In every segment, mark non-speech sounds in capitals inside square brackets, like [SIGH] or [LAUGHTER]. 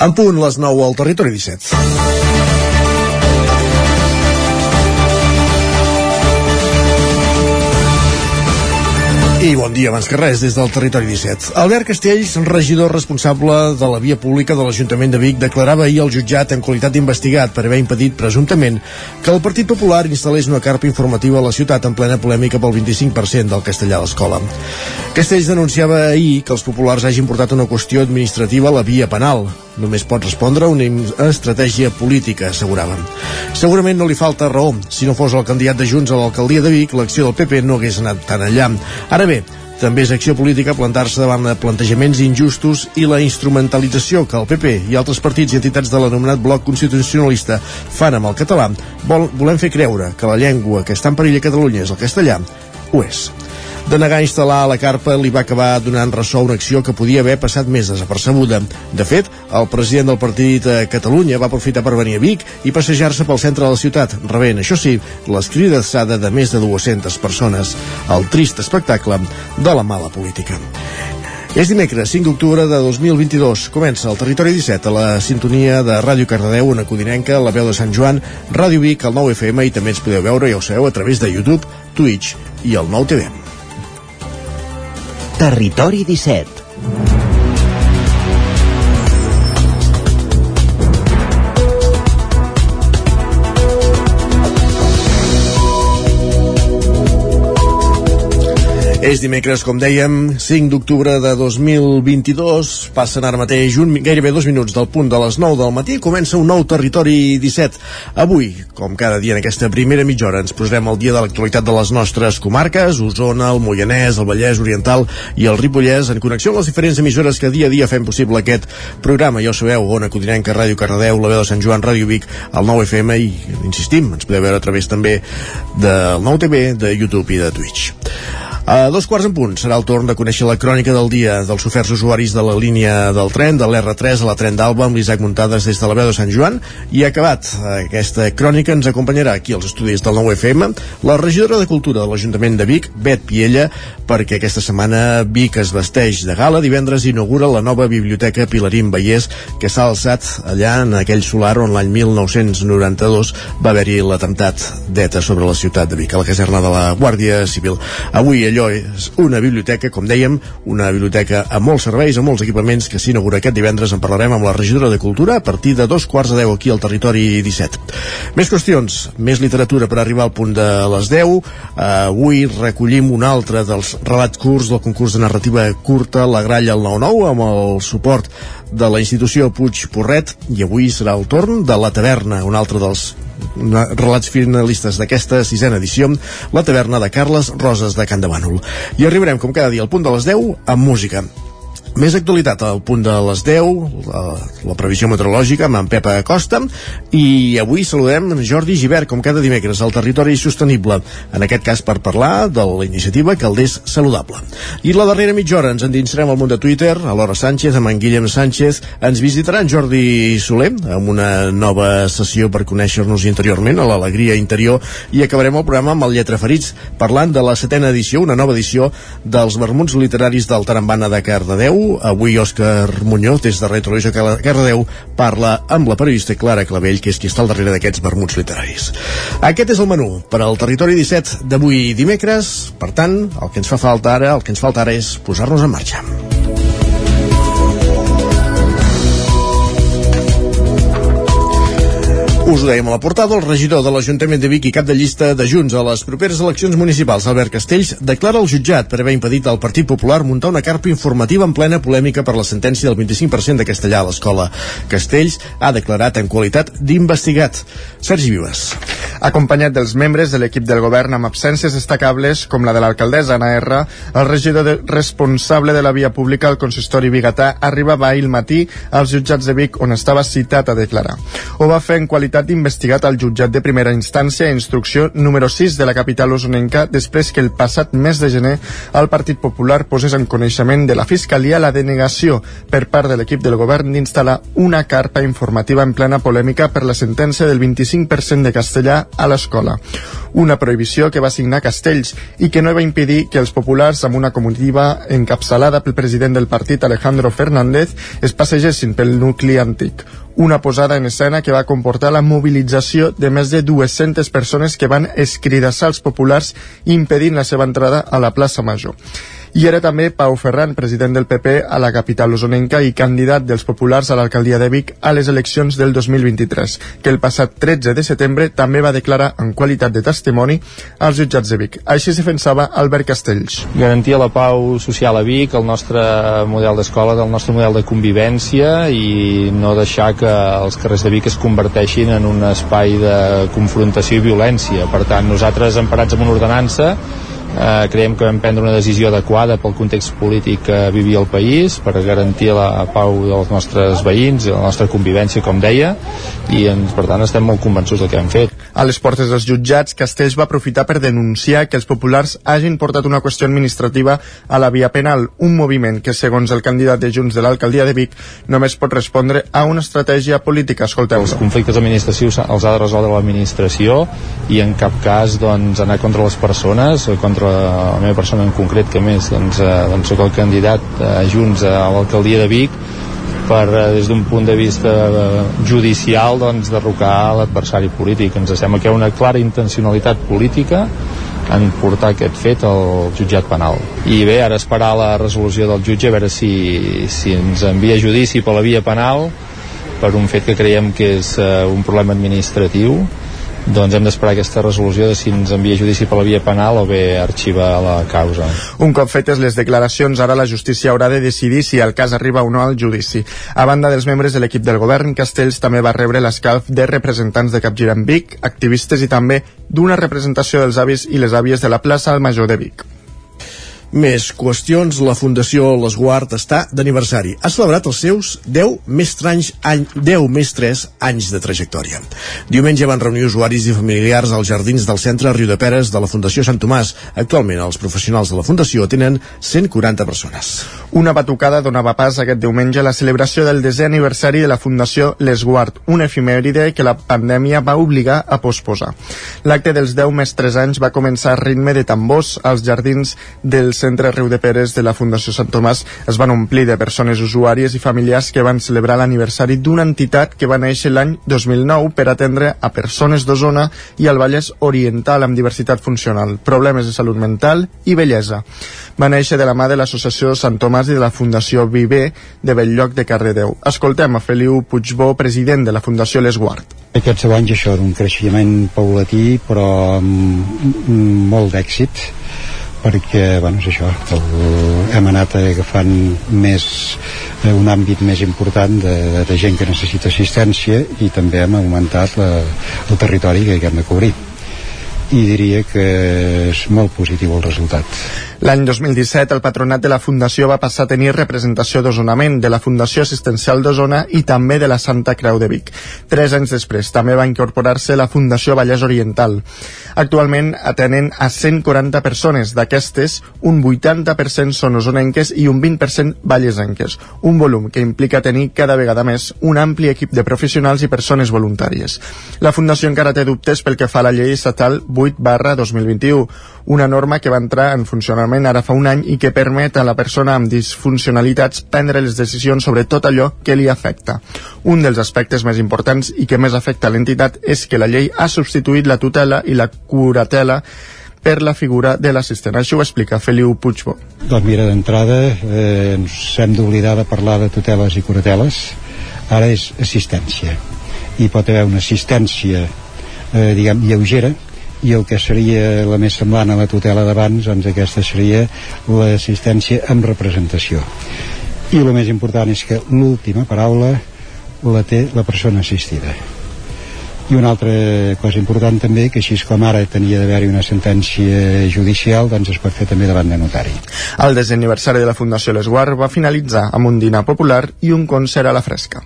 En punt les 9 al territori 17. I bon dia, abans que res, des del territori 17. Albert Castells, regidor responsable de la via pública de l'Ajuntament de Vic, declarava ahir al jutjat en qualitat d'investigat per haver impedit, presumptament, que el Partit Popular instal·lés una carpa informativa a la ciutat en plena polèmica pel 25% del castellà a l'escola. Castells denunciava ahir que els populars hagin portat una qüestió administrativa a la via penal. Només pot respondre una estratègia política, asseguraven. Segurament no li falta raó. Si no fos el candidat de Junts a l'alcaldia de Vic, l'acció del PP no hagués anat tan allà. Ara bé, també és acció política plantar-se davant de plantejaments injustos i la instrumentalització que el PP i altres partits i entitats de l'anomenat bloc constitucionalista fan amb el català, vol, volem fer creure que la llengua que està en perill a Catalunya és el castellà, ho és de negar instal·lar la carpa li va acabar donant ressò a una acció que podia haver passat més desapercebuda. De fet, el president del partit a Catalunya va aprofitar per venir a Vic i passejar-se pel centre de la ciutat, rebent, això sí, les cridassada de més de 200 persones. El trist espectacle de la mala política. És dimecres, 5 d'octubre de 2022. Comença el Territori 17 a la sintonia de Ràdio Cardedeu, una codinenca, la veu de Sant Joan, Ràdio Vic, el 9 FM i també ens podeu veure, ja ho sabeu, a través de YouTube, Twitch i el 9 TV. Territori 17 És dimecres, com dèiem, 5 d'octubre de 2022. Passen ara mateix un, gairebé dos minuts del punt de les 9 del matí. Comença un nou Territori 17. Avui, com cada dia en aquesta primera mitja hora, ens posarem al dia de l'actualitat de les nostres comarques, Osona, el Moianès, el Vallès Oriental i el Ripollès, en connexió amb les diferents emissores que dia a dia fem possible aquest programa. Ja ho sabeu, Ona Codinenca, Ràdio Cardedeu, la veu de Sant Joan, Ràdio Vic, el 9 FM i, insistim, ens podeu veure a través també del 9 TV, de YouTube i de Twitch. A dos quarts en punt serà el torn de conèixer la crònica del dia dels oferts usuaris de la línia del tren, de l'R3 a la tren d'Alba amb l'Isaac Muntades des de la veu de Sant Joan i acabat aquesta crònica ens acompanyarà aquí als estudis del 9FM la regidora de Cultura de l'Ajuntament de Vic, Bet Piella, perquè aquesta setmana Vic es vesteix de gala, divendres inaugura la nova biblioteca Pilarín Vallès que s'ha alçat allà en aquell solar on l'any 1992 va haver-hi l'atemptat d'ETA sobre la ciutat de Vic, a la caserna de la Guàrdia Civil. Avui allò és una biblioteca, com dèiem, una biblioteca amb molts serveis, amb molts equipaments que s'inaugura aquest divendres. En parlarem amb la regidora de Cultura a partir de dos quarts de deu aquí al territori 17. Més qüestions, més literatura per arribar al punt de les 10. Uh, avui recollim un altre dels relats curts del concurs de narrativa curta La Gralla al 9-9 amb el suport de la institució Puig Porret i avui serà el torn de La Taverna, un altre dels relats finalistes d'aquesta sisena edició, la taverna de Carles Roses de Can de Bànol. I arribarem, com cada dia, al punt de les 10 amb música. Més actualitat al punt de les 10, la, la previsió meteorològica amb en Pep Acosta. I avui saludem en Jordi Givert, com cada dimecres, al Territori Sostenible, en aquest cas per parlar de la iniciativa Calders Saludable. I la darrera mitja hora ens endinsarem al món de Twitter, a l'Hora Sánchez, amb en Guillem Sánchez, ens visitarà en Jordi Soler amb una nova sessió per conèixer-nos interiorment, a l'alegria interior, i acabarem el programa amb el Lletra Ferits, parlant de la setena edició, una nova edició dels vermuts literaris del Tarambana de Cardedeu, Avui Òscar Muñoz, des de Retrovisió Cardedeu, parla amb la periodista Clara Clavell, que és qui està al darrere d'aquests vermuts literaris. Aquest és el menú per al Territori 17 d'avui dimecres. Per tant, el que ens fa falta ara, el que ens falta ara és posar-nos en marxa. Us ho dèiem a la portada, el regidor de l'Ajuntament de Vic i cap de llista de Junts a les properes eleccions municipals, Albert Castells, declara al jutjat per haver impedit al Partit Popular muntar una carpa informativa en plena polèmica per la sentència del 25% de castellà a l'escola. Castells ha declarat en qualitat d'investigat. Sergi Vives. Acompanyat dels membres de l'equip del govern amb absències destacables com la de l'alcaldessa Anna R, el regidor de, responsable de la via pública al consistori bigatà arribava ahir al matí als jutjats de Vic on estava citat a declarar. Ho va fer en qualitat advocat investigat al jutjat de primera instància a instrucció número 6 de la capital osonenca després que el passat mes de gener el Partit Popular posés en coneixement de la Fiscalia la denegació per part de l'equip del govern d'instal·lar una carpa informativa en plena polèmica per la sentència del 25% de castellà a l'escola. Una prohibició que va signar Castells i que no va impedir que els populars amb una comitiva encapçalada pel president del partit Alejandro Fernández es passegessin pel nucli antic una posada en escena que va comportar la mobilització de més de 200 persones que van escridassar els populars impedint la seva entrada a la plaça Major. I era també Pau Ferran, president del PP a la capital osonenca i candidat dels populars a l'alcaldia de Vic a les eleccions del 2023, que el passat 13 de setembre també va declarar en qualitat de testimoni als jutjats de Vic. Així es defensava Albert Castells. Garantir la pau social a Vic, el nostre model d'escola, el nostre model de convivència i no deixar que els carrers de Vic es converteixin en un espai de confrontació i violència. Per tant, nosaltres, emparats en una ordenança, eh, creiem que vam prendre una decisió adequada pel context polític que vivia el país per garantir la pau dels nostres veïns i la nostra convivència, com deia, i ens, per tant estem molt convençuts del que hem fet. A les portes dels jutjats, Castells va aprofitar per denunciar que els populars hagin portat una qüestió administrativa a la via penal, un moviment que, segons el candidat de Junts de l'alcaldia de Vic, només pot respondre a una estratègia política. Escolteu Els conflictes administratius els ha de resoldre l'administració i en cap cas doncs, anar contra les persones, contra la meva persona en concret, que més doncs, eh, doncs soc el candidat a Junts a l'alcaldia de Vic, per, eh, des d'un punt de vista eh, judicial, doncs, derrocar l'adversari polític. Ens sembla que hi ha una clara intencionalitat política en portar aquest fet al jutjat penal. I bé, ara esperar la resolució del jutge a veure si, si ens envia judici per la via penal per un fet que creiem que és uh, un problema administratiu doncs hem d'esperar aquesta resolució de si ens envia judici per la via penal o bé arxiva la causa. Un cop fetes les declaracions, ara la justícia haurà de decidir si el cas arriba o no al judici. A banda dels membres de l'equip del govern, Castells també va rebre l'escalf de representants de Capgiran Vic, activistes i també d'una representació dels avis i les àvies de la plaça al Major de Vic. Més qüestions, la Fundació L'Esguard està d'aniversari. Ha celebrat els seus 10 més, tranys, any, 10 més 3 anys de trajectòria. Diumenge van reunir usuaris i familiars als jardins del centre Riu de Peres de la Fundació Sant Tomàs. Actualment, els professionals de la Fundació tenen 140 persones. Una batucada donava pas aquest diumenge a la celebració del desè aniversari de la Fundació L'Esguard, una efimèride que la pandèmia va obligar a posposar. L'acte dels 10 més 3 anys va començar a ritme de tambors als jardins del centre Riu de Peres de la Fundació Sant Tomàs es van omplir de persones usuàries i familiars que van celebrar l'aniversari d'una entitat que va néixer l'any 2009 per atendre a persones d'Osona i al Vallès Oriental amb diversitat funcional, problemes de salut mental i bellesa. Va néixer de la mà de l'Associació Sant Tomàs i de la Fundació Viver de Belllloc de Cardedeu. Escoltem a Feliu Puigbó, president de la Fundació L'Esguard. Aquests 10 anys això d'un creixement paulatí però amb molt d'èxit perquè bueno, és això el, hem anat agafant més eh, un àmbit més important de, de gent que necessita assistència i també hem augmentat la, el territori que hem de cobrir i diria que és molt positiu el resultat. L'any 2017 el patronat de la Fundació va passar a tenir representació d'Osonament, de la Fundació Assistencial d'Osona i també de la Santa Creu de Vic. Tres anys després també va incorporar-se la Fundació Vallès Oriental. Actualment atenen a 140 persones, d'aquestes un 80% són osonenques i un 20% vallesenques, un volum que implica tenir cada vegada més un ampli equip de professionals i persones voluntàries. La Fundació encara té dubtes pel que fa a la llei estatal 8 barra 2021, una norma que va entrar en funcionament ara fa un any i que permet a la persona amb disfuncionalitats prendre les decisions sobre tot allò que li afecta. Un dels aspectes més importants i que més afecta l'entitat és que la llei ha substituït la tutela i la curatela per la figura de l'assistent. Això ho explica Feliu Puigbo. Doncs mira, d'entrada eh, ens hem d'oblidar de parlar de tuteles i curateles. Ara és assistència. I pot haver una assistència, eh, diguem, lleugera, i el que seria la més semblant a la tutela d'abans doncs aquesta seria l'assistència amb representació. I el més important és que l'última paraula la té la persona assistida. I una altra cosa important també que així com ara tenia d'haver-hi una sentència judicial doncs es pot fer també davant de notari. El desaniversari de la Fundació L'Esguard va finalitzar amb un dinar popular i un concert a la fresca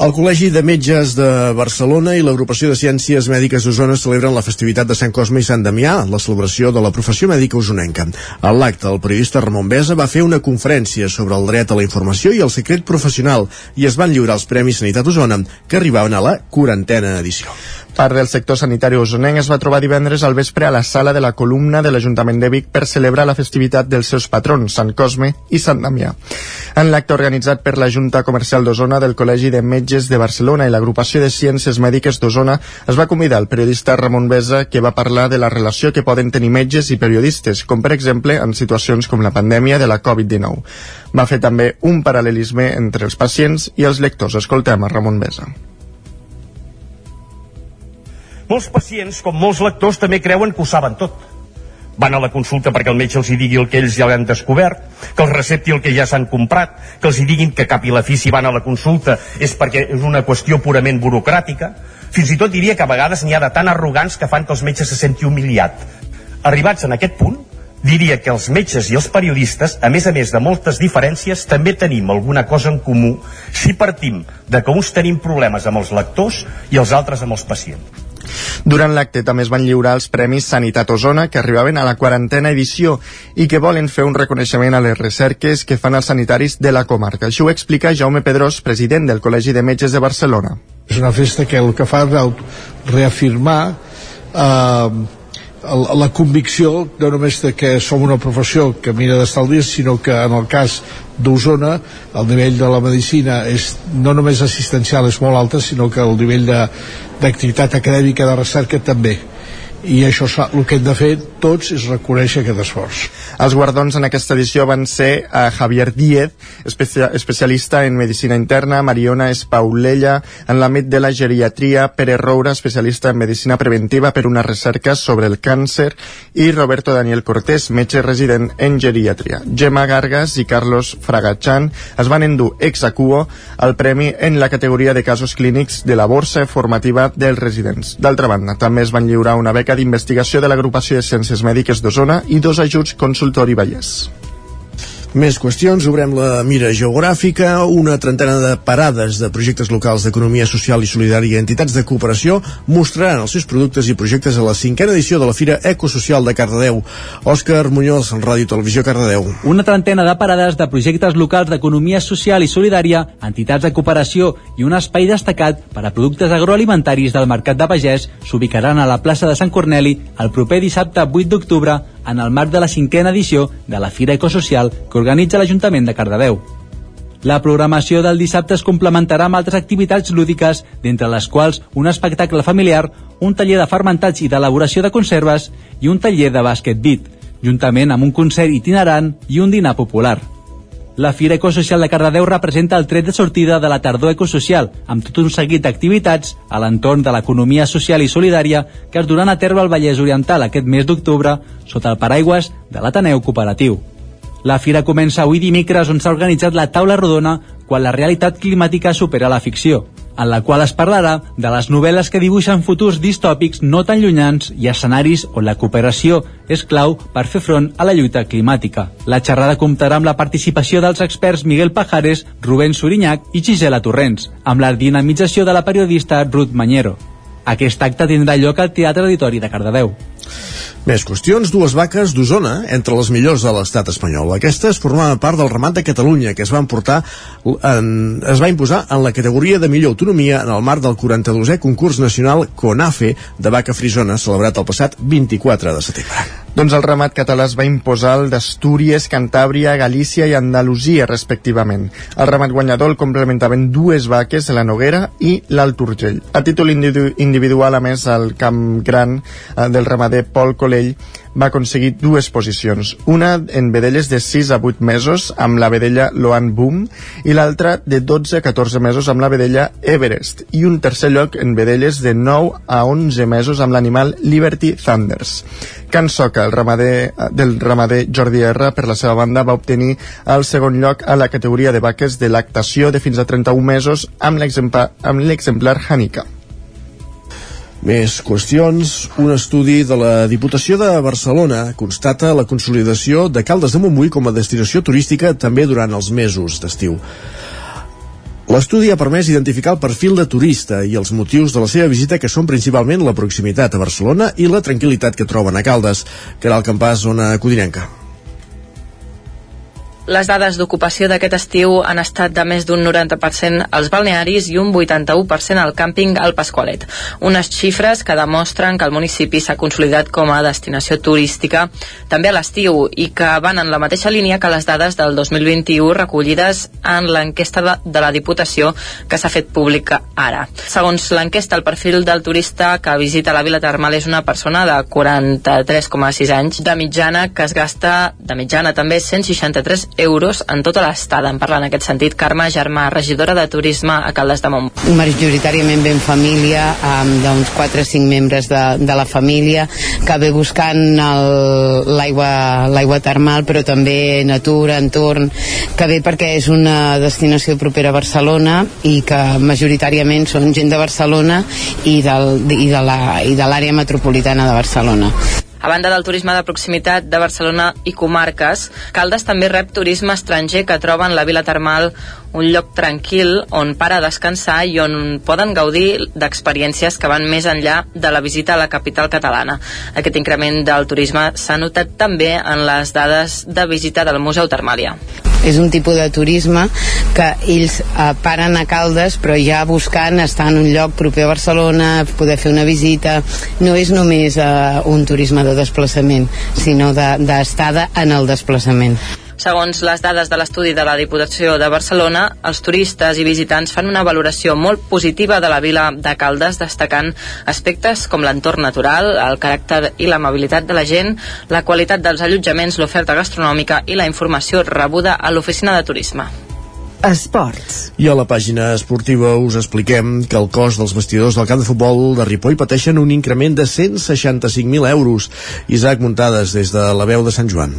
El Col·legi de Metges de Barcelona i l'Agrupació de Ciències Mèdiques d'Osona celebren la festivitat de Sant Cosme i Sant Damià, la celebració de la professió mèdica usonenca. A l'acte, el periodista Ramon Besa va fer una conferència sobre el dret a la informació i el secret professional i es van lliurar els Premis Sanitat Osona, que arribaven a la quarantena edició. Part del sector sanitari osonenc es va trobar divendres al vespre a la sala de la columna de l'Ajuntament de Vic per celebrar la festivitat dels seus patrons, Sant Cosme i Sant Damià. En l'acte organitzat per la Junta Comercial d'Osona del Col·legi de Metges de Barcelona i l'Agrupació de Ciències Mèdiques d'Osona es va convidar el periodista Ramon Besa que va parlar de la relació que poden tenir metges i periodistes, com per exemple en situacions com la pandèmia de la Covid-19. Va fer també un paral·lelisme entre els pacients i els lectors. Escoltem a Ramon Besa. Molts pacients, com molts lectors, també creuen que ho saben tot. Van a la consulta perquè el metge els hi digui el que ells ja han descobert, que els recepti el que ja s'han comprat, que els hi diguin que cap i la fi si van a la consulta és perquè és una qüestió purament burocràtica. Fins i tot diria que a vegades n'hi ha de tan arrogants que fan que els metges se senti humiliat. Arribats en aquest punt, diria que els metges i els periodistes, a més a més de moltes diferències, també tenim alguna cosa en comú si partim de que uns tenim problemes amb els lectors i els altres amb els pacients. Durant l'acte també es van lliurar els Premis Sanitat Osona, que arribaven a la quarantena edició i que volen fer un reconeixement a les recerques que fan els sanitaris de la comarca. Això ho explica Jaume Pedrós, president del Col·legi de Metges de Barcelona. És una festa que el que fa és reafirmar eh, la convicció no només de que som una professió que mira d'estalvis, sinó que en el cas d'Osona el nivell de la medicina és no només assistencial és molt alta, sinó que el nivell d'activitat acadèmica de recerca també i això el que hem de fer tots és reconèixer aquest esforç. Els guardons en aquesta edició van ser a Javier Díez, especia especialista en medicina interna, Mariona Espaulella, en l'àmbit de la geriatria, Pere Roura, especialista en medicina preventiva per una recerca sobre el càncer, i Roberto Daniel Cortés, metge resident en geriatria. Gemma Gargas i Carlos Fragachan es van endur ex acuo el premi en la categoria de casos clínics de la borsa formativa dels residents. D'altra banda, també es van lliurar una beca d'investigació de l'Agrupació de Ciències Mèdiques d'Osona i dos ajuts consultori Vallès. Més qüestions, obrem la mira geogràfica, una trentena de parades de projectes locals d'economia social i solidària i entitats de cooperació mostraran els seus productes i projectes a la cinquena edició de la Fira Ecosocial de Cardedeu. Òscar Muñoz, Ràdio Televisió Cardedeu. Una trentena de parades de projectes locals d'economia social i solidària, entitats de cooperació i un espai destacat per a productes agroalimentaris del Mercat de Pagès s'ubicaran a la plaça de Sant Corneli el proper dissabte 8 d'octubre en el marc de la cinquena edició de la Fira Ecosocial que organitza l'Ajuntament de Cardedeu. La programació del dissabte es complementarà amb altres activitats lúdiques, d'entre les quals un espectacle familiar, un taller de fermentats i d'elaboració de conserves i un taller de bàsquet beat, juntament amb un concert itinerant i un dinar popular. La Fira Ecosocial de Cardedeu representa el tret de sortida de la tardor ecosocial, amb tot un seguit d'activitats a l'entorn de l'economia social i solidària que es duran a terme al Vallès Oriental aquest mes d'octubre sota el paraigües de l'Ateneu Cooperatiu. La fira comença avui dimecres on s'ha organitzat la taula rodona quan la realitat climàtica supera la ficció en la qual es parlarà de les novel·les que dibuixen futurs distòpics no tan llunyans i escenaris on la cooperació és clau per fer front a la lluita climàtica. La xerrada comptarà amb la participació dels experts Miguel Pajares, Rubén Surinyac i Gisela Torrents, amb la dinamització de la periodista Ruth Mañero. Aquest acte tindrà lloc al Teatre Auditori de Cardedeu. Més qüestions, dues vaques d'Osona entre les millors de l'estat espanyol. Aquestes formaven part del ramat de Catalunya, que es van portar en, es va imposar en la categoria de millor autonomia en el marc del 42è concurs nacional CONAFE de vaca frisona, celebrat el passat 24 de setembre. Doncs el ramat català es va imposar el d'Astúries, Cantàbria, Galícia i Andalusia, respectivament. El ramat guanyador el complementaven dues vaques, la Noguera i l'Alt Urgell. A títol individual, a més, el camp gran eh, del ramader Pol Colell va aconseguir dues posicions, una en vedelles de 6 a 8 mesos amb la vedella Loan Boom i l'altra de 12 a 14 mesos amb la vedella Everest i un tercer lloc en vedelles de 9 a 11 mesos amb l'animal Liberty Thunders. Can Soca, el ramader, del ramader Jordi R, per la seva banda, va obtenir el segon lloc a la categoria de vaques de lactació de fins a 31 mesos amb l'exemplar Hanika. Més qüestions. Un estudi de la Diputació de Barcelona constata la consolidació de Caldes de Montbui com a destinació turística també durant els mesos d'estiu. L'estudi ha permès identificar el perfil de turista i els motius de la seva visita que són principalment la proximitat a Barcelona i la tranquil·litat que troben a Caldes, que era el campàs zona codinenca. Les dades d'ocupació d'aquest estiu han estat de més d'un 90% als balnearis i un 81% al càmping al Pasqualet. Unes xifres que demostren que el municipi s'ha consolidat com a destinació turística també a l'estiu i que van en la mateixa línia que les dades del 2021 recollides en l'enquesta de la Diputació que s'ha fet pública ara. Segons l'enquesta, el perfil del turista que visita la Vila Termal és una persona de 43,6 anys de mitjana que es gasta de mitjana també 163 euros en tota l'estada. En parla en aquest sentit Carme Germà, regidora de Turisme a Caldes de Mont. Majoritàriament ben família, amb d'uns 4 o 5 membres de, de la família, que ve buscant l'aigua termal, però també natura, entorn, que ve perquè és una destinació propera a Barcelona i que majoritàriament són gent de Barcelona i, del, i de l'àrea metropolitana de Barcelona. A banda del turisme de proximitat de Barcelona i comarques, Caldes també rep turisme estranger que troba en la vila termal un lloc tranquil on para a descansar i on poden gaudir d'experiències que van més enllà de la visita a la capital catalana. Aquest increment del turisme s'ha notat també en les dades de visita del Museu Termàlia és un tipus de turisme que ells eh, paren a Caldes però ja buscant estar en un lloc proper a Barcelona, poder fer una visita. No és només eh, un turisme de desplaçament sinó d'estada de, en el desplaçament Segons les dades de l'estudi de la Diputació de Barcelona, els turistes i visitants fan una valoració molt positiva de la vila de Caldes, destacant aspectes com l'entorn natural, el caràcter i l'amabilitat de la gent, la qualitat dels allotjaments, l'oferta gastronòmica i la informació rebuda a l'oficina de turisme. Esports. I a la pàgina esportiva us expliquem que el cost dels vestidors del camp de futbol de Ripoll pateixen un increment de 165.000 euros. Isaac Muntades, des de la veu de Sant Joan.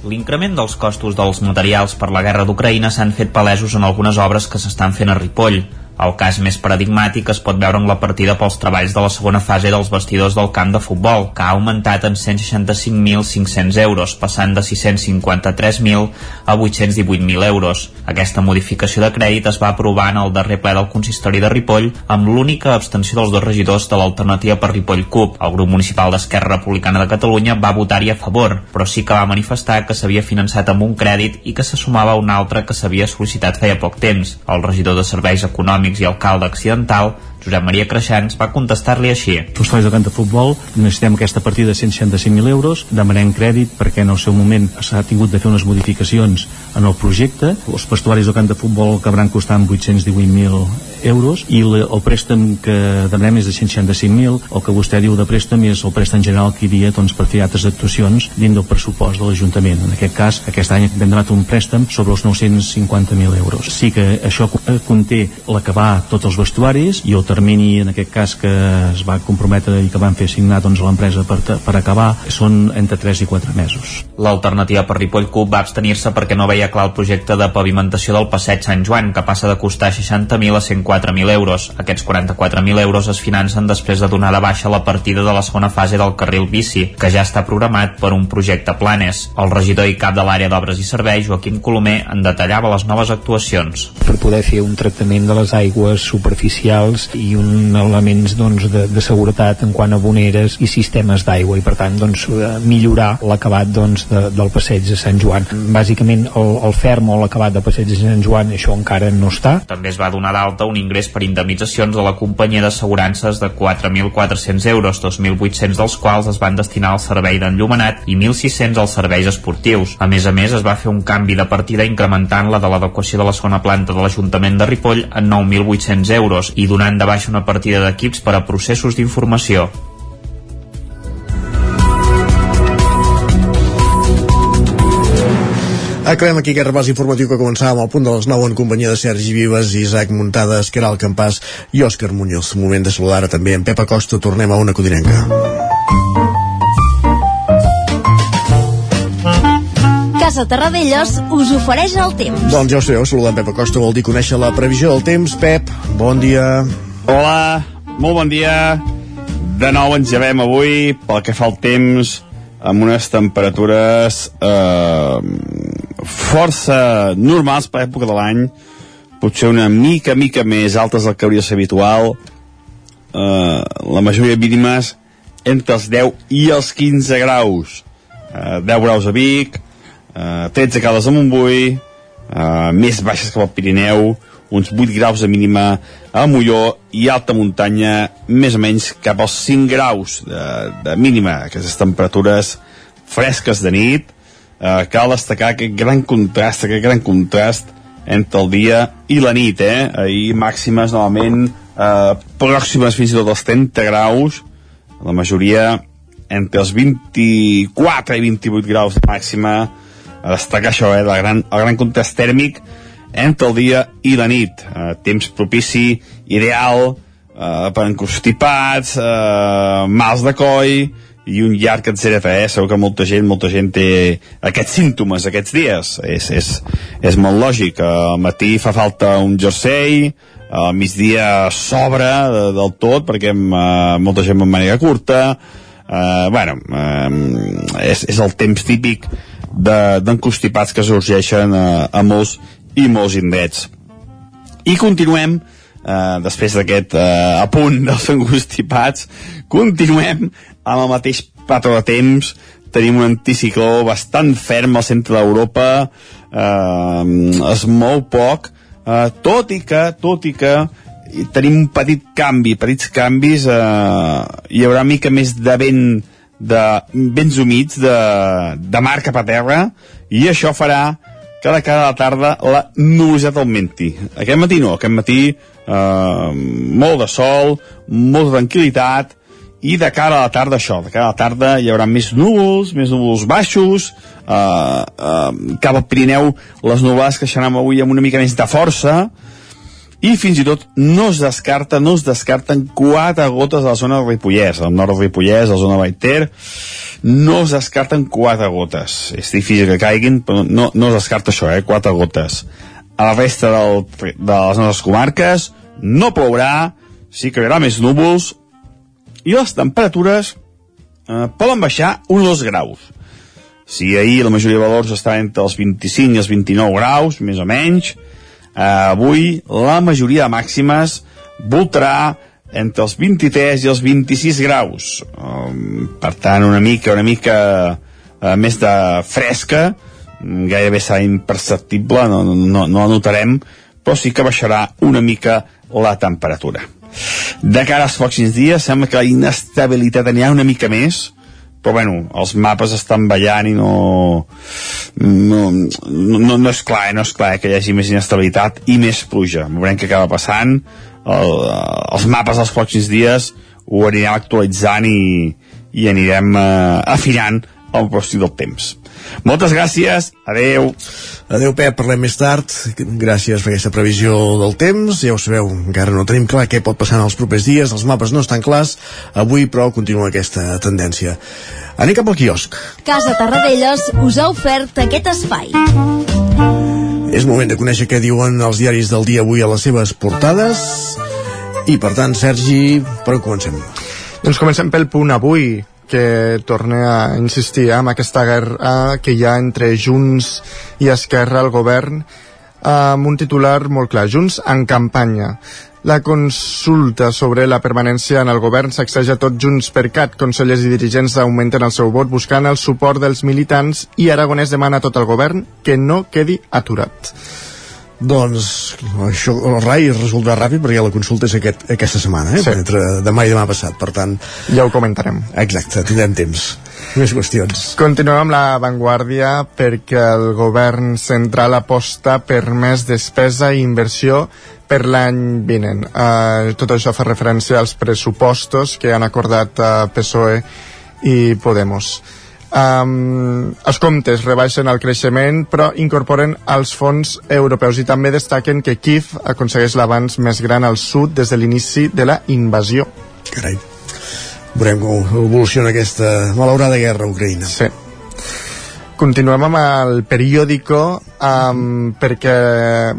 L'increment dels costos dels materials per la guerra d'Ucraïna s'han fet palesos en algunes obres que s'estan fent a Ripoll. El cas més paradigmàtic es pot veure en la partida pels treballs de la segona fase dels vestidors del camp de futbol, que ha augmentat en 165.500 euros, passant de 653.000 a 818.000 euros. Aquesta modificació de crèdit es va aprovar en el darrer ple del consistori de Ripoll amb l'única abstenció dels dos regidors de l'alternativa per Ripoll CUP. El grup municipal d'Esquerra Republicana de Catalunya va votar-hi a favor, però sí que va manifestar que s'havia finançat amb un crèdit i que se sumava a un altre que s'havia sol·licitat feia poc temps. El regidor de Serveis Econòmics Econòmics i alcalde accidental, Josep Maria Creixans va contestar-li així. Els treballs de camp de futbol necessitem aquesta partida de 165.000 euros, demanem crèdit perquè en el seu moment s'ha tingut de fer unes modificacions en el projecte. Els vestuaris del camp de futbol acabaran costant 818.000 euros i el, préstec que demanem és de 165.000. El que vostè diu de préstec és el préstec general que hi havia doncs, per fer altres actuacions dins del pressupost de l'Ajuntament. En aquest cas, aquest any hem demanat un préstec sobre els 950.000 euros. Sí que això conté l'acabar tots els vestuaris i el termini en aquest cas que es va comprometre i que van fer signar doncs, a l'empresa per, per acabar són entre 3 i 4 mesos. L'alternativa per Ripoll Cup va abstenir-se perquè no veia clar el projecte de pavimentació del passeig Sant Joan, que passa de costar 60.000 a 104.000 euros. Aquests 44.000 euros es financen després de donar de baixa la partida de la segona fase del carril bici, que ja està programat per un projecte Planes. El regidor i cap de l'àrea d'obres i serveis, Joaquim Colomer, en detallava les noves actuacions. Per poder fer un tractament de les aigües superficials i un elements doncs, de, de seguretat en quant a boneres i sistemes d'aigua i per tant doncs, eh, millorar l'acabat doncs, de, del passeig de Sant Joan. Bàsicament el, el ferm o l'acabat del passeig de Sant Joan això encara no està. També es va donar d'alta un ingrés per indemnitzacions de la companyia d'assegurances de 4.400 euros, 2.800 dels quals es van destinar al servei d'enllumenat i 1.600 als serveis esportius. A més a més, es va fer un canvi de partida incrementant la de l'adequació de la segona planta de l'Ajuntament de Ripoll en 9.800 euros i donant de baixa una partida d'equips per a processos d'informació. Acabem aquí aquest repàs informatiu que començàvem al punt de les 9 en companyia de Sergi Vives, Isaac Muntades, Caral Campàs i Òscar Muñoz. Moment de saludar també en Pep Acosta. Tornem a una codinenca. Casa Terradellos us ofereix el temps. Doncs ja ho sabeu, saludar en Pep Acosta vol dir conèixer la previsió del temps. Pep, bon dia. Hola, molt bon dia. De nou ens llevem avui pel que fa al temps amb unes temperatures eh, força normals per època de l'any, potser una mica, mica més altes del que hauria de ser habitual, eh, la majoria mínimes entre els 10 i els 15 graus. Eh, 10 graus a Vic, eh, 13 a Caldes de Montbui, eh, més baixes que al Pirineu, uns 8 graus de mínima a Molló i alta muntanya més o menys cap als 5 graus de, de mínima, aquestes temperatures fresques de nit. Eh, cal destacar aquest gran contrast aquest gran contrast entre el dia i la nit eh? ahir màximes novament eh, pròximes fins i tot als 30 graus. La majoria entre els 24 i 28 graus de màxima. A destacar això, eh, el, gran, el gran contrast tèrmic entre el dia i la nit. Eh, temps propici, ideal, eh, per encostipats, eh, mals de coll i un llarg etc. Eh? Segur que molta gent, molta gent té aquests símptomes aquests dies. És, és, és molt lògic. Al matí fa falta un jersei, al migdia s'obre de, del tot perquè eh, molta gent amb màniga curta, eh, bueno, eh, és, és el temps típic d'encostipats de, que sorgeixen a, a molts i molts indrets. I continuem, eh, després d'aquest eh, apunt dels angustipats, continuem amb el mateix patró de temps, tenim un anticicló bastant ferm al centre d'Europa, eh, es mou poc, eh, tot i que, tot i que tenim un petit canvi, petits canvis, eh, hi haurà mica més de vent de vents humits de, de mar cap a terra i això farà de cara a la tarda la nubositat augmenti. Aquest matí no, aquest matí eh, molt de sol, molta tranquil·litat, i de cara a la tarda això, de cara a la tarda hi haurà més núvols, més núvols baixos, eh, eh, cap al Pirineu les nuvolades que deixaran avui amb una mica més de força, i fins i tot no es descarta, no es descarten quatre gotes a la zona del Ripollès, al nord del Ripollès, a la zona de Baiter, no es descarten quatre gotes. És difícil que caiguin, però no, no es descarta això, eh? quatre gotes. A la resta del, de les nostres comarques no plourà, sí que hi haurà més núvols, i les temperatures eh, poden baixar uns 2 graus. Si ahir la majoria de valors estaven entre els 25 i els 29 graus, més o menys, eh, avui la majoria de màximes voltarà entre els 23 i els 26 graus. Um, per tant, una mica, una mica uh, més de fresca, gairebé serà imperceptible, no, no, no la notarem, però sí que baixarà una mica la temperatura. De cara als pròxims dies, sembla que la inestabilitat anirà una mica més, però bueno, els mapes estan ballant i no no, no, no és clar, eh? no és clar eh, que hi hagi més inestabilitat i més pluja. Veurem què acaba passant, el, els mapes dels pròxims dies ho anirem actualitzant i, i anirem eh, afinant el pròstic del temps. Moltes gràcies, adeu. Adeu, Pep, parlem més tard. Gràcies per aquesta previsió del temps. Ja ho sabeu, encara no tenim clar què pot passar en els propers dies, els mapes no estan clars. Avui, però, continua aquesta tendència. Anem cap al quiosc. Casa Tarradellas us ha ofert aquest espai. És moment de conèixer què diuen els diaris del dia avui a les seves portades. I, per tant, Sergi, per on comencem? Doncs comencem pel punt avui, que torna a insistir eh, amb aquesta guerra que hi ha entre Junts i Esquerra al govern amb un titular molt clar, Junts en campanya. La consulta sobre la permanència en el govern sacseja tot Junts per Cat. Consellers i dirigents augmenten el seu vot buscant el suport dels militants i Aragonès demana a tot el govern que no quedi aturat. Doncs això, el RAI es resoldrà ràpid perquè la consulta és aquest, aquesta setmana, eh? Sí. entre demà i demà passat, per tant... Ja ho comentarem. Exacte, tindrem temps. Més qüestions. Continuem amb la Vanguardia perquè el govern central aposta per més despesa i inversió per l'any vinent. Uh, tot això fa referència als pressupostos que han acordat uh, PSOE i Podemos. Um, els comptes rebaixen el creixement però incorporen els fons europeus i també destaquen que Kiev aconsegueix l'avanç més gran al sud des de l'inici de la invasió. Carai. Veurem com evoluciona aquesta malaurada guerra a Ucraïna. Sí. Continuem amb el periòdico um, perquè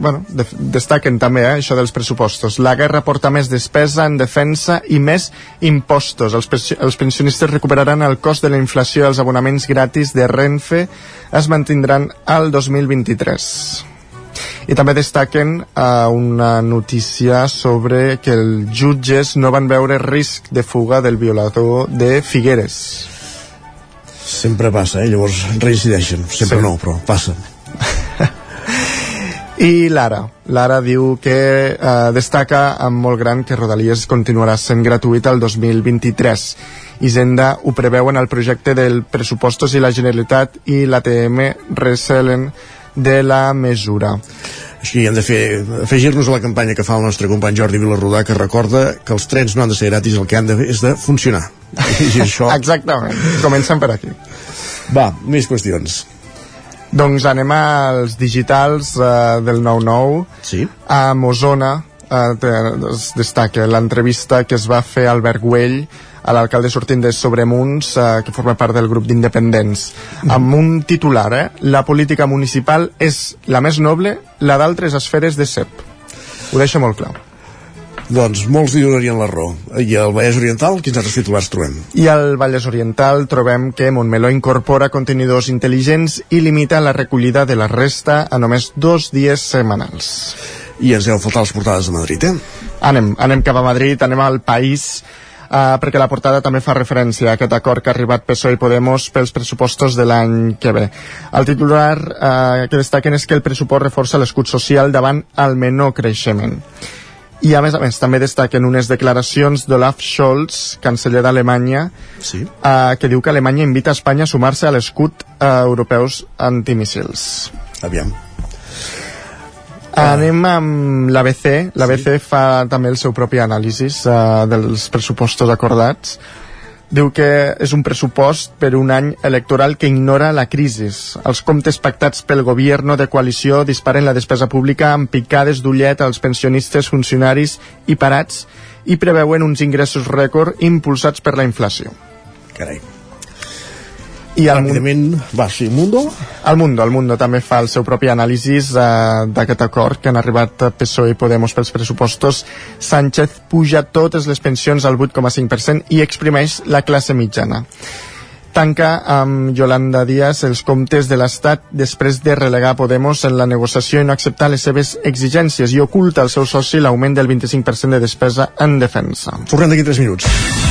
bueno, de, destaquen també eh, això dels pressupostos. La guerra porta més despesa en defensa i més impostos. Els, els pensionistes recuperaran el cost de la inflació els abonaments gratis de Renfe es mantindran al 2023. I també destaquen uh, una notícia sobre que els jutges no van veure risc de fuga del violador de Figueres sempre passa, eh? llavors reincideixen. Sempre sí. no, però passa. [LAUGHS] I Lara. Lara diu que eh, destaca amb molt gran que Rodalies continuarà sent gratuïta el 2023 Hisenda ho preveu en el projecte del pressupostos i la Generalitat i l'ATM recelen de la mesura així hem de fer afegir-nos a la campanya que fa el nostre company Jordi Vilarrodà que recorda que els trens no han de ser gratis el que han de fer és de funcionar. [LAUGHS] I això... exactament, comencem per aquí. Va, més qüestions. Doncs anem als digitals uh, del 9-9 sí. a Mosona uh, es destaca l'entrevista que es va fer a Albert Güell a l'alcalde sortint de Sobremunts, eh, que forma part del grup d'independents, amb un titular, eh? La política municipal és la més noble, la d'altres esferes de CEP. Ho deixa molt clar. Doncs molts li donarien la raó. I al Vallès Oriental, quins altres titulars trobem? I al Vallès Oriental trobem que Montmeló incorpora contenidors intel·ligents i limita la recollida de la resta a només dos dies setmanals. I ens heu faltat les portades de Madrid, eh? Anem, anem cap a Madrid, anem al país uh, perquè la portada també fa referència a aquest acord que ha arribat PSOE i Podemos pels pressupostos de l'any que ve. El titular uh, que destaquen és que el pressupost reforça l'escut social davant el menor creixement. I a més a més també destaquen unes declaracions d'Olaf Scholz, canceller d'Alemanya, sí. uh, que diu que Alemanya invita a Espanya a sumar-se a l'escut uh, europeus antimissils. Aviam. Ah. Anem amb l'ABC. L'ABC sí. fa també el seu propi anàlisi uh, dels pressupostos acordats. Diu que és un pressupost per un any electoral que ignora la crisi. Els comptes pactats pel govern de coalició disparen la despesa pública amb picades d'ullet als pensionistes, funcionaris i parats i preveuen uns ingressos rècord impulsats per la inflació. Carai. I el Ràpidament, va, sí, Mundo? El Mundo, el Mundo també fa el seu propi anàlisi eh, d'aquest acord que han arribat PSOE i Podemos pels pressupostos. Sánchez puja totes les pensions al 8,5% i exprimeix la classe mitjana tanca amb Yolanda Díaz els comptes de l'Estat després de relegar Podemos en la negociació i no acceptar les seves exigències i oculta al seu soci l'augment del 25% de despesa en defensa. Tornem d'aquí 3 minuts.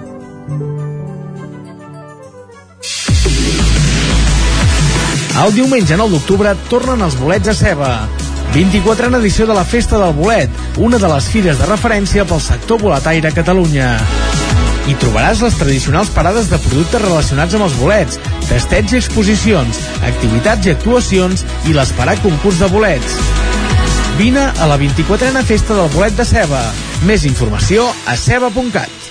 El diumenge 9 d'octubre tornen els bolets a ceba. 24a edició de la Festa del Bolet, una de les fires de referència pel sector boletaire a Catalunya. Hi trobaràs les tradicionals parades de productes relacionats amb els bolets, festeig i exposicions, activitats i actuacions i l'esperat concurs de bolets. Vine a la 24a Festa del Bolet de Ceba. Més informació a ceba.cat.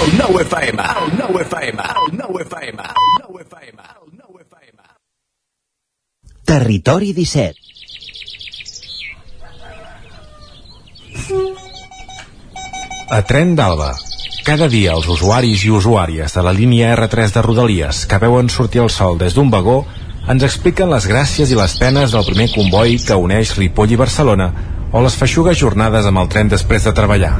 El 9 FM, el 9 FM, el 9 FM, el 9 FM, el 9 FM. Territori 17 A Tren d'Alba. Cada dia els usuaris i usuàries de la línia R3 de Rodalies que veuen sortir el sol des d'un vagó ens expliquen les gràcies i les penes del primer comboi que uneix Ripoll i Barcelona o les feixugues jornades amb el tren després de treballar.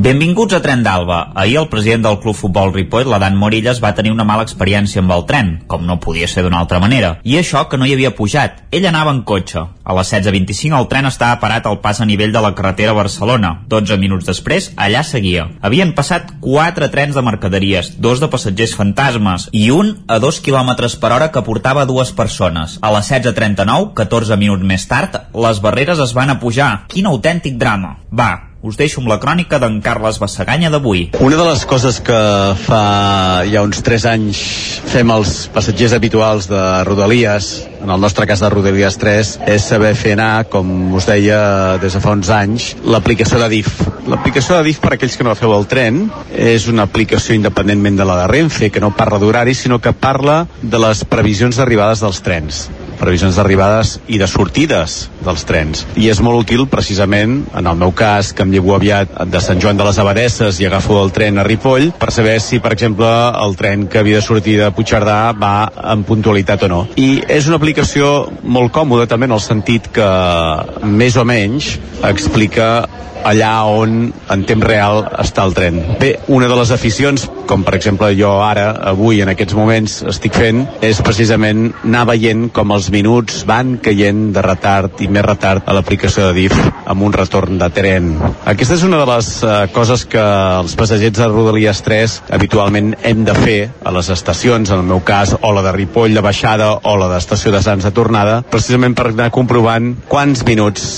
Benvinguts a Tren d'Alba. Ahir el president del Club Futbol Ripoll, l'Adan Morillas, va tenir una mala experiència amb el tren, com no podia ser d'una altra manera. I això que no hi havia pujat. Ell anava en cotxe. A les 16.25 el tren estava parat al pas a nivell de la carretera Barcelona. 12 minuts després, allà seguia. Havien passat 4 trens de mercaderies, dos de passatgers fantasmes i un a 2 km per hora que portava dues persones. A les 16.39, 14 minuts més tard, les barreres es van a pujar. Quin autèntic drama. Va, us deixo amb la crònica d'en Carles Bassaganya d'avui. Una de les coses que fa ja uns 3 anys fem els passatgers habituals de Rodalies, en el nostre cas de Rodalies 3, és saber fer anar, com us deia des de fa uns anys, l'aplicació de DIF. L'aplicació de DIF, per aquells que no la feu al tren, és una aplicació independentment de la de Renfe, que no parla d'horaris, sinó que parla de les previsions d'arribades dels trens previsions d'arribades i de sortides dels trens. I és molt útil precisament, en el meu cas, que em llevo aviat de Sant Joan de les Abadesses i agafo el tren a Ripoll, per saber si, per exemple, el tren que havia de sortir de Puigcerdà va en puntualitat o no. I és una aplicació molt còmoda també en el sentit que, més o menys, explica allà on en temps real està el tren. Bé, una de les aficions, com per exemple jo ara, avui, en aquests moments, estic fent, és precisament anar veient com els minuts van caient de retard i més retard a l'aplicació de DIF amb un retorn de tren. Aquesta és una de les uh, coses que els passatgers de Rodalies 3 habitualment hem de fer a les estacions, en el meu cas, o la de Ripoll de baixada o la d'estació de Sants de tornada, precisament per anar comprovant quants minuts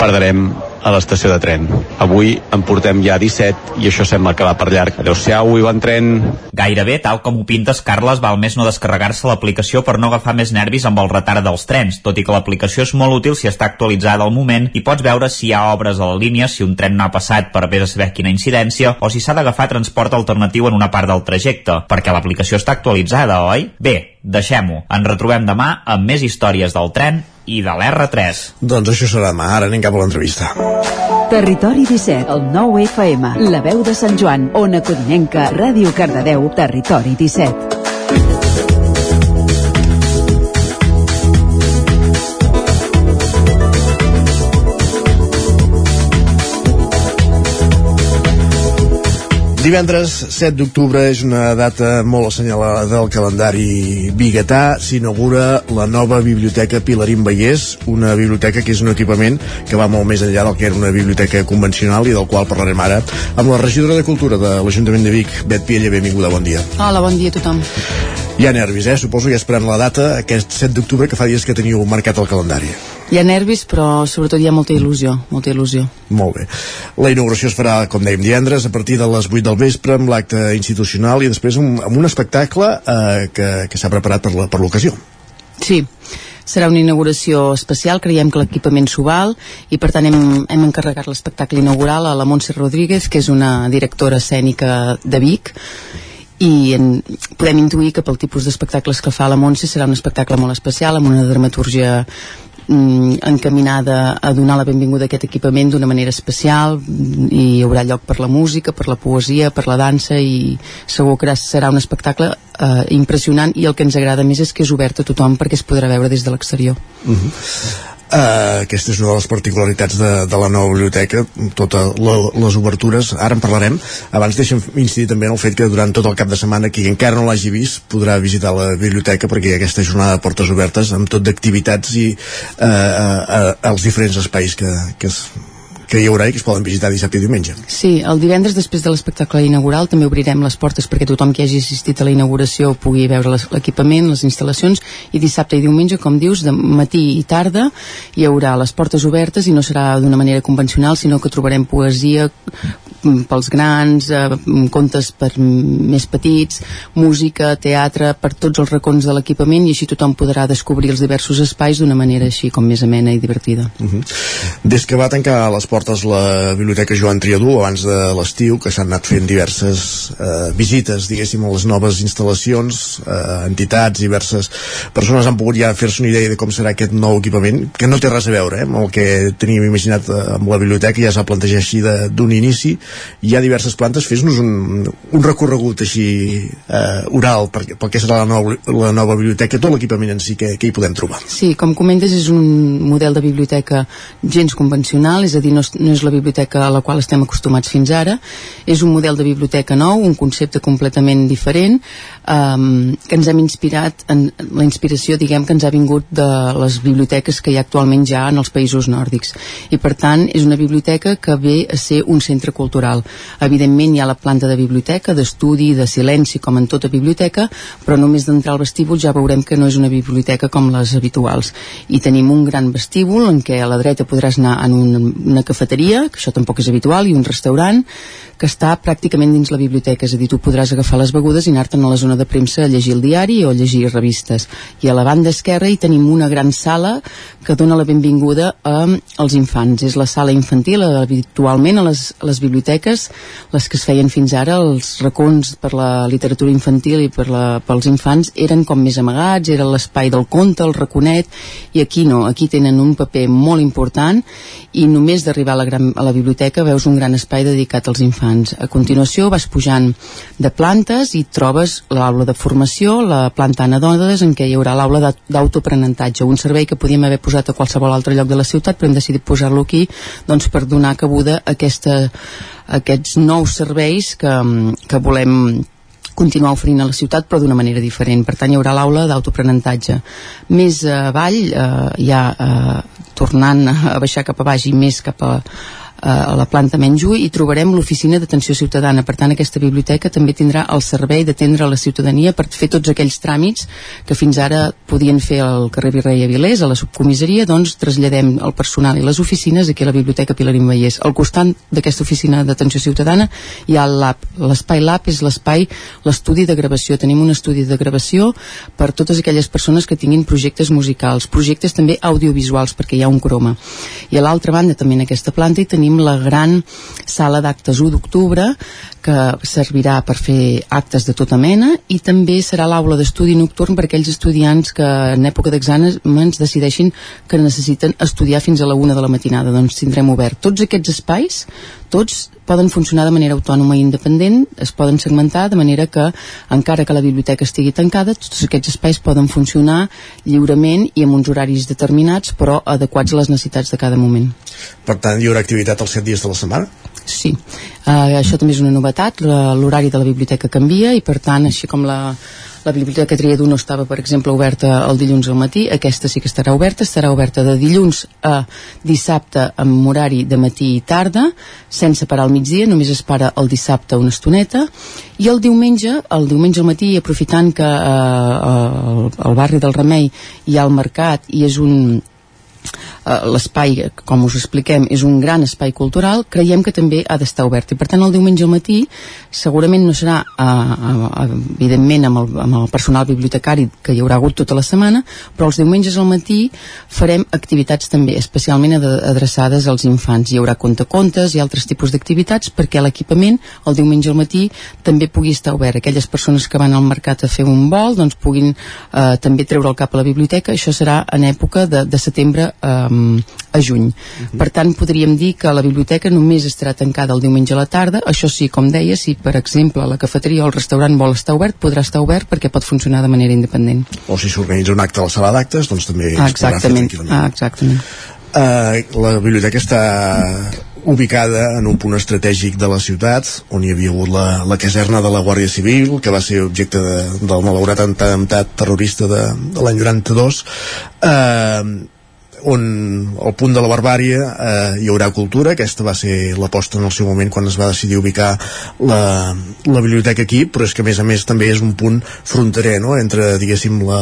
perdrem a l'estació de tren. Avui en portem ja 17 i això sembla que va per llarg. Adéu-siau i bon tren. Gairebé, tal com ho pintes, Carles, val més no descarregar-se l'aplicació per no agafar més nervis amb el retard dels trens, tot i que l'aplicació és molt útil si està actualitzada al moment i pots veure si hi ha obres a la línia, si un tren no ha passat per haver de saber quina incidència o si s'ha d'agafar transport alternatiu en una part del trajecte, perquè l'aplicació està actualitzada, oi? Bé, deixem-ho. Ens retrobem demà amb més històries del tren i de l'R3. Doncs això serà demà, ara anem cap a l'entrevista. Territori 17, el 9 FM, la veu de Sant Joan, Ona Codinenca, Ràdio Cardedeu, Territori 17. Divendres 7 d'octubre és una data molt assenyalada del calendari biguetà. S'inaugura la nova biblioteca Pilarín Vallès, una biblioteca que és un equipament que va molt més enllà del que era una biblioteca convencional i del qual parlarem ara amb la regidora de Cultura de l'Ajuntament de Vic, Bet Piella. Benvinguda, bon dia. Hola, bon dia a tothom. Hi ha nervis, eh? Suposo que esperant la data, aquest 7 d'octubre, que fa dies que teniu marcat el calendari. Hi ha nervis, però sobretot hi ha molta il·lusió, molta il·lusió. Molt bé. La inauguració es farà, com dèiem, divendres, a partir de les 8 del vespre, amb l'acte institucional i després amb, amb un espectacle eh, que, que s'ha preparat per l'ocasió. Sí, serà una inauguració especial, creiem que l'equipament s'ho val i per tant hem, hem encarregat l'espectacle inaugural a la Montse Rodríguez, que és una directora escènica de Vic i en, podem intuir que pel tipus d'espectacles que fa la Montse serà un espectacle molt especial amb una dramatúrgia mm, encaminada a donar la benvinguda a aquest equipament d'una manera especial mm, i hi haurà lloc per la música, per la poesia, per la dansa i segur que serà un espectacle eh, impressionant i el que ens agrada més és que és obert a tothom perquè es podrà veure des de l'exterior. Uh -huh. Uh, aquesta és una de les particularitats de, de la nova biblioteca, totes les obertures, ara en parlarem. Abans deixem incidir també en el fet que durant tot el cap de setmana qui encara no l'hagi vist podrà visitar la biblioteca perquè aquesta jornada de portes obertes amb tot d'activitats i uh, uh, uh, els diferents espais que, que es que hi haurà i que es poden visitar dissabte i diumenge. Sí, el divendres després de l'espectacle inaugural també obrirem les portes perquè tothom que hagi assistit a la inauguració pugui veure l'equipament, les instal·lacions i dissabte i diumenge, com dius, de matí i tarda hi haurà les portes obertes i no serà d'una manera convencional, sinó que trobarem poesia, pels grans, eh, mm, contes per més petits, música, teatre, per tots els racons de l'equipament i així tothom podrà descobrir els diversos espais d'una manera així com més amena i divertida. Uh -huh. Des que va tancar les portes la Biblioteca Joan Triadú abans de l'estiu, que s'han anat fent diverses eh, visites, diguéssim, a les noves instal·lacions, eh, entitats, diverses persones han pogut ja fer-se una idea de com serà aquest nou equipament, que no té res a veure eh, amb el que teníem imaginat eh, amb la biblioteca, ja s'ha plantejat així d'un inici, hi ha diverses plantes, fes-nos un, un recorregut així eh, oral per, pel que serà la nova, la nova biblioteca, tot l'equipament en si que, que hi podem trobar. Sí, com comentes és un model de biblioteca gens convencional, és a dir, no és, no és la biblioteca a la qual estem acostumats fins ara, és un model de biblioteca nou, un concepte completament diferent, um, que ens hem inspirat en la inspiració, diguem, que ens ha vingut de les biblioteques que hi ha actualment ja en els països nòrdics. I per tant, és una biblioteca que ve a ser un centre cultural cultural. Evidentment hi ha la planta de biblioteca, d'estudi, de silenci, com en tota biblioteca, però només d'entrar al vestíbul ja veurem que no és una biblioteca com les habituals. I tenim un gran vestíbul en què a la dreta podràs anar en una, una cafeteria, que això tampoc és habitual, i un restaurant, que està pràcticament dins la biblioteca, és a dir, tu podràs agafar les begudes i anar-te'n a la zona de premsa a llegir el diari o llegir revistes. I a la banda esquerra hi tenim una gran sala que dona la benvinguda a, als infants. És la sala infantil, habitualment a les, a les biblioteques, les que es feien fins ara, els racons per la literatura infantil i per la, pels infants eren com més amagats, era l'espai del conte, el raconet, i aquí no, aquí tenen un paper molt important i només d'arribar a, la gran, a la biblioteca veus un gran espai dedicat als infants. A continuació vas pujant de plantes i trobes l'aula de formació, la planta anadodes, en què hi haurà l'aula d'autoaprenentatge, un servei que podíem haver posat a qualsevol altre lloc de la ciutat, però hem decidit posar-lo aquí doncs, per donar cabuda a, aquesta, aquests nous serveis que, que volem continuar oferint a la ciutat però d'una manera diferent. Per tant, hi haurà l'aula d'autoaprenentatge. Més avall, eh, ja eh, tornant a baixar cap a baix i més cap a, a la planta menys 1 i trobarem l'oficina d'atenció ciutadana. Per tant, aquesta biblioteca també tindrà el servei d'atendre la ciutadania per fer tots aquells tràmits que fins ara podien fer al carrer Virrei Avilés, a la subcomissaria, doncs traslladem el personal i les oficines aquí a la Biblioteca Pilarín Vallès. Al costat d'aquesta oficina d'atenció ciutadana hi ha lab. L'espai lab és l'espai, l'estudi de gravació. Tenim un estudi de gravació per totes aquelles persones que tinguin projectes musicals, projectes també audiovisuals, perquè hi ha un croma. I a l'altra banda, també en aquesta planta, hi tenim tenim la gran sala d'actes 1 d'octubre que servirà per fer actes de tota mena i també serà l'aula d'estudi nocturn per aquells estudiants que en època d'exàmens decideixin que necessiten estudiar fins a la una de la matinada doncs tindrem obert tots aquests espais tots poden funcionar de manera autònoma i independent, es poden segmentar de manera que, encara que la biblioteca estigui tancada, tots aquests espais poden funcionar lliurement i amb uns horaris determinats, però adequats a les necessitats de cada moment. Per tant, hi haurà activitat els 7 dies de la setmana? Sí, uh, això també és una novetat, l'horari de la biblioteca canvia i per tant, així com la, la biblioteca Triadú no estava, per exemple, oberta el dilluns al matí, aquesta sí que estarà oberta, estarà oberta de dilluns a dissabte amb horari de matí i tarda, sense parar al migdia, només es para el dissabte una estoneta, i el diumenge, el diumenge al matí, aprofitant que eh, al, al barri del Remei hi ha el mercat i és un l'espai, com us expliquem, és un gran espai cultural, creiem que també ha d'estar obert. I per tant, el diumenge al matí segurament no serà, eh, eh, evidentment, amb el, amb el personal bibliotecari que hi haurà hagut tota la setmana, però els diumenges al matí farem activitats també, especialment adreçades als infants. Hi haurà contacontes i altres tipus d'activitats perquè l'equipament el diumenge al matí també pugui estar obert. Aquelles persones que van al mercat a fer un vol doncs puguin eh, també treure el cap a la biblioteca. Això serà en època de, de setembre eh, a juny. Uh mhm. -huh. Per tant, podríem dir que la biblioteca només estarà tancada el diumenge a la tarda. Això sí, com deia, si per exemple la cafeteria o el restaurant vol estar obert, podrà estar obert perquè pot funcionar de manera independent. O si s'organitza un acte a la sala d'actes, doncs també ah, exactament. Ah, exactament. Uh, la biblioteca està ubicada en un punt estratègic de la ciutat on hi havia hagut la, la caserna de la Guàrdia Civil que va ser objecte de, del malaurat atemptat terrorista de, de l'any 92 eh, on al punt de la barbària eh, hi haurà cultura, aquesta va ser l'aposta en el seu moment quan es va decidir ubicar la, la biblioteca aquí, però és que a més a més també és un punt fronterer no? entre diguéssim la,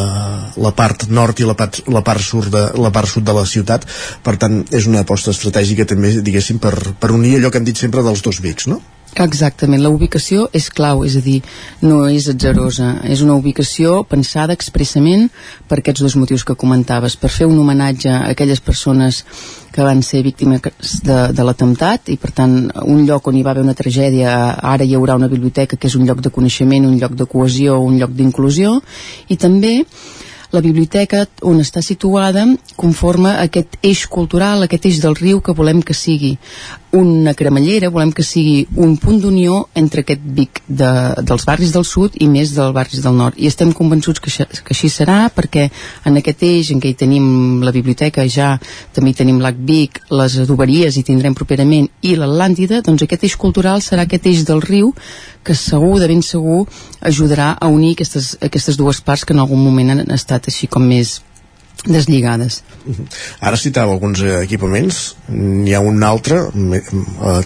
la part nord i la part, la, part sud de, la part sud de la ciutat, per tant és una aposta estratègica també diguéssim per, per unir allò que hem dit sempre dels dos Vics, no? Exactament, la ubicació és clau, és a dir, no és atzerosa, és una ubicació pensada expressament per aquests dos motius que comentaves, per fer un homenatge a aquelles persones que van ser víctimes de, de l'atemptat i per tant un lloc on hi va haver una tragèdia ara hi haurà una biblioteca que és un lloc de coneixement, un lloc de cohesió, un lloc d'inclusió i també la biblioteca on està situada conforma aquest eix cultural, aquest eix del riu que volem que sigui una cremallera, volem que sigui un punt d'unió entre aquest Vic de, dels barris del sud i més dels barris del nord. I estem convençuts que, que així serà perquè en aquest eix en què hi tenim la biblioteca ja, també hi tenim l'Ac Vic, les adoberies hi tindrem properament i l'Atlàntida, doncs aquest eix cultural serà aquest eix del riu que segur, de ben segur, ajudarà a unir aquestes, aquestes dues parts que en algun moment han estat així com més deslligades. Ara citava alguns eh, equipaments, n'hi ha un altre, eh,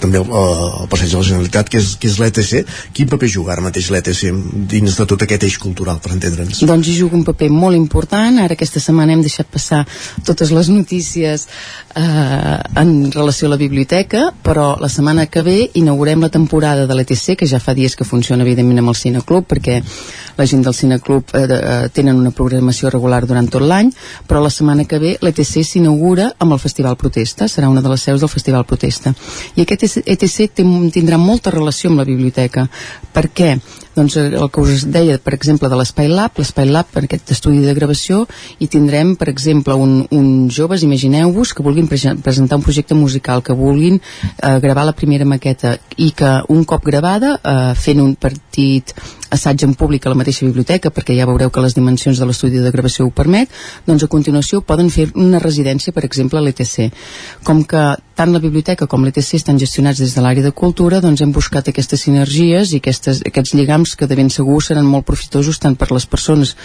també el, eh, el passeig de la Generalitat, que és, que és l'ETC. Quin paper juga ara mateix l'ETC dins de tot aquest eix cultural, per entendre'ns? Doncs hi juga un paper molt important. Ara aquesta setmana hem deixat passar totes les notícies eh, en relació a la biblioteca, però la setmana que ve inaugurem la temporada de l'ETC, que ja fa dies que funciona evidentment amb el Cineclub, perquè la gent del Cineclub eh, eh, tenen una programació regular durant tot l'any, però la setmana que ve l'ETC s'inaugura amb el Festival Protesta, serà una de les seus del Festival Protesta. I aquest ETC tindrà molta relació amb la biblioteca. Per què? doncs eh, el que us deia, per exemple, de l'Espai Lab, l'Espai Lab, per aquest estudi de gravació, i tindrem, per exemple, un joves, imagineu-vos, que vulguin pre presentar un projecte musical, que vulguin eh, gravar la primera maqueta, i que un cop gravada, eh, fent un partit assaig en públic a la mateixa biblioteca, perquè ja veureu que les dimensions de l'estudi de gravació ho permet, doncs a continuació poden fer una residència, per exemple, a l'ETC. Com que tant la biblioteca com l'ETC estan gestionats des de l'àrea de cultura, doncs hem buscat aquestes sinergies i aquestes, aquests lligams que de ben segur seran molt profitosos tant per les persones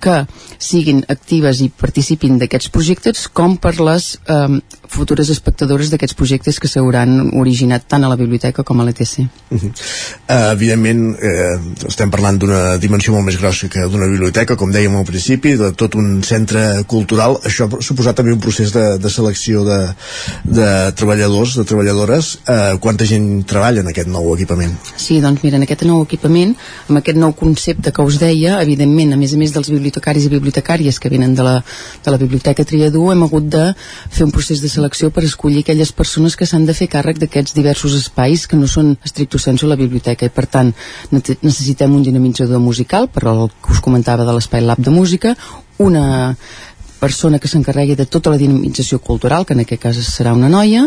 que siguin actives i participin d'aquests projectes com per les eh, futures espectadores d'aquests projectes que s'hauran originat tant a la biblioteca com a l'ETC. Uh -huh. uh, evidentment, eh, estem parlant d'una dimensió molt més grossa que d'una biblioteca, com dèiem al principi, de tot un centre cultural. Això ha suposat també un procés de, de selecció de, de treballadors, de treballadores. Uh, quanta gent treballa en aquest nou equipament? Sí, doncs mira, en aquest nou equipament, amb aquest nou concepte que us deia, evidentment, a més a més dels bibliotecaris i bibliotecàries que venen de la, de la Biblioteca Triadú, hem hagut de fer un procés de selecció per escollir aquelles persones que s'han de fer càrrec d'aquests diversos espais que no són estricto sensu la biblioteca i per tant necessitem un dinamitzador musical per el que us comentava de l'Espai Lab de Música una persona que s'encarregui de tota la dinamització cultural, que en aquest cas serà una noia.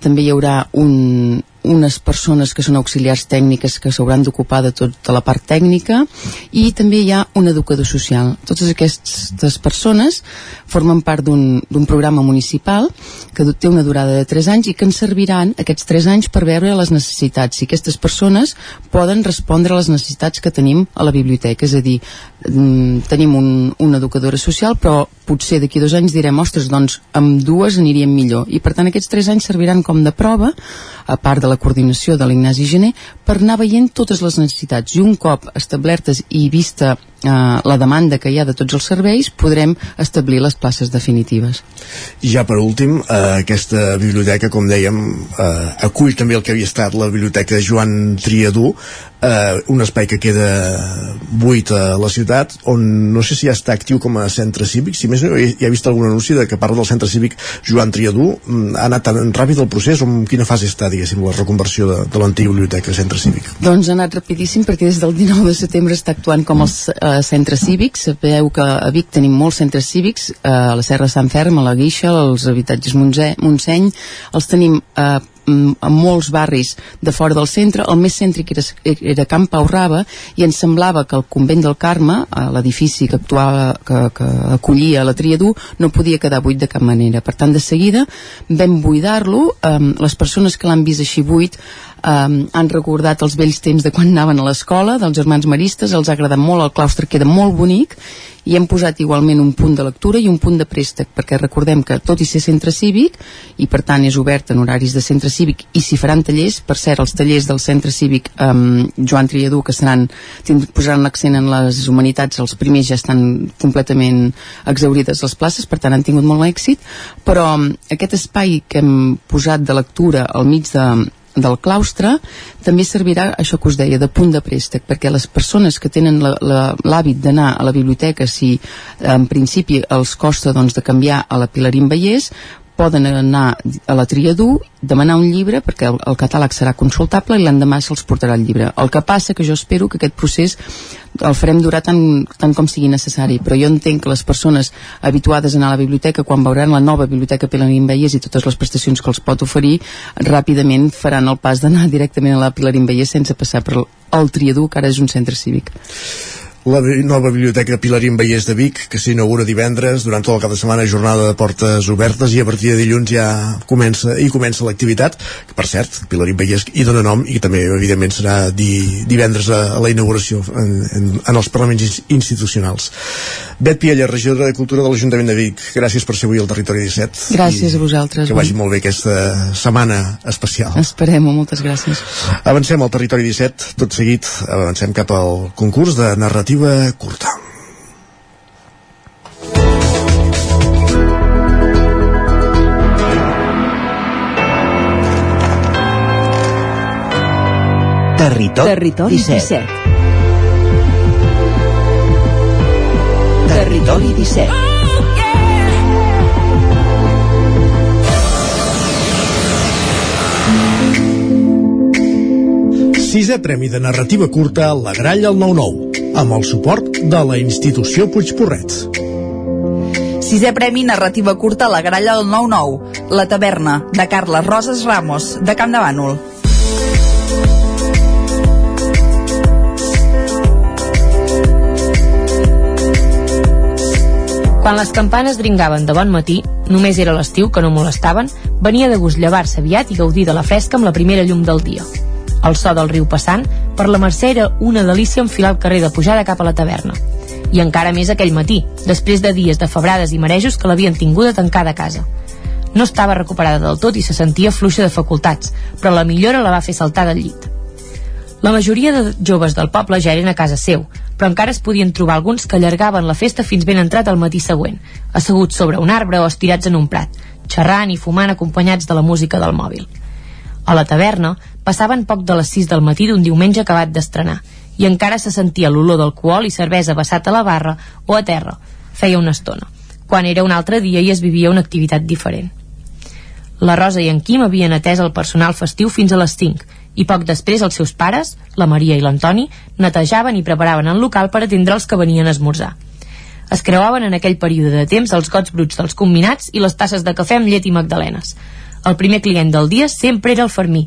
També hi haurà un, unes persones que són auxiliars tècniques que s'hauran d'ocupar de tota la part tècnica i també hi ha un educador social. Totes aquestes persones formen part d'un programa municipal que té una durada de 3 anys i que ens serviran aquests 3 anys per veure les necessitats. Si aquestes persones poden respondre a les necessitats que tenim a la biblioteca, és a dir, mm, tenim un, una educadora social però potser d'aquí dos anys direm ostres, doncs amb dues aniríem millor i per tant aquests 3 anys serviran com de prova a part de la coordinació de l'Ignasi Gené, per anar veient totes les necessitats. I un cop establertes i vista eh, la demanda que hi ha de tots els serveis, podrem establir les places definitives. I ja per últim, eh, aquesta biblioteca, com dèiem, eh, acull també el que havia estat la biblioteca Joan Triadú, eh, un espai que queda buit a la ciutat, on no sé si ja està actiu com a centre cívic, si més no, ja he vist algun anunci de que parla del centre cívic Joan Triadú, mm, ha anat tan ràpid el procés, o en quina fase està, diguéssim, la reconversió de, de l'antiga biblioteca centre cívic? Doncs ha anat rapidíssim perquè des del 19 de setembre està actuant com els eh, centres cívics. Sabeu que a Vic tenim molts centres cívics, eh, a la Serra Sant Ferm, a la Guixa, als habitatges Montse, Montseny, els tenim eh, a molts barris de fora del centre, el més cèntric era, era Camp Pau Raba i ens semblava que el convent del Carme, l'edifici que actuava, que, que acollia la Triadú, no podia quedar buit de cap manera. Per tant, de seguida vam buidar-lo, eh, les persones que l'han vist així buit eh, han recordat els vells temps de quan anaven a l'escola, dels germans maristes, els ha agradat molt, el claustre queda molt bonic i hem posat igualment un punt de lectura i un punt de préstec, perquè recordem que tot i ser centre cívic, i per tant és obert en horaris de centre cívic, i si faran tallers, per cert, els tallers del centre cívic um, Joan Triadú, que seran, posaran l'accent en les humanitats, els primers ja estan completament exaurides les places, per tant han tingut molt èxit, però um, aquest espai que hem posat de lectura al mig de, del claustre també servirà, això que us deia, de punt de préstec, perquè les persones que tenen l'hàbit d'anar a la biblioteca, si en principi els costa doncs, de canviar a la Pilarín Vallès, poden anar a la Triadú, demanar un llibre perquè el, el catàleg serà consultable i l'endemà se'ls portarà el llibre. El que passa que jo espero que aquest procés el farem durar tant, tant com sigui necessari, però jo entenc que les persones habituades a anar a la biblioteca, quan veuran la nova biblioteca Pilarín Vallès i totes les prestacions que els pot oferir, ràpidament faran el pas d'anar directament a la Pilarín Vallès sense passar per el Triadú, que ara és un centre cívic la nova biblioteca Pilarín Vallès de Vic, que s'inaugura divendres, durant tot el cap de setmana jornada de portes obertes i a partir de dilluns ja comença i comença l'activitat, que per cert, Pilarín Vallès hi dona nom i també evidentment serà di, divendres a, a la inauguració en, en, en els parlaments institucionals. Bet Piella, regidora de Cultura de l'Ajuntament de Vic, gràcies per ser avui al Territori 17. Gràcies a vosaltres. Que vagi molt bé aquesta setmana especial. Esperem-ho, moltes gràcies. Avancem al Territori 17, tot seguit avancem cap al concurs de narrativa narrativa curta. Territori, Territori 17. 17. Territori 17. Sisè Premi de Narrativa Curta La Gralla al 9-9 amb el suport de la institució Puigporret. Sisè Premi Narrativa Curta La Gralla del 9-9, La Taverna, de Carles Roses Ramos, de Camp de Bànol. Quan les campanes dringaven de bon matí, només era l'estiu que no molestaven, venia de gust llevar-se aviat i gaudir de la fresca amb la primera llum del dia. El so del riu passant, per la Mercè era una delícia enfilar el carrer de pujada cap a la taverna. I encara més aquell matí, després de dies de febrades i marejos que l'havien tinguda tancada a casa. No estava recuperada del tot i se sentia fluixa de facultats, però la millora la va fer saltar del llit. La majoria de joves del poble ja eren a casa seu, però encara es podien trobar alguns que allargaven la festa fins ben entrat al matí següent, asseguts sobre un arbre o estirats en un prat, xerrant i fumant acompanyats de la música del mòbil. A la taverna passaven poc de les 6 del matí d'un diumenge acabat d'estrenar i encara se sentia l'olor d'alcohol i cervesa vessat a la barra o a terra. Feia una estona, quan era un altre dia i es vivia una activitat diferent. La Rosa i en Quim havien atès el personal festiu fins a les 5 i poc després els seus pares, la Maria i l'Antoni, netejaven i preparaven el local per atendre els que venien a esmorzar. Es creuaven en aquell període de temps els gots bruts dels combinats i les tasses de cafè amb llet i magdalenes. El primer client del dia sempre era el Fermí,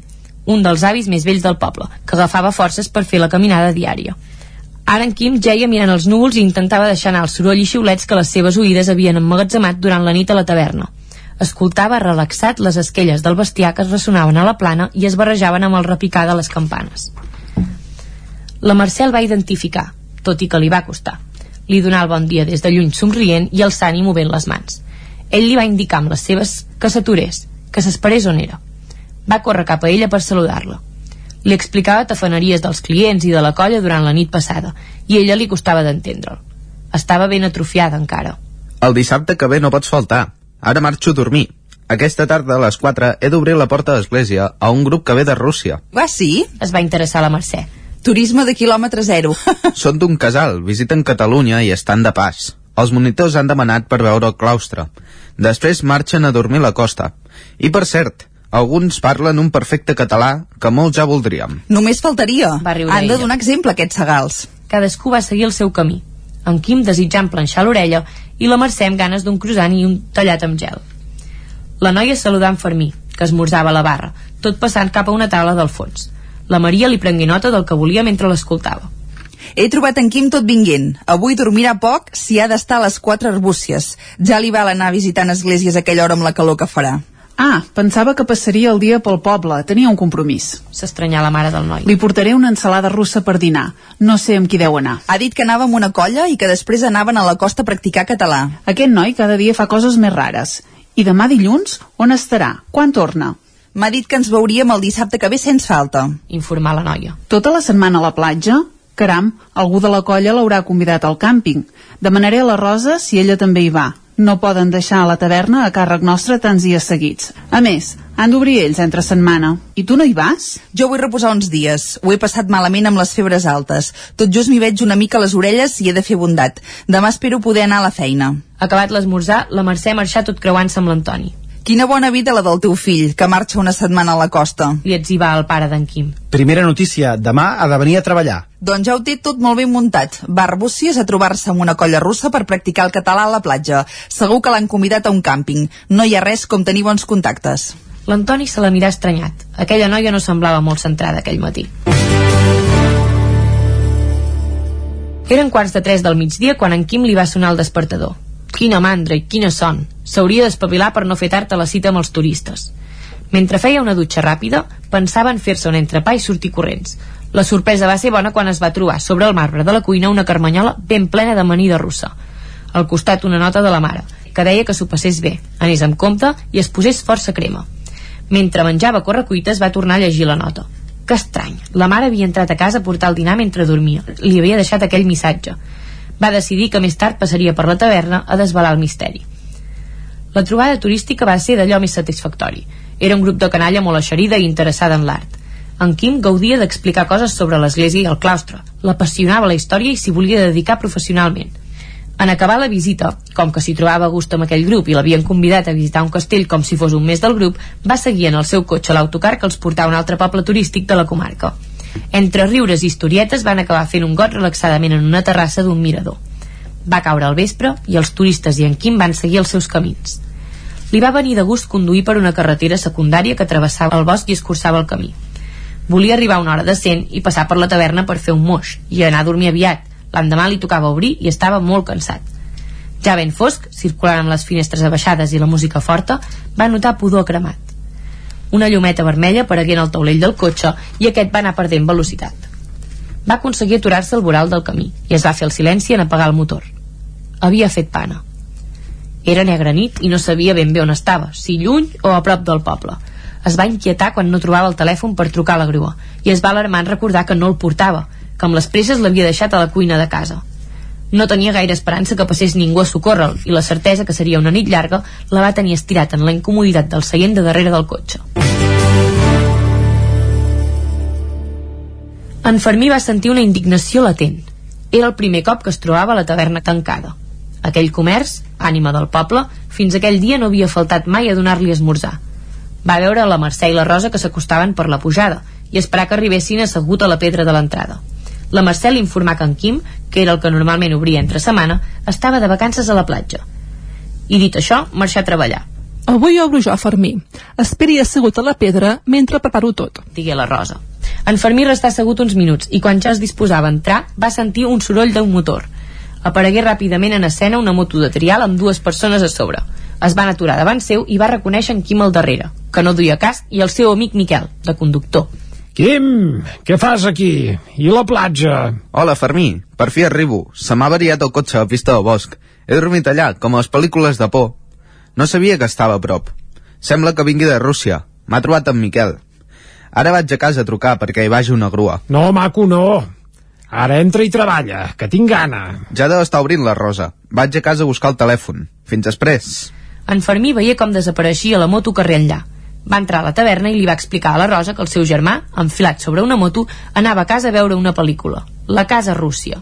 un dels avis més vells del poble, que agafava forces per fer la caminada diària. Ara en Quim jeia mirant els núvols i intentava deixar anar el soroll i xiulets que les seves oïdes havien emmagatzemat durant la nit a la taverna. Escoltava relaxat les esquelles del bestiar que es ressonaven a la plana i es barrejaven amb el repicar de les campanes. La Mercè el va identificar, tot i que li va costar. Li donà el bon dia des de lluny somrient i alçant i movent les mans. Ell li va indicar amb les seves que s'aturés, que s'esperés on era. Va córrer cap a ella per saludar-la. Li explicava tafaneries dels clients i de la colla durant la nit passada i ella li costava d'entendre'l. Estava ben atrofiada encara. El dissabte que ve no pots faltar. Ara marxo a dormir. Aquesta tarda a les 4 he d'obrir la porta d'església a un grup que ve de Rússia. Va, sí? Es va interessar la Mercè. Turisme de quilòmetre zero. [LAUGHS] Són d'un casal, visiten Catalunya i estan de pas. Els monitors han demanat per veure el claustre. Després marxen a dormir a la costa. I per cert, alguns parlen un perfecte català que molts ja voldríem. Només faltaria. Va riure Han de donar exemple, aquests segals. Cadascú va seguir el seu camí. En Quim desitjant planxar l'orella i la Mercè amb ganes d'un croissant i un tallat amb gel. La noia saludant Fermí, que esmorzava a la barra, tot passant cap a una taula del fons. La Maria li prengué nota del que volia mentre l'escoltava. He trobat en Quim tot vinguent. Avui dormirà poc si ha d'estar a les quatre arbúcies. Ja li val anar visitant esglésies a aquella hora amb la calor que farà. Ah, pensava que passaria el dia pel poble. Tenia un compromís. S'estranyà la mare del noi. Li portaré una ensalada russa per dinar. No sé amb qui deu anar. Ha dit que anava amb una colla i que després anaven a la costa a practicar català. Aquest noi cada dia fa coses més rares. I demà dilluns, on estarà? Quan torna? M'ha dit que ens veuríem el dissabte que ve sense falta. Informar la noia. Tota la setmana a la platja? Caram, algú de la colla l'haurà convidat al càmping. Demanaré a la Rosa si ella també hi va. No poden deixar a la taverna a càrrec nostre tants dies seguits. A més, han d'obrir ells entre setmana. I tu no hi vas? Jo vull reposar uns dies. Ho he passat malament amb les febres altes. Tot just m'hi veig una mica a les orelles i he de fer bondat. Demà espero poder anar a la feina. Acabat l'esmorzar, la Mercè marxà tot creuant-se amb l'Antoni. Quina bona vida la del teu fill, que marxa una setmana a la costa. Li etzibà el pare d'en Quim. Primera notícia, demà ha de venir a treballar. Doncs ja ho té tot molt ben muntat. Va a Arbúcies a trobar-se amb una colla russa per practicar el català a la platja. Segur que l'han convidat a un càmping. No hi ha res com tenir bons contactes. L'Antoni se la mirà estranyat. Aquella noia no semblava molt centrada aquell matí. Eren quarts de tres del migdia quan en Quim li va sonar el despertador. Quina mandra i quina son. S'hauria d'espavilar per no fer tard a la cita amb els turistes. Mentre feia una dutxa ràpida, pensava en fer-se un entrepà i sortir corrents. La sorpresa va ser bona quan es va trobar sobre el marbre de la cuina una carmanyola ben plena d'amanida russa. Al costat una nota de la mare, que deia que s'ho passés bé, anés amb compte i es posés força crema. Mentre menjava correcuites va tornar a llegir la nota. Que estrany, la mare havia entrat a casa a portar el dinar mentre dormia. Li havia deixat aquell missatge. Va decidir que més tard passaria per la taverna a desvelar el misteri. La trobada turística va ser d'allò més satisfactori. Era un grup de canalla molt eixerida i interessada en l'art. En Quim gaudia d'explicar coses sobre l'església i el claustre. L'apassionava la història i s'hi volia dedicar professionalment. En acabar la visita, com que s'hi trobava a gust amb aquell grup i l'havien convidat a visitar un castell com si fos un mes del grup, va seguir en el seu cotxe l'autocar que els portava a un altre poble turístic de la comarca. Entre riures i historietes van acabar fent un got relaxadament en una terrassa d'un mirador. Va caure al vespre i els turistes i en Quim van seguir els seus camins. Li va venir de gust conduir per una carretera secundària que travessava el bosc i escurçava el camí. Volia arribar a una hora decent i passar per la taverna per fer un moix i anar a dormir aviat. L'endemà li tocava obrir i estava molt cansat. Ja ben fosc, circulant amb les finestres abaixades i la música forta, va notar pudor cremat. Una llumeta vermella aparegué en el taulell del cotxe i aquest va anar perdent velocitat. Va aconseguir aturar-se al voral del camí i es va fer el silenci en apagar el motor. Havia fet pana. Era negra nit i no sabia ben bé on estava, si lluny o a prop del poble. Es va inquietar quan no trobava el telèfon per trucar a la grua i es va alarmar en recordar que no el portava, que amb les presses l'havia deixat a la cuina de casa. No tenia gaire esperança que passés ningú a socórrer i la certesa que seria una nit llarga la va tenir estirat en la incomoditat del seient de darrere del cotxe. En Fermí va sentir una indignació latent. Era el primer cop que es trobava a la taverna tancada. Aquell comerç, ànima del poble, fins aquell dia no havia faltat mai a donar-li esmorzar. Va veure la Mercè i la Rosa que s'acostaven per la pujada i esperar que arribessin assegut a la pedra de l'entrada. La Mercè li informà que en Quim, que era el que normalment obria entre setmana, estava de vacances a la platja. I dit això, marxà a treballar. Avui obro jo, Fermí. Esperi assegut a la pedra mentre preparo tot. Digué la Rosa. En Fermí restà assegut uns minuts i quan ja es disposava a entrar va sentir un soroll d'un motor. Aparegué ràpidament en escena una moto de trial amb dues persones a sobre. Es van aturar davant seu i va reconèixer en Quim al darrere, que no duia casc, i el seu amic Miquel, de conductor. Quim, què fas aquí? I la platja? Hola, Fermí. Per fi arribo. Se m'ha variat el cotxe a pista del bosc. He dormit allà, com a les pel·lícules de por. No sabia que estava a prop. Sembla que vingui de Rússia. M'ha trobat en Miquel. Ara vaig a casa a trucar perquè hi vagi una grua. No, maco, no. Ara entra i treballa, que tinc gana. Ja deu estar obrint la Rosa. Vaig a casa a buscar el telèfon. Fins després. En Fermí veia com desapareixia la moto carrer enllà. Va entrar a la taverna i li va explicar a la Rosa que el seu germà, enfilat sobre una moto, anava a casa a veure una pel·lícula, La casa Rússia.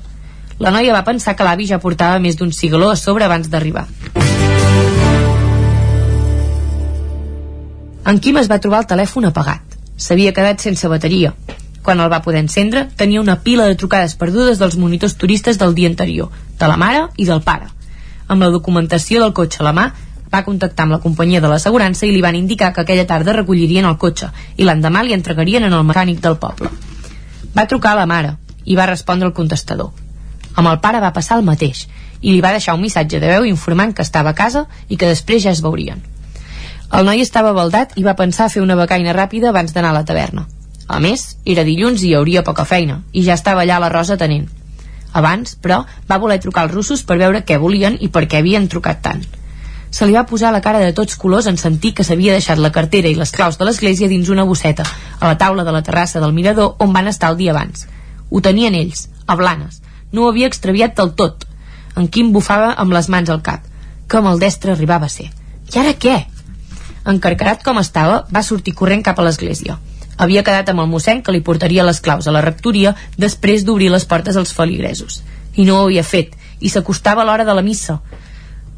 La noia va pensar que l'avi ja portava més d'un cigaló a sobre abans d'arribar. En Quim es va trobar el telèfon apagat. S'havia quedat sense bateria. Quan el va poder encendre, tenia una pila de trucades perdudes dels monitors turistes del dia anterior, de la mare i del pare. Amb la documentació del cotxe a la mà, va contactar amb la companyia de l'assegurança i li van indicar que aquella tarda recollirien el cotxe i l'endemà li entregarien en el mecànic del poble. Va trucar a la mare i va respondre el contestador. Amb el pare va passar el mateix i li va deixar un missatge de veu informant que estava a casa i que després ja es veurien. El noi estava baldat i va pensar fer una becaina ràpida abans d'anar a la taverna. A més, era dilluns i hi hauria poca feina, i ja estava allà la Rosa tenent. Abans, però, va voler trucar als russos per veure què volien i per què havien trucat tant. Se li va posar la cara de tots colors en sentir que s'havia deixat la cartera i les claus de l'església dins una bosseta, a la taula de la terrassa del mirador on van estar el dia abans. Ho tenien ells, a Blanes. No ho havia extraviat del tot. En Quim bufava amb les mans al cap. Que maldestre arribava a ser. I ara què? Encarcarat com estava, va sortir corrent cap a l'església havia quedat amb el mossèn que li portaria les claus a la rectoria després d'obrir les portes als feligresos. I no ho havia fet, i s'acostava l'hora de la missa.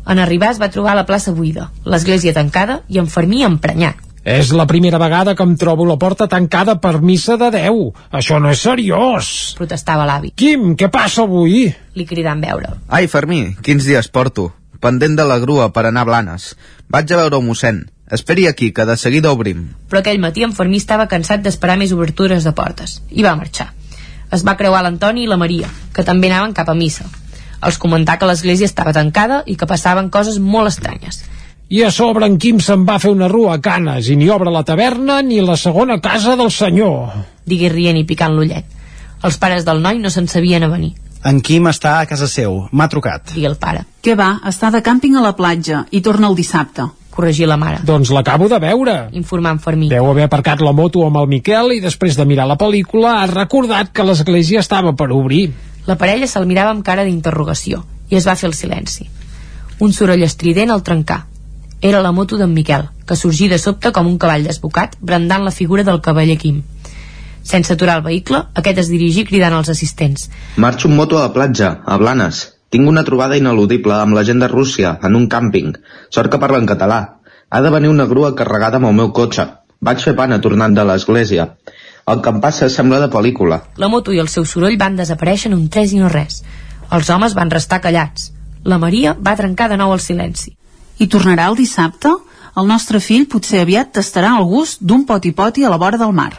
En arribar es va trobar la plaça buida, l'església tancada i en Fermí emprenyat. És la primera vegada que em trobo la porta tancada per missa de Déu. Això no és seriós. Protestava l'avi. Quim, què passa avui? Li cridant veure. Ai, Fermí, quins dies porto. Pendent de la grua per anar a Blanes. Vaig a veure un mossèn. Esperi aquí, que de seguida obrim. Però aquell matí en Fermí estava cansat d'esperar més obertures de portes. I va marxar. Es va creuar l'Antoni i la Maria, que també anaven cap a missa. Els comentà que l'església estava tancada i que passaven coses molt estranyes. I a sobre en Quim se'n va fer una rua a Canes i ni obre la taverna ni la segona casa del senyor. Digui rient i picant l'ullet. Els pares del noi no se'n sabien a venir. En Quim està a casa seu. M'ha trucat. I el pare. Què va? Està de càmping a la platja i torna el dissabte corregir la mare. Doncs l'acabo de veure. Informant Fermí. Deu haver aparcat la moto amb el Miquel i després de mirar la pel·lícula ha recordat que l'església estava per obrir. La parella se'l mirava amb cara d'interrogació i es va fer el silenci. Un soroll estrident al trencar. Era la moto d'en Miquel, que sorgí de sobte com un cavall desbocat, brandant la figura del cavaller Quim. Sense aturar el vehicle, aquest es dirigí cridant als assistents. Marxo amb moto a la platja, a Blanes. Tinc una trobada ineludible amb la gent de Rússia, en un càmping. Sort que parla en català. Ha de venir una grua carregada amb el meu cotxe. Vaig fer pana tornant de l'església. El que em passa sembla de pel·lícula. La moto i el seu soroll van desaparèixer en un tres i no res. Els homes van restar callats. La Maria va trencar de nou el silenci. I tornarà el dissabte? El nostre fill potser aviat tastarà el gust d'un poti-poti a la vora del mar.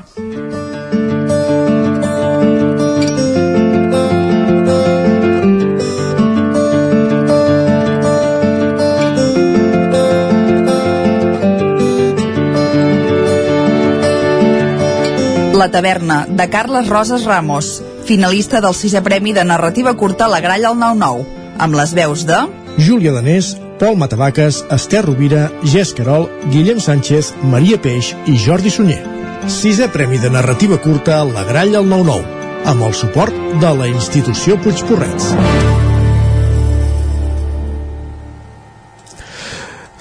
La taverna, de Carles Roses Ramos, finalista del sisè premi de narrativa curta La Gralla al 9-9, amb les veus de... Júlia Danés, Pol Matavaques, Esther Rovira, Gés Carol, Guillem Sánchez, Maria Peix i Jordi Sunyer. Sisè premi de narrativa curta La Gralla al 9-9, amb el suport de la institució Puigporrets.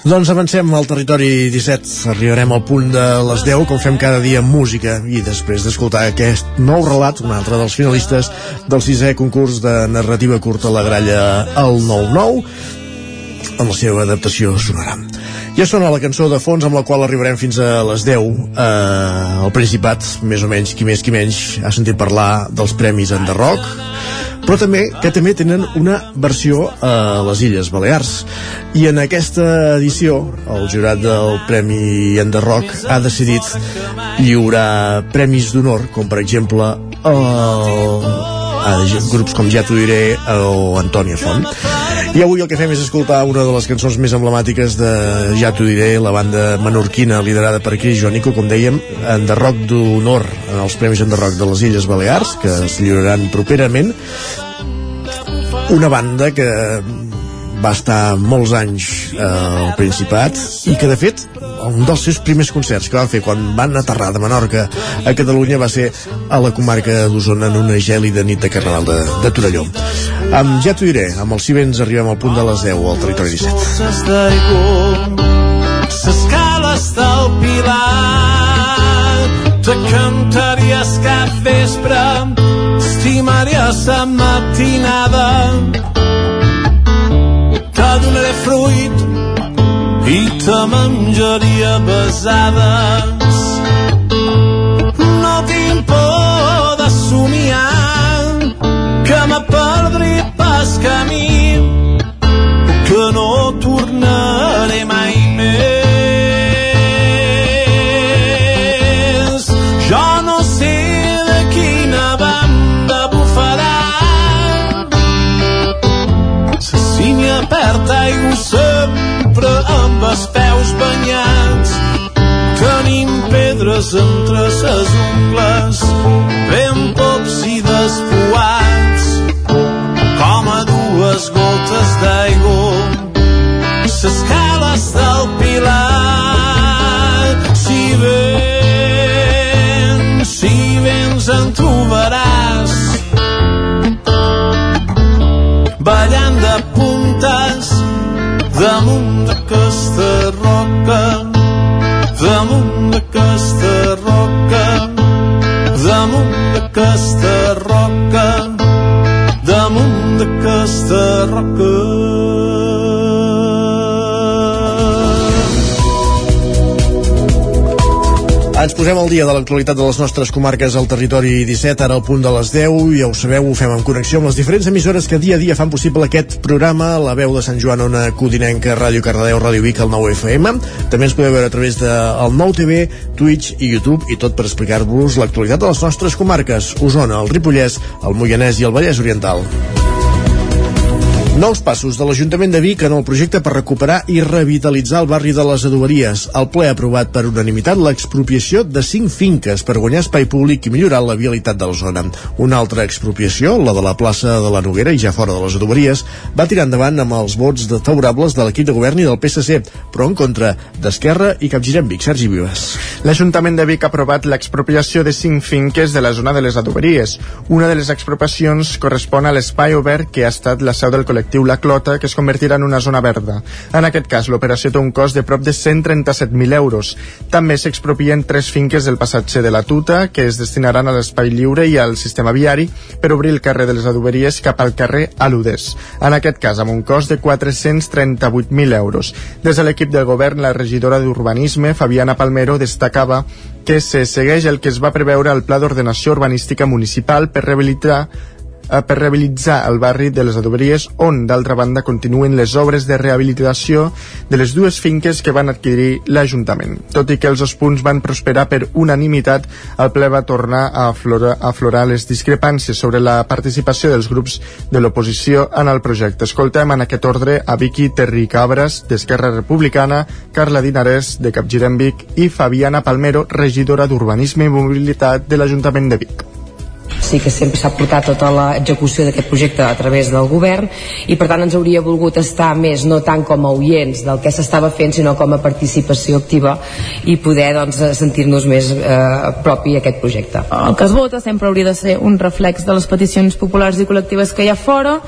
Doncs avancem al territori 17. Arribarem al punt de les 10, com fem cada dia amb música. I després d'escoltar aquest nou relat, un altre dels finalistes del sisè concurs de narrativa curta La Gralla al 9-9, amb la seva adaptació sonarà. Ja sona la cançó de fons amb la qual arribarem fins a les 10 eh, al Principat, més o menys, qui més qui menys ha sentit parlar dels premis en The Rock però també que també tenen una versió a les Illes Balears. I en aquesta edició el jurat del Premi Enderroc ha decidit lliurar premis d'honor com per exemple el, a grups com Ja t'ho diré o Antònia Font i avui el que fem és escoltar una de les cançons més emblemàtiques de Ja t'ho diré, la banda menorquina liderada per Cris Joanico, com dèiem, en de rock d'honor en els Premis en de rock de les Illes Balears, que es lliuraran properament. Una banda que va estar molts anys eh, al Principat i que de fet un dels seus primers concerts que van fer quan van aterrar de Menorca a Catalunya va ser a la comarca d'Osona en una gèlida nit de Carnaval de, de Torelló. Amb Ja t'ho diré, amb els Civens arribem al punt de les 10 al territori 17. S'escales del Pilar te cantaries cap vespre estimaries a matinada te donaré fruit te menjaria besades. No tinc por de somiar que me perdré pas camí que no tornaré mai els peus banyats tenim pedres entre ses ungles ben pocs i despuats com a dues gotes d'aigua ses cales del Pilar. Si vens si vens en trobaràs. Ballant de puntes damunt d'aquesta roca damunt d'aquesta roca damunt d'aquesta roca damunt d'aquesta roca Ens posem al dia de l'actualitat de les nostres comarques al territori 17, ara al punt de les 10, ja ho sabeu, ho fem en connexió amb les diferents emissores que dia a dia fan possible aquest programa, la veu de Sant Joan, Ona Codinenca, Ràdio Cardedeu, Ràdio Vic, el 9 FM. També ens podeu veure a través del nou TV, Twitch i YouTube, i tot per explicar-vos l'actualitat de les nostres comarques, Osona, el Ripollès, el Moianès i el Vallès Oriental. Nous passos de l'Ajuntament de Vic en el projecte per recuperar i revitalitzar el barri de les Adoberies. El ple ha aprovat per unanimitat l'expropiació de cinc finques per guanyar espai públic i millorar la vialitat de la zona. Una altra expropiació, la de la plaça de la Noguera i ja fora de les Adoberies, va tirar endavant amb els vots de favorables de l'equip de govern i del PSC, però en contra d'Esquerra i Capgirem Vic. Sergi Vives. L'Ajuntament de Vic ha aprovat l'expropiació de cinc finques de la zona de les adoberies. Una de les expropiacions correspon a l'espai obert que ha estat la seu del col·lectiu La Clota, que es convertirà en una zona verda. En aquest cas, l'operació té un cost de prop de 137.000 euros. També s'expropien tres finques del passatge de la Tuta, que es destinaran a l'espai lliure i al sistema viari per obrir el carrer de les adoberies cap al carrer Aludés. En aquest cas, amb un cost de 438.000 euros. Des de l'equip del govern, la regidora d'Urbanisme, Fabiana Palmero, destacava que se segueix el que es va preveure al Pla d'Ordenació Urbanística Municipal per rehabilitar eh, per rehabilitar el barri de les adoberies on, d'altra banda, continuen les obres de rehabilitació de les dues finques que van adquirir l'Ajuntament. Tot i que els dos punts van prosperar per unanimitat, el ple va tornar a aflorar, a aflorar les discrepàncies sobre la participació dels grups de l'oposició en el projecte. Escoltem en aquest ordre a Vicky Terri Cabres, d'Esquerra Republicana, Carla Dinarès, de Capgirem Vic, i Fabiana Palmero, regidora d'Urbanisme i Mobilitat de l'Ajuntament de Vic sí que sempre s'ha portat tota l'execució d'aquest projecte a través del govern i per tant ens hauria volgut estar més no tant com a oients del que s'estava fent sinó com a participació activa i poder doncs, sentir-nos més eh, propi aquest projecte. El que es vota sempre hauria de ser un reflex de les peticions populars i col·lectives que hi ha fora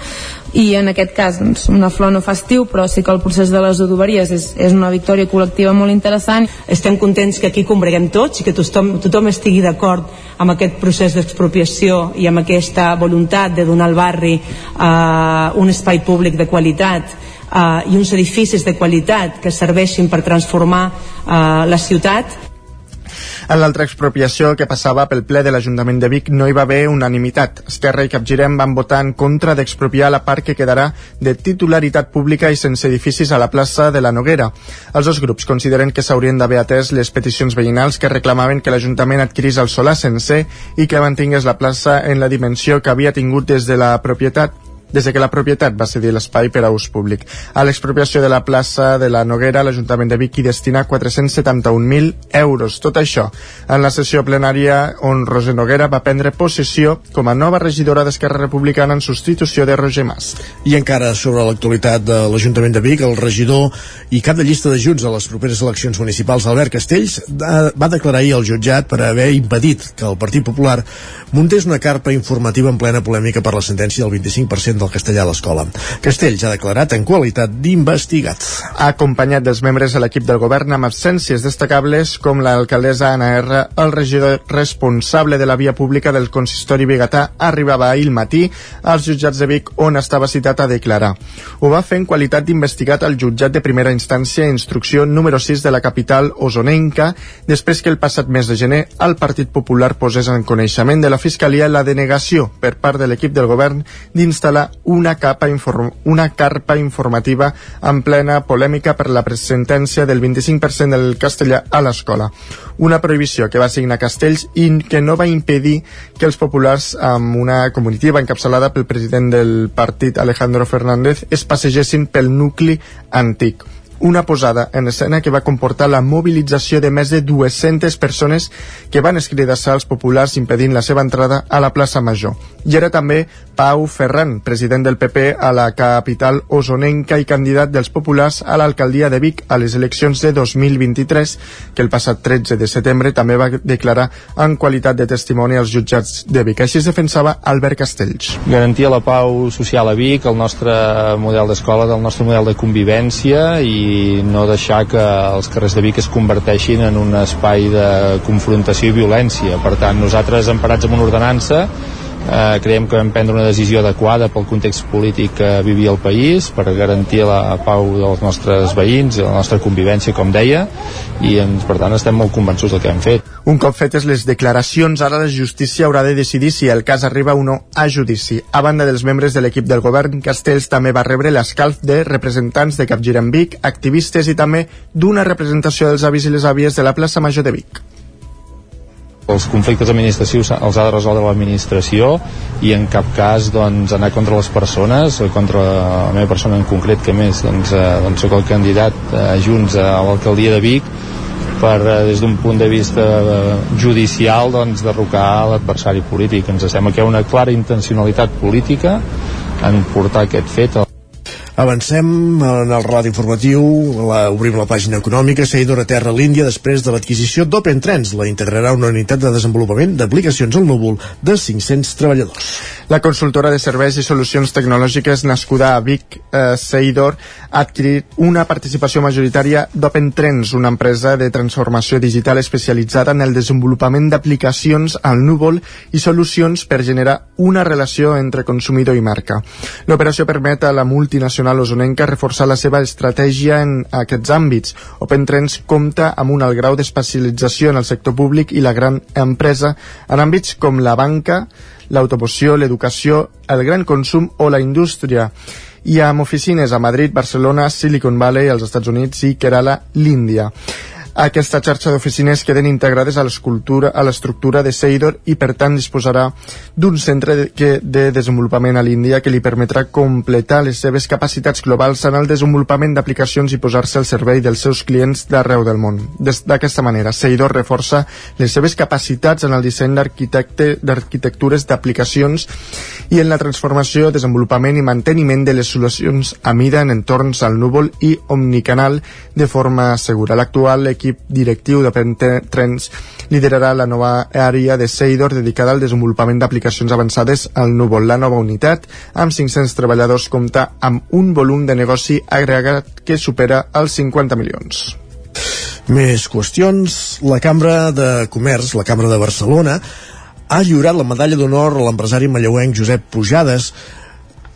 i en aquest cas doncs, una flor no fa estiu però sí que el procés de les adoberies és, és una victòria col·lectiva molt interessant estem contents que aquí combreguem tots i que tothom, tothom estigui d'acord amb aquest procés d'expropiació i amb aquesta voluntat de donar al barri eh, un espai públic de qualitat eh, i uns edificis de qualitat que serveixin per transformar eh, la ciutat en l'altra expropiació que passava pel ple de l'Ajuntament de Vic no hi va haver unanimitat. Esquerra i Capgirem van votar en contra d'expropiar la part que quedarà de titularitat pública i sense edificis a la plaça de la Noguera. Els dos grups consideren que s'haurien d'haver atès les peticions veïnals que reclamaven que l'Ajuntament adquirís el solar sencer i que mantingués la plaça en la dimensió que havia tingut des de la propietat des de que la propietat va cedir l'espai per a ús públic. A l'expropiació de la plaça de la Noguera, l'Ajuntament de Vic hi destina 471.000 euros. Tot això en la sessió plenària on Roser Noguera va prendre possessió com a nova regidora d'Esquerra Republicana en substitució de Roger Mas. I encara sobre l'actualitat de l'Ajuntament de Vic, el regidor i cap de llista de Junts a les properes eleccions municipals, Albert Castells, va declarar ahir al jutjat per haver impedit que el Partit Popular muntés una carpa informativa en plena polèmica per la sentència del 25% del castellà a l'escola. Castells ha declarat en qualitat d'investigat. Ha acompanyat dels membres de l'equip del govern amb absències destacables com l'alcaldessa Anna R, el regidor responsable de la via pública del consistori bigatà arribava ahir al matí als jutjats de Vic on estava citat a declarar. Ho va fer en qualitat d'investigat al jutjat de primera instància instrucció número 6 de la capital osonenca després que el passat mes de gener el Partit Popular posés en coneixement de la Fiscalia la denegació per part de l'equip del govern d'instal·lar una, capa una carpa informativa en plena polèmica per la sentència del 25% del castellà a l'escola. Una prohibició que va signar Castells i que no va impedir que els populars amb una comunitiva encapçalada pel president del partit Alejandro Fernández es passegessin pel nucli antic una posada en escena que va comportar la mobilització de més de 200 persones que van escridassar als populars impedint la seva entrada a la plaça Major. I era també Pau Ferran, president del PP a la capital osonenca i candidat dels populars a l'alcaldia de Vic a les eleccions de 2023, que el passat 13 de setembre també va declarar en qualitat de testimoni als jutjats de Vic. Així es defensava Albert Castells. Garantir la pau social a Vic, el nostre model d'escola, el nostre model de convivència i no deixar que els carrers de Vic es converteixin en un espai de confrontació i violència. Per tant, nosaltres, emparats amb una ordenança, eh, creiem que vam prendre una decisió adequada pel context polític que vivia el país per garantir la pau dels nostres veïns i la nostra convivència, com deia, i ens, per tant estem molt convençuts del que hem fet. Un cop fetes les declaracions, ara la justícia haurà de decidir si el cas arriba o no a judici. A banda dels membres de l'equip del govern, Castells també va rebre l'escalf de representants de Capgirem Vic, activistes i també d'una representació dels avis i les àvies de la plaça Major de Vic els conflictes administratius els ha de resoldre l'administració i en cap cas doncs, anar contra les persones, contra la meva persona en concret, que més doncs, eh, doncs soc el candidat eh, Junts a l'alcaldia de Vic per, eh, des d'un punt de vista eh, judicial, doncs, derrocar l'adversari polític. Ens sembla que hi ha una clara intencionalitat política en portar aquest fet Avancem en el ràdio informatiu, la, obrim la pàgina econòmica, Seidor a terra a l'Índia després de l'adquisició d'Open Trends. La integrarà una unitat de desenvolupament d'aplicacions al núvol de 500 treballadors. La consultora de serveis i solucions tecnològiques nascuda a Vic, eh, Seidor, ha adquirit una participació majoritària d'Open Trends, una empresa de transformació digital especialitzada en el desenvolupament d'aplicacions al núvol i solucions per generar una relació entre consumidor i marca. L'operació permet a la multinacional nacional osonenca reforçar la seva estratègia en aquests àmbits. Open Trends compta amb un alt grau d'especialització en el sector públic i la gran empresa en àmbits com la banca, l'automoció, l'educació, el gran consum o la indústria i amb oficines a Madrid, Barcelona, Silicon Valley, als Estats Units i Kerala, l'Índia. Aquesta xarxa d'oficines queden integrades a l'estructura de Seidor i per tant disposarà d'un centre de, de desenvolupament a l'Índia que li permetrà completar les seves capacitats globals en el desenvolupament d'aplicacions i posar-se al servei dels seus clients d'arreu del món. D'aquesta manera, Seidor reforça les seves capacitats en el disseny d'arquitectures d'aplicacions i en la transformació, desenvolupament i manteniment de les solucions a mida en entorns al núvol i omnicanal de forma segura. L'actual l'equip directiu de Trends liderarà la nova àrea de Seidor dedicada al desenvolupament d'aplicacions avançades al núvol. La nova unitat, amb 500 treballadors, compta amb un volum de negoci agregat que supera els 50 milions. Més qüestions. La Cambra de Comerç, la Cambra de Barcelona, ha lliurat la medalla d'honor a l'empresari malleuenc Josep Pujades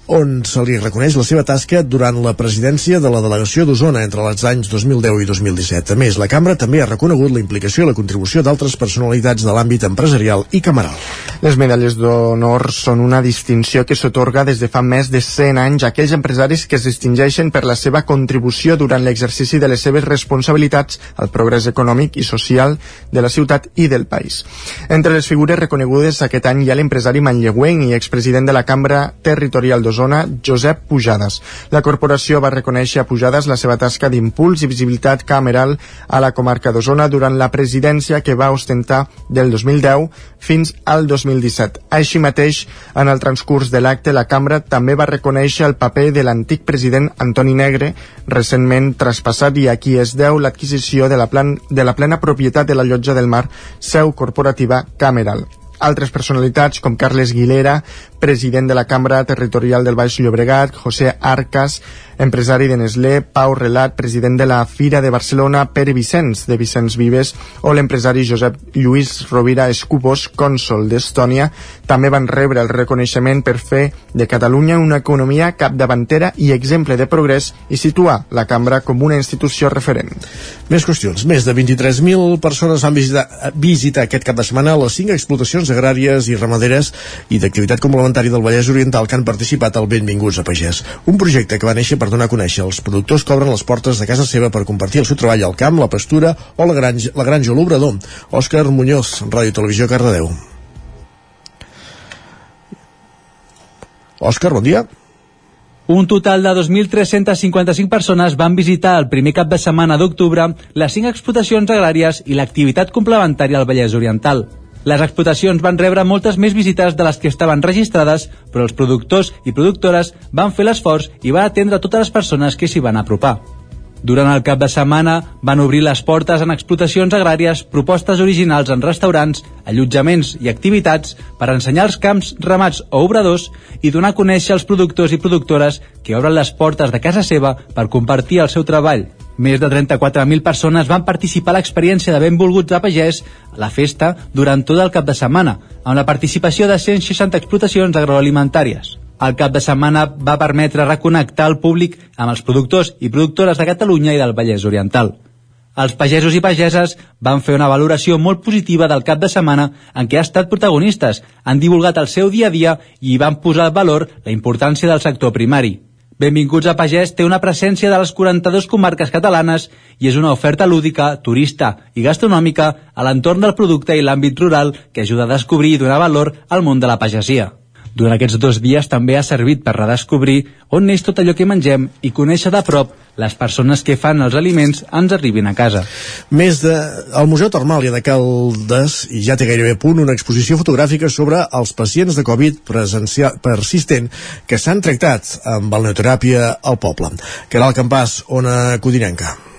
on se li reconeix la seva tasca durant la presidència de la delegació d'Osona entre els anys 2010 i 2017. A més, la cambra també ha reconegut la implicació i la contribució d'altres personalitats de l'àmbit empresarial i cameral. Les medalles d'honor són una distinció que s'otorga des de fa més de 100 anys a aquells empresaris que es distingeixen per la seva contribució durant l'exercici de les seves responsabilitats al progrés econòmic i social de la ciutat i del país. Entre les figures reconegudes aquest any hi ha l'empresari manlleuenc i expresident de la Cambra Territorial d'Osona d'Osona, Josep Pujades. La corporació va reconèixer a Pujades la seva tasca d'impuls i visibilitat cameral a la comarca d'Osona durant la presidència que va ostentar del 2010 fins al 2017. Així mateix, en el transcurs de l'acte, la cambra també va reconèixer el paper de l'antic president Antoni Negre, recentment traspassat i a qui es deu l'adquisició de, la plan de la plena propietat de la llotja del mar, seu corporativa Cameral. Altres personalitats com Carles Guilera, president de la Cambra Territorial del Baix Llobregat, José Arcas, empresari de Nestlé, Pau Relat, president de la Fira de Barcelona, Pere Vicenç, de Vicenç Vives, o l'empresari Josep Lluís Rovira Escupos, cònsol d'Estònia, també van rebre el reconeixement per fer de Catalunya una economia capdavantera i exemple de progrés i situar la cambra com una institució referent. Més qüestions. Més de 23.000 persones van visitar, visitar aquest cap de setmana les cinc explotacions agràries i ramaderes i d'activitat complementària del Vallès Oriental que han participat al Benvinguts a Pagès. Un projecte que va néixer per donar a conèixer els productors que obren les portes de casa seva per compartir el seu treball al camp, la pastura o la granja, la granja o l'obrador. Òscar Muñoz, Ràdio Televisió Cardedeu. Òscar, bon dia. Un total de 2.355 persones van visitar el primer cap de setmana d'octubre les cinc explotacions agràries i l'activitat complementària al Vallès Oriental. Les explotacions van rebre moltes més visites de les que estaven registrades, però els productors i productores van fer l'esforç i van atendre totes les persones que s'hi van apropar. Durant el cap de setmana van obrir les portes en explotacions agràries, propostes originals en restaurants, allotjaments i activitats per ensenyar els camps, ramats o obradors i donar a conèixer els productors i productores que obren les portes de casa seva per compartir el seu treball. Més de 34.000 persones van participar a l'experiència de Benvolguts a Pagès a la festa durant tot el cap de setmana, amb la participació de 160 explotacions agroalimentàries. El cap de setmana va permetre reconnectar el públic amb els productors i productores de Catalunya i del Vallès Oriental. Els pagesos i pageses van fer una valoració molt positiva del cap de setmana en què ha estat protagonistes, han divulgat el seu dia a dia i van posar valor la importància del sector primari. Benvinguts a Pagès té una presència de les 42 comarques catalanes i és una oferta lúdica, turista i gastronòmica a l'entorn del producte i l'àmbit rural que ajuda a descobrir i donar valor al món de la pagesia. Durant aquests dos dies també ha servit per redescobrir on neix tot allò que mengem i conèixer de prop les persones que fan els aliments ens arribin a casa. Més de... El Museu Termàlia de Caldes ja té gairebé punt una exposició fotogràfica sobre els pacients de Covid persistent que s'han tractat amb balneoteràpia al poble. Caral Campàs, Ona Codinenca.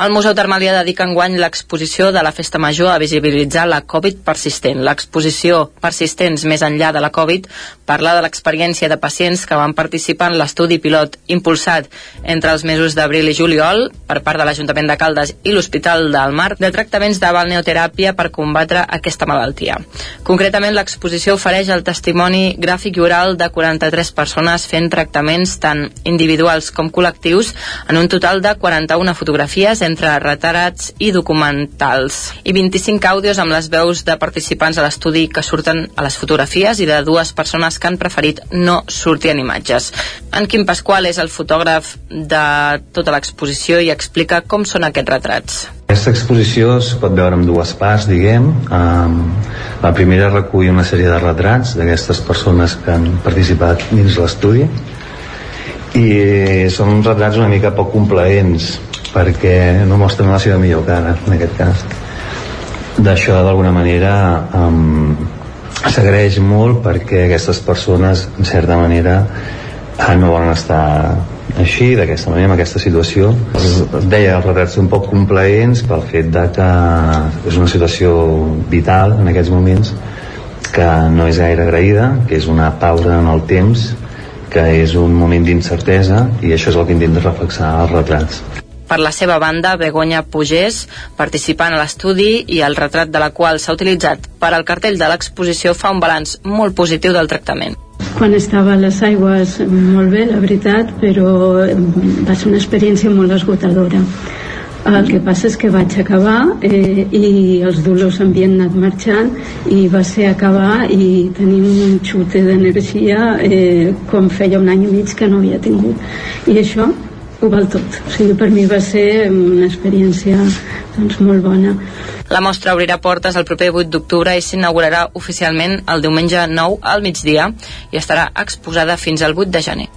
El Museu Termàlia dedica enguany l'exposició de la Festa Major a visibilitzar la Covid persistent. L'exposició Persistents més enllà de la Covid parla de l'experiència de pacients que van participar en l'estudi pilot impulsat entre els mesos d'abril i juliol per part de l'Ajuntament de Caldes i l'Hospital del Mar de tractaments de balneoteràpia per combatre aquesta malaltia. Concretament, l'exposició ofereix el testimoni gràfic i oral de 43 persones fent tractaments tant individuals com col·lectius en un total de 41 fotografies entre retarats i documentals i 25 àudios amb les veus de participants a l'estudi que surten a les fotografies i de dues persones que han preferit no sortir en imatges. En Quim Pasqual és el fotògraf de tota l'exposició i explica com són aquests retrats. Aquesta exposició es pot veure en dues parts, diguem. Um, la primera recull una sèrie de retrats d'aquestes persones que han participat dins l'estudi i són uns retrats una mica poc complaents perquè no mostren la seva millor cara en aquest cas d'això d'alguna manera um, s'agraeix molt perquè aquestes persones en certa manera eh, no volen estar així, d'aquesta manera, en aquesta situació. Es deia, els retrats són poc complaents pel fet de que és una situació vital en aquests moments que no és gaire agraïda, que és una pausa en el temps, que és un moment d'incertesa i això és el que intenta reflexar els retrats. Per la seva banda, Begoña Pugés, participant a l'estudi i el retrat de la qual s'ha utilitzat per al cartell de l'exposició, fa un balanç molt positiu del tractament. Quan estava a les aigües, molt bé, la veritat, però va ser una experiència molt esgotadora. El que passa és que vaig acabar eh, i els dolors havien anat marxant i va ser acabar i tenir un xute d'energia eh, com feia un any i mig que no havia tingut. I això ho val tot. O sigui, per mi va ser una experiència doncs, molt bona. La mostra obrirà portes el proper 8 d'octubre i s'inaugurarà oficialment el diumenge 9 al migdia i estarà exposada fins al 8 de gener.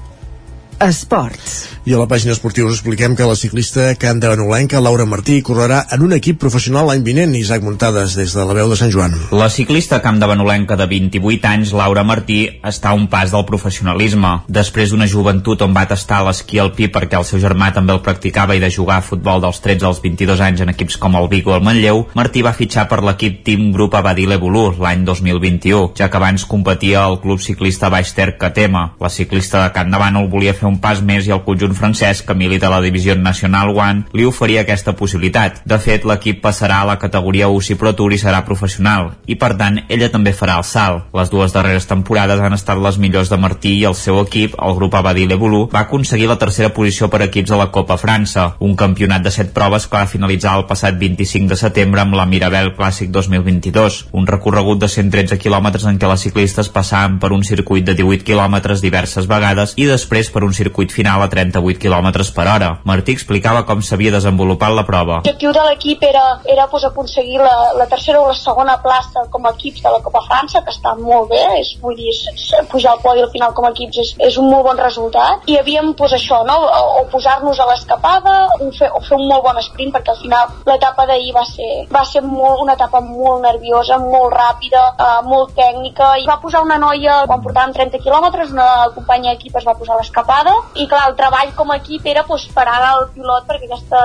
Esports. I a la pàgina esportiva us expliquem que la ciclista candanolenca Laura Martí correrà en un equip professional l'any vinent. Isaac Muntades, des de la veu de Sant Joan. La ciclista campdevanolenca de 28 anys, Laura Martí, està a un pas del professionalisme. Després d'una joventut on va tastar l'esquí alpí perquè el seu germà també el practicava i de jugar a futbol dels 13 als 22 anys en equips com el Vigo o el Manlleu, Martí va fitxar per l'equip Team Group Abadile Bolú l'any 2021, ja que abans competia al club ciclista Baix Ter Catema. La ciclista de Campdevànol volia fer un pas més i el conjunt francès, que milita la divisió nacional One, li oferia aquesta possibilitat. De fet, l'equip passarà a la categoria UCI Pro Tour i serà professional, i per tant, ella també farà el salt. Les dues darreres temporades han estat les millors de Martí i el seu equip, el grup Abadile Boulou, va aconseguir la tercera posició per equips a la Copa França, un campionat de set proves que va finalitzar el passat 25 de setembre amb la Mirabel Clàssic 2022, un recorregut de 113 quilòmetres en què les ciclistes passaven per un circuit de 18 quilòmetres diverses vegades i després per un circuit final a 38 km per hora. Martí explicava com s'havia desenvolupat la prova. L'objectiu de l'equip era, era pues, aconseguir la, la tercera o la segona plaça com a equips de la Copa França, que està molt bé, és, vull dir, pujar al podi al final com a equips és, és un molt bon resultat, i havíem pues, això, no? o, o posar-nos a l'escapada o, fer, o fer un molt bon sprint, perquè al final l'etapa d'ahir va ser, va ser molt, una etapa molt nerviosa, molt ràpida, eh, molt tècnica, i va posar una noia, quan portàvem 30 quilòmetres, una companya d'equip es va posar a l'escapada, i clar, el treball com a equip era pues, parar el pilot perquè aquesta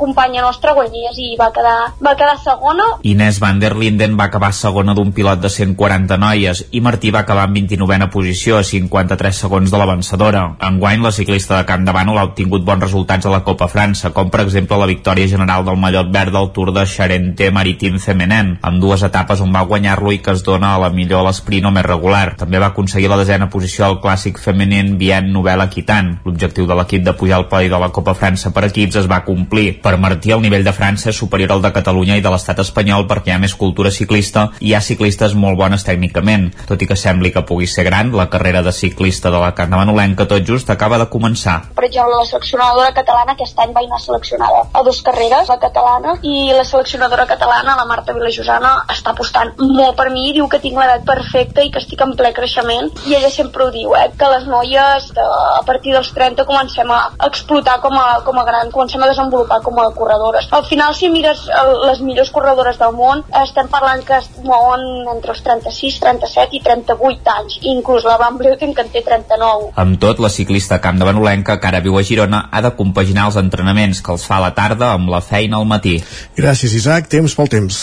companya nostra guanyés i va quedar, va quedar segona. Inés van der Linden va acabar segona d'un pilot de 140 noies i Martí va acabar en 29a posició a 53 segons de la vencedora. Enguany, la ciclista de Camp de Bànol ha obtingut bons resultats a la Copa França, com per exemple la victòria general del mallot verd del Tour de Charente Maritime Femenen, amb dues etapes on va guanyar-lo i que es dona a la millor a l'esprint o més regular. També va aconseguir la desena posició al clàssic feminin Bien Novel Aquitant. L'objectiu de l'equip de al podi de la Copa França per equips es va complir. Per Martí, el nivell de França és superior al de Catalunya i de l'estat espanyol perquè hi ha més cultura ciclista i hi ha ciclistes molt bones tècnicament. Tot i que sembli que pugui ser gran, la carrera de ciclista de la Carnavanolenca tot just acaba de començar. Per exemple, la seleccionadora catalana aquest any va anar seleccionada a dues carreres, la catalana, i la seleccionadora catalana, la Marta Vilajosana, està apostant molt per mi, diu que tinc l'edat perfecta i que estic en ple creixement, i ella sempre ho diu, eh, que les noies de, a partir dels 30 comencem a explotar com a, com a gran, comencem a desenvolupar com a corredores. Al final, si mires les millors corredores del món, estem parlant que es mouen entre els 36, 37 i 38 anys. I inclús la Van Bleuten, que en té 39. Amb tot, la ciclista campdevanolenca, que ara viu a Girona, ha de compaginar els entrenaments que els fa a la tarda amb la feina al matí. Gràcies, Isaac. Temps pel temps.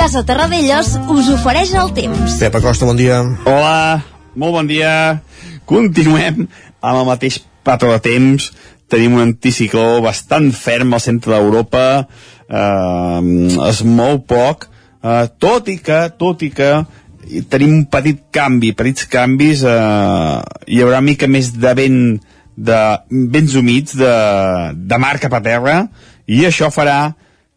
Casa Terradellos us ofereix el temps. Pep Acosta, bon dia. Hola, molt bon dia. Continuem amb el mateix patró de temps. Tenim un anticicló bastant ferm al centre d'Europa. Eh, es mou poc. Eh, tot i que, tot i que tenim un petit canvi, petits canvis. Eh, hi haurà mica més de vent de vents humits de, de mar cap a terra i això farà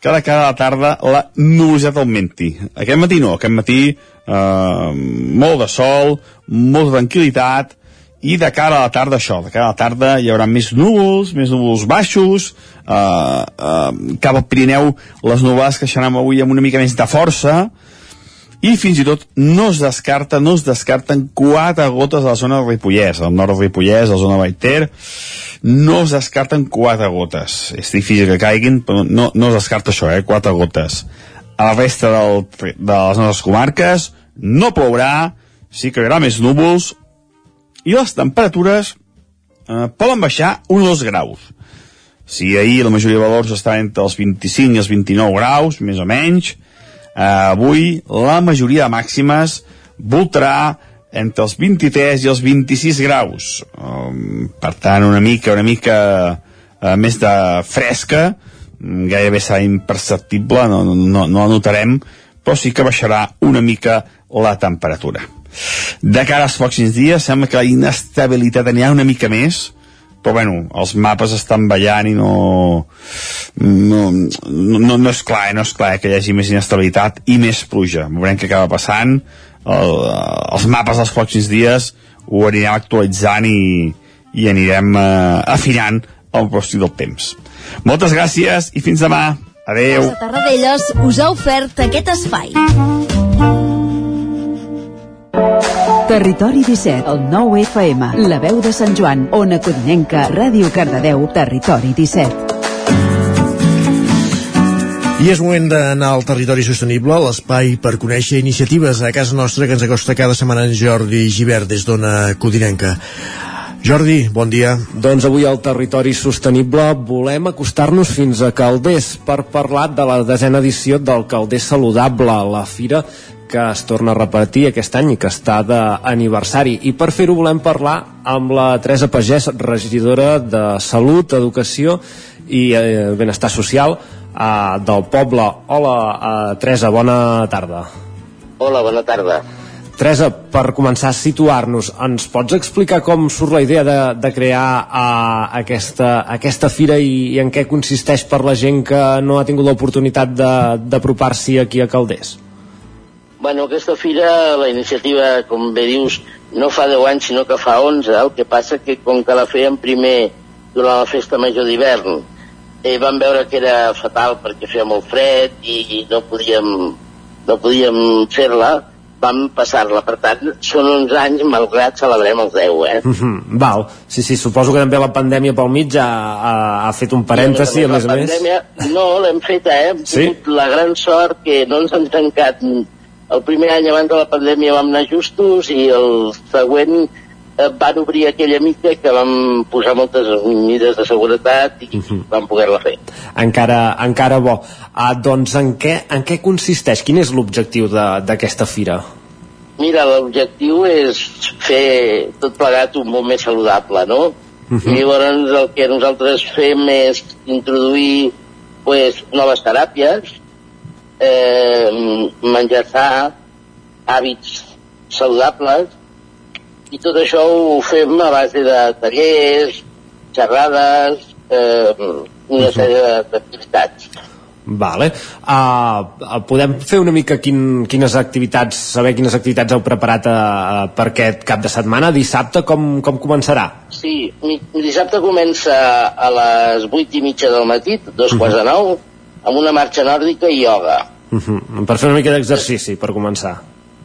que de cara a la tarda la nuvolositat augmenti. Aquest matí no, aquest matí eh, molt de sol, molta tranquil·litat, i de cara a la tarda això, de cara a la tarda hi haurà més núvols, més núvols baixos, eh, eh, cap al Pirineu les nuvolades que xerem avui amb una mica més de força, i fins i tot no es descarta, no es descarten quatre gotes a la zona del Ripollès, al nord del Ripollès, a la zona Baiter, no es descarten quatre gotes. És difícil que caiguin, però no, no es descarta això, eh? quatre gotes. A la resta del, de les nostres comarques no plourà, sí que hi haurà més núvols, i les temperatures eh, poden baixar 1 o 2 graus. Si ahir la majoria de valors estaven entre els 25 i els 29 graus, més o menys, eh, avui la majoria de màximes voltarà entre els 23 i els 26 graus. Um, per tant, una mica, una mica uh, més de fresca, gairebé serà imperceptible, no, no, no, la notarem, però sí que baixarà una mica la temperatura. De cara als pròxims dies, sembla que la inestabilitat anirà una mica més, però bueno, els mapes estan ballant i no no, no, no és clar, eh? no és clar que hi hagi més inestabilitat i més pluja. Veurem què acaba passant, el, els mapes dels pròxims dies ho anirem actualitzant i, i anirem eh, afinant el rostre del temps. Moltes gràcies i fins demà. Adeu. Us ha ofert aquest espai. Territori 17, el 9 FM, la veu de Sant Joan, Ona Codinenca, Ràdio Cardedeu, Territori 17. I és moment d'anar al territori sostenible, l'espai per conèixer iniciatives a casa nostra que ens acosta cada setmana en Jordi Givert des d'Ona Codinenca. Jordi, bon dia. Doncs avui al Territori Sostenible volem acostar-nos fins a Calders per parlar de la desena edició del Calders Saludable, la fira que es torna a repetir aquest any i que està d'aniversari. I per fer-ho volem parlar amb la Teresa Pagès, regidora de Salut, Educació i eh, Benestar Social eh, del poble. Hola, eh, Teresa, bona tarda. Hola, bona tarda. Teresa, per començar a situar-nos, ens pots explicar com surt la idea de, de crear uh, aquesta, aquesta fira i, i en què consisteix per la gent que no ha tingut l'oportunitat d'apropar-s'hi aquí a Calders? Bueno, aquesta fira, la iniciativa, com bé dius, no fa 10 anys, sinó que fa 11. El que passa que com que la fèiem primer durant la festa major d'hivern, eh, vam veure que era fatal perquè feia molt fred i no podíem, no podíem fer-la, vam passar-la. Per tant, són 11 anys, malgrat celebrem els 10, eh? Mm -hmm, val, sí, sí, suposo que també la pandèmia pel mig ha, ha, ha fet un parèntesi, a més a més. Pandèmia, no, l'hem fet, eh? Hem Sí? tingut la gran sort que no ens han tancat. El primer any abans de la pandèmia vam anar justos i el següent eh, van obrir aquella mica que vam posar moltes mesures de seguretat i vam poder-la fer. Encara, encara bo. Uh, doncs en què, en què consisteix? Quin és l'objectiu de- d'aquesta fira? Mira, l'objectiu és fer tot plegat un món més saludable, no? Mhm. I llavors el que nosaltres fem és introduir pues, noves teràpies, eh, menjar sa, hàbits saludables, i tot això ho fem a base de tallers, xerrades, eh, una sèrie d'activitats. Vale. Uh, podem fer una mica quin, quines activitats, saber quines activitats heu preparat uh, per aquest cap de setmana? Dissabte com, com començarà? Sí, dissabte comença a les 8 i mitja del matí, dos quarts de nou, amb una marxa nòrdica i ioga. Uh -huh. Per fer una mica d'exercici, per començar.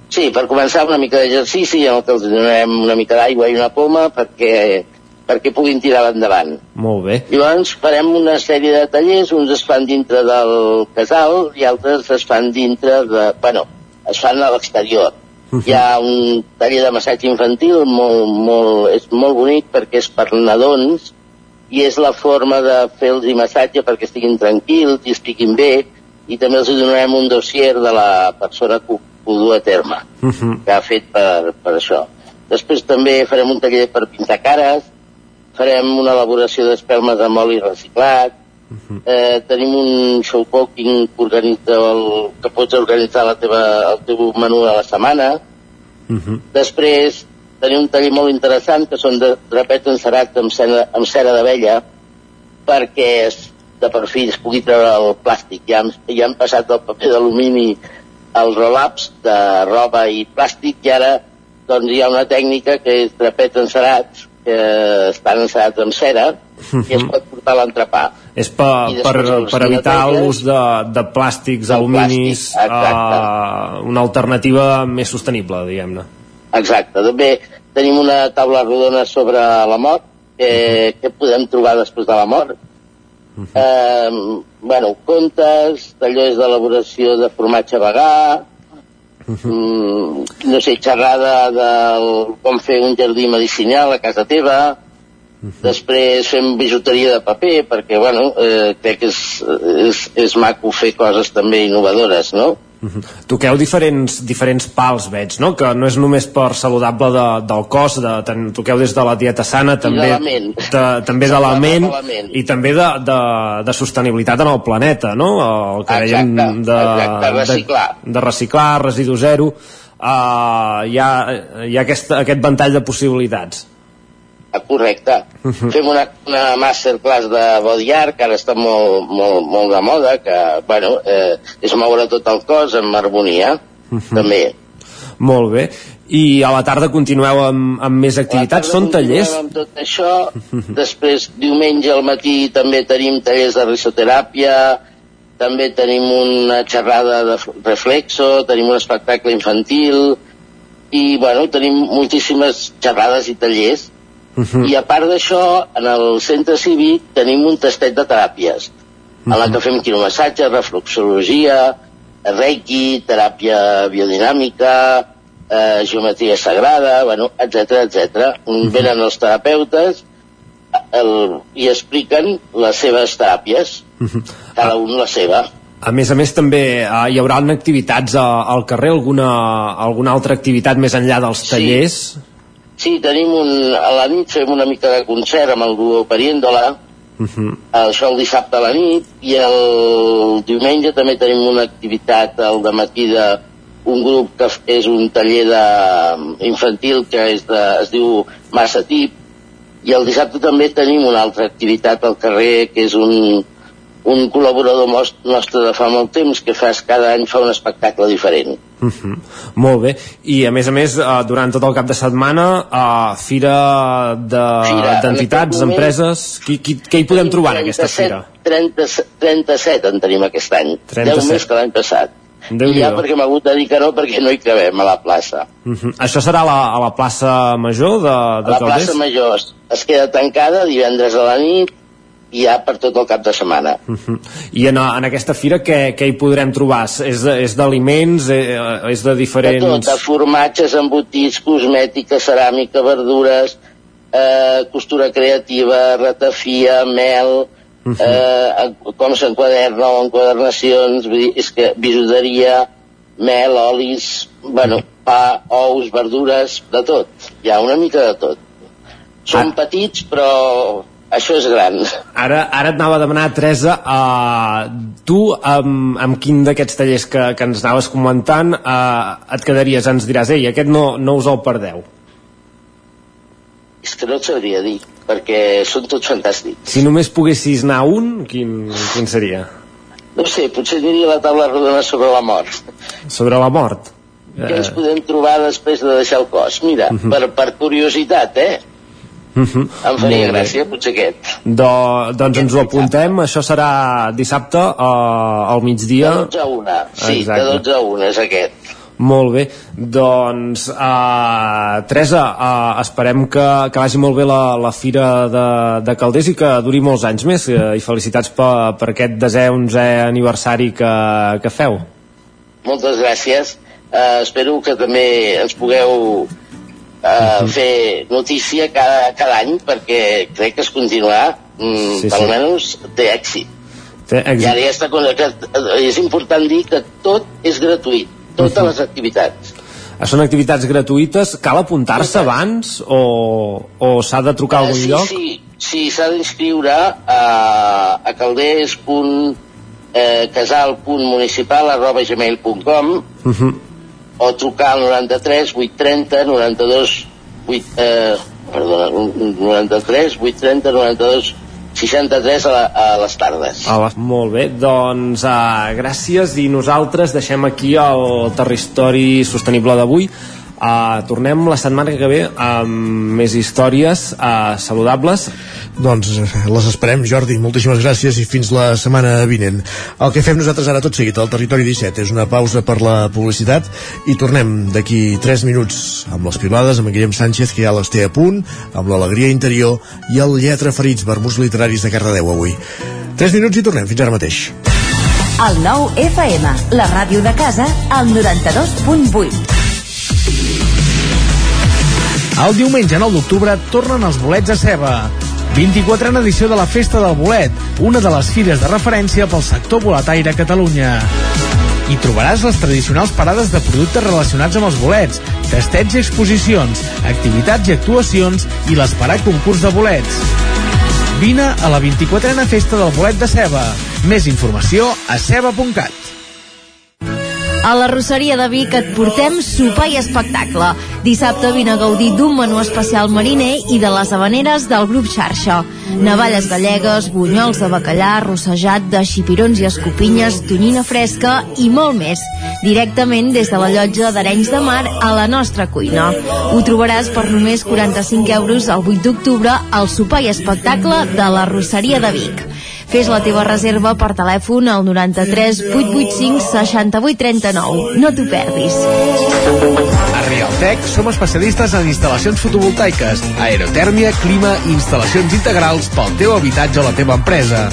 Sí, per començar una mica d'exercici en el que els donarem una mica d'aigua i una poma perquè, perquè puguin tirar endavant. Molt bé. Llavors farem una sèrie de tallers, uns es fan dintre del casal i altres es fan dintre de... Bueno, es fan a l'exterior. Hi ha un taller de massatge infantil molt, molt, és molt bonic perquè és per nadons i és la forma de fer-los massatge perquè estiguin tranquils i estiguin bé i també els donarem un dossier de la persona que ho, ho du a terme Uh -huh. que ha fet per, per això. Després també farem un taller per pintar cares, farem una elaboració d'espelmes amb oli reciclat, eh, tenim un showcooking que, organitza el, que pots organitzar la teva, el teu menú de la setmana. Després tenim un taller molt interessant que són de drapets encerats amb cera, amb cera d'abella perquè es, de perfil es pugui treure el plàstic. Ja han, ja han passat del paper d'alumini als roll-ups de roba i plàstic i ara doncs, hi ha una tècnica que és drapets encerats que estan encerats amb cera i es pot portar l'entrepà. És per, per, per evitar l'ús de, de plàstics, aluminis, uh, una alternativa més sostenible, diguem-ne. Exacte. També tenim una taula rodona sobre la mort, que, que podem trobar després de la mort. Eh, bueno, contes, tallers d'elaboració de formatge vegà, mm, no sé, xerrada del com fer un jardí medicinal a casa teva, després fem bijuteria de paper, perquè, bueno, eh, crec que és, és, és maco fer coses també innovadores, no? Mhm. Toqueu diferents, diferents pals, veig, no? Que no és només per saludable de, del cos, de, ten, toqueu des de la dieta sana, també de de, també de la ment i també de, de, de sostenibilitat en el planeta, no? El que dèiem Exacte, de, exacte, reciclar. De, de reciclar, residu zero, uh, hi ha, hi ha aquest, aquest ventall de possibilitats. Correcte. Fem una, una masterclass de body art, que ara està molt, molt, molt de moda, que, bueno, eh, és moure tot el cos amb harmonia, també. Molt bé. i a la tarda continueu amb, amb més activitats, són tallers? Amb tot això, després diumenge al matí també tenim tallers de risoteràpia, també tenim una xerrada de reflexo, tenim un espectacle infantil i bueno, tenim moltíssimes xerrades i tallers Uh -huh. i a part d'això, en el centre cívic tenim un tastet de teràpies, uh -huh. en la que fem quiromassatge, refluxologia, reiki, teràpia biodinàmica, eh, geometria sagrada, bueno, etc etc. Uh -huh. Venen els terapeutes el, i expliquen les seves teràpies, Uh -huh. cada un la seva. A més a més també eh, hi haurà activitats a, al carrer, alguna, alguna altra activitat més enllà dels tallers? Sí, tenim un, a la nit fem una mica de concert amb el duo Pariéndola, Uh -huh. això el dissabte a la nit, i el diumenge també tenim una activitat al matí de un grup que és un taller de, infantil que és de, es diu Massa Tip, i el dissabte també tenim una altra activitat al carrer que és un, un col·laborador nostre de fa molt temps que fa, cada any fa un espectacle diferent. Uh -huh. Molt bé, i a més a més eh, durant tot el cap de setmana uh, fira de- d'entitats, en moment- d'empreses qui, qui, què hi podem trobar en aquesta 37, fira? 30, 37 en tenim aquest any 37. 10 més que l'any passat déu i ja perquè m'ha hagut de dir que no perquè no hi cabem a la plaça Uh -huh. Això serà a la, a la plaça Major de, de la Calders? plaça Major es- es queda tancada divendres a la nit i ja per tot el cap de setmana Uh -huh. I en, en aquesta fira què, què hi podrem trobar? És, de- és d'aliments? eh, És de de diferents... tot, de formatges, embotits, cosmètica, ceràmica, verdures eh, costura creativa ratafia, mel Mhm. eh, com s'enquaderna o enquadernacions vull dir, és que bijuteria mel, olis bueno, pa, ous, verdures de tot, hi ha una mica de tot són petits però això és gran Ara, ara et anava a demanar, Teresa, uh, tu amb, amb quin d'aquests tallers que, que ens anaves comentant uh, et quedaries, ens diràs, ei, aquest no, no us el perdeu. és que no et sabria dir perquè són tots fantàstics Si només poguessis anar un, quin, quin seria? no sé, potser diria la taula rodona sobre la mort Sobre la mort. què ens podem trobar després de deixar el cos mira, Mhm. per, per curiositat eh? Uh -huh. em faria gràcia, potser aquest. Do, doncs ens ho apuntem, això serà dissabte uh, al migdia. de 12 a 1 sí, Exacte. de 12 a 1 és aquest. Molt bé, doncs uh, Teresa, uh, esperem que, que vagi molt bé la, la Fira de, de Calders i que duri molts anys més. Uh, i felicitats per, per aquest desè 11è aniversari que, que feu. Moltes gràcies. Uh, espero que també ens pugueu uh, fer notícia cada, cada any perquè crec que es continuarà mm, Sí, sí, almenys té èxit. Té i ara ja està, eh, és important dir que tot és gratuït totes les activitats. Uh, Són activitats gratuïtes, cal apuntar-se abans o, o s'ha de trucar a algun Eh, sí, lloc? Sí, sí, s'ha d'inscriure a, a calders.casal.municipal arroba gmail.com Uh -huh. O trucar al 93 830 92 8, eh, perdona, 93 830 92 63 a, la, a les tardes. Ah, va. Molt bé, doncs uh, gràcies i nosaltres deixem aquí el territori sostenible d'avui. Uh, tornem la setmana que ve amb més històries uh, saludables. Doncs eh, les esperem, Jordi. Moltíssimes gràcies i fins la setmana vinent. El que fem nosaltres ara tot seguit al Territori 17 és una pausa per la publicitat i tornem d'aquí 3 minuts amb les pilades, amb en Guillem Sánchez, que ja les té a punt, amb l'alegria interior i el lletra ferits verbus literaris de Cardedeu avui. 3 minuts i tornem. Fins ara mateix. El nou FM, la ràdio de casa, al 92.8. El diumenge 9 d'octubre tornen els bolets a ceba. 24a edició de la Festa del Bolet, una de les fires de referència pel sector boletaire a Catalunya. Hi trobaràs les tradicionals parades de productes relacionats amb els bolets, tastets i exposicions, activitats i actuacions i l'esperat concurs de bolets. Vine a la 24a Festa del Bolet de Ceba. Més informació a ceba.cat. A la Rosseria de Vic et portem sopar i espectacle. Dissabte vine a gaudir d'un menú especial mariner i de les habaneres del grup Xarxa. Navalles gallegues, bunyols de bacallà, rossejat de xipirons i escopinyes, tonyina fresca i molt més. Directament des de la llotja d'Arenys de Mar a la nostra cuina. Ho trobaràs per només 45 euros el 8 d'octubre al sopar i espectacle de la Rosseria de Vic. Fes la teva reserva per telèfon al 93 885 68 39. No t'ho perdis. A Realtec som especialistes en instal·lacions fotovoltaiques, aerotèrmia, clima i instal·lacions integrals pel teu habitatge o la teva empresa.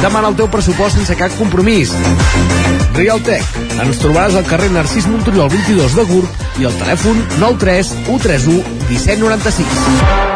Demana el teu pressupost sense cap compromís. Realtec. Ens trobaràs al carrer Narcís Monturiol 22 de Gurb i al telèfon 93 131 1796.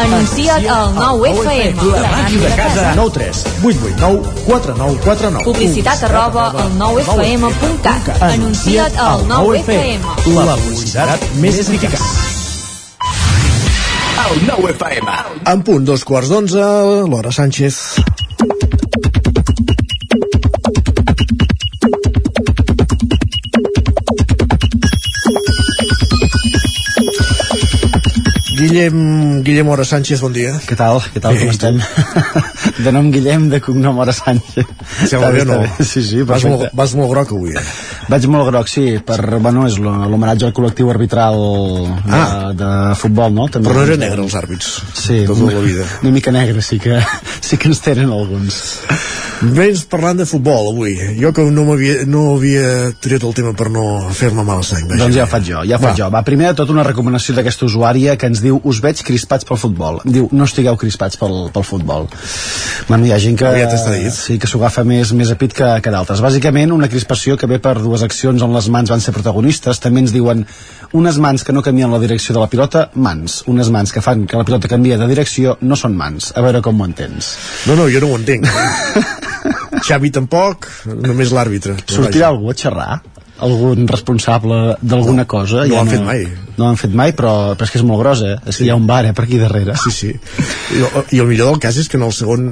Anuncia't al 9FM. La màquina de casa. 9 3 8 8 9 4 9 4 9. Publicitat arroba al 9FM.cat. Anuncia't al 9FM. La publicitat més eficaç. El 9 FM. En punt, dos quarts d'onze, Laura Sánchez. Guillem, Guillem Hora Sánchez, bon dia. Què tal? Què tal? Com estem? [LAUGHS] de nom Guillem, de cognom Hora Sánchez. Sembla bé o no? Sí, sí, vas molt, vas molt groc avui, eh? Vaig molt groc, sí, per, bueno, és l'ho- l'homenatge al col·lectiu arbitral de, Ah. de futbol, no? També, Però no eren negres els àrbits. Sí, tota la vida. Una mica negre, sí que, [LAUGHS] sí que ens tenen alguns. Vens parlant de futbol avui. Jo que no, m'havia no havia triat el tema per no fer-me mal sang. vaja. Doncs ja ho faig jo, ja ho faig jo. Va, primer de tot una recomanació d'aquesta usuària que ens diu us veig crispats pel futbol. Diu, no estigueu crispats pel, pel futbol. Bueno, hi ha gent que, Ja dit. sí, que s'ho agafa més, més a pit que, que d'altres. Bàsicament, una crispació que ve per dues accions on les mans van ser protagonistes. També ens diuen unes mans que no canvien la direcció de la pilota, mans. Unes mans que fan que la pilota canvia de direcció, no són mans. A veure com ho entens. No, no, jo no ho entenc. [LAUGHS] Xavi tampoc, només l'àrbitre. Sortirà algú a xerrar? algun responsable d'alguna cosa no ho han fet mai. no ho han fet mai però, però és que és molt gros eh? és que hi ha un bar eh, per aquí darrere sí, sí. I, i el millor del cas és que en el segon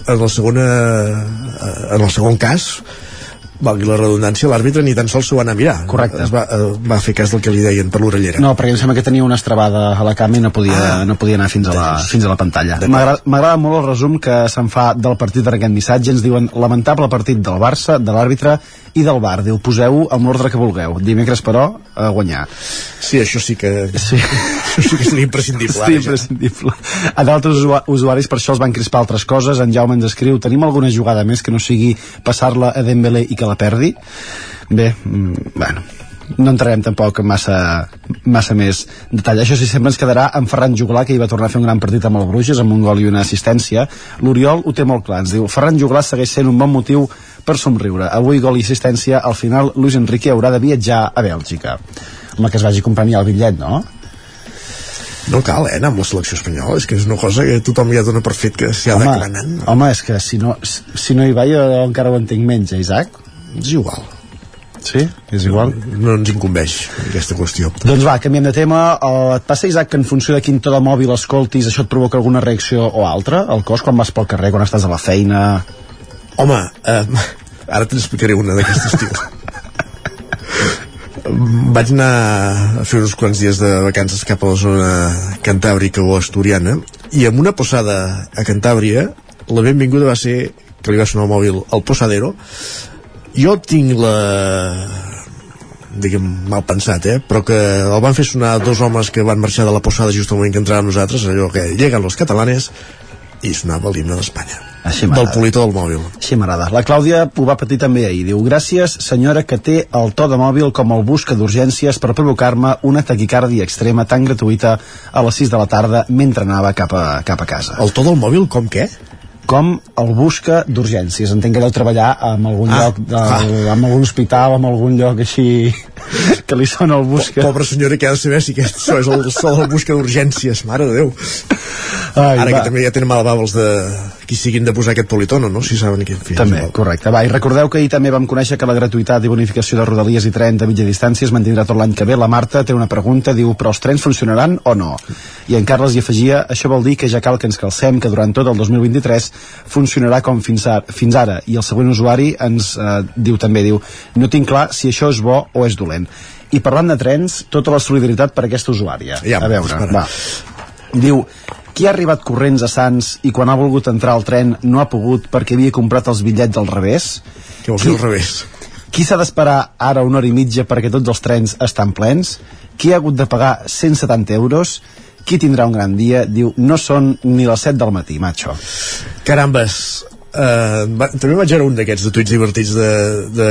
en el segon, eh, en el segon cas valgui la redundància, l'àrbitre ni tan sols s'ho va anar a mirar. Correcte. Es va, eh, va fer cas del que li deien per l'orellera. No, perquè em sembla que tenia una estrabada a la cama i no podia, ah. no podia anar fins a la, fins a la pantalla. M'agrada m'agrada molt el resum que se'n fa del partit en aquest missatge. Ens diuen lamentable partit del Barça, de l'àrbitre i del Bar. Diu, poseu amb l'ordre que vulgueu. Dimecres, però, a guanyar. Sí, això sí que... Sí. [LAUGHS] això sí que seria imprescindible. Sí, imprescindible. A d'altres usua- usuaris per això els van crispar altres coses. En Jaume ens escriu, tenim alguna jugada més que no sigui passar-la a Dembélé i que la perdi? Bé, mm, bueno, no entrarem tampoc en massa, massa més detall. Això sí, sempre ens quedarà en Ferran Juglà, que hi va tornar a fer un gran partit amb el Bruges, amb un gol i una assistència. L'Oriol ho té molt clar, ens diu, Ferran Juglà segueix sent un bon motiu per somriure. Avui gol i assistència, al final Luis Enrique haurà de viatjar a Bèlgica. Home, que es vagi a comprar el bitllet, no? No cal, eh, anar amb la selecció espanyola. És que és una cosa que tothom ja dona per fet que s'hi ha home, d'acabar anant. home, és que si no, si no hi va jo encara ho entenc menys, eh, Isaac? És igual. Sí? És igual? No ens incumbeix aquesta qüestió. Doncs va, canviem de tema. Uh, et passa, Isaac, que en funció de quin to de mòbil escoltis, això et provoca alguna reacció o altra al cos quan vas pel carrer, quan estàs a la feina? Home, eh, Ara te n'explicaré una d'aquest estil. Vaig anar a fer uns quants dies de vacances cap a la zona cantàbrica o asturiana i amb una posada a Cantàbria la benvinguda va ser que li va sonar el mòbil al posadero jo tinc la diguem, mal pensat, eh? però que el van fer sonar dos homes que van marxar de la posada just al moment que entràvem nosaltres, allò que lleguen los catalanes i sonava l'himne d'Espanya Així del politó del mòbil Així m'agrada. La Clàudia ho va patir també ahir. Diu, gràcies, senyora, que té el to de mòbil com el busca d'urgències per provocar-me una taquicàrdia extrema tan gratuïta a les 6 de la tarda mentre anava cap a, cap a casa. El to del mòbil com què? Com el busca d'urgències. Entenc que deu treballar en algun Ah, lloc, de, en algun hospital, en algun lloc així [LAUGHS] que li sona el busca. Pobra senyora que ha de saber si aquest so és el so del busca d'urgències, mare de Déu. Ai, Ara va. que també ja tenen mal els de qui siguin de posar aquest politono, no? Si saben que... Fi, També, correcte. Va, i recordeu que ahir també vam conèixer que la gratuïtat i bonificació de rodalies i tren de mitja distància es mantindrà tot l'any que ve. La Marta té una pregunta, diu, però els trens funcionaran o no? I en Carles hi afegia, això vol dir que ja cal que ens calcem que durant tot el 2023 funcionarà com fins ara, fins ara. I el següent usuari ens eh, diu també, diu, no tinc clar si això és bo o és dolent. I parlant de trens, tota la solidaritat per a aquesta usuària. Ja, a veure, espera. va. Diu, qui ha arribat corrents a Sants i quan ha volgut entrar al tren no ha pogut perquè havia comprat els bitllets al revés? Què vols dir al revés? Qui s'ha d'esperar ara una hora i mitja perquè tots els trens estan plens? Qui ha hagut de pagar 170 euros? Qui tindrà un gran dia? Diu, no són ni les 7 del matí, macho. Carambes, Uh, va, també vaig veure un d'aquests de tuits divertits de, de,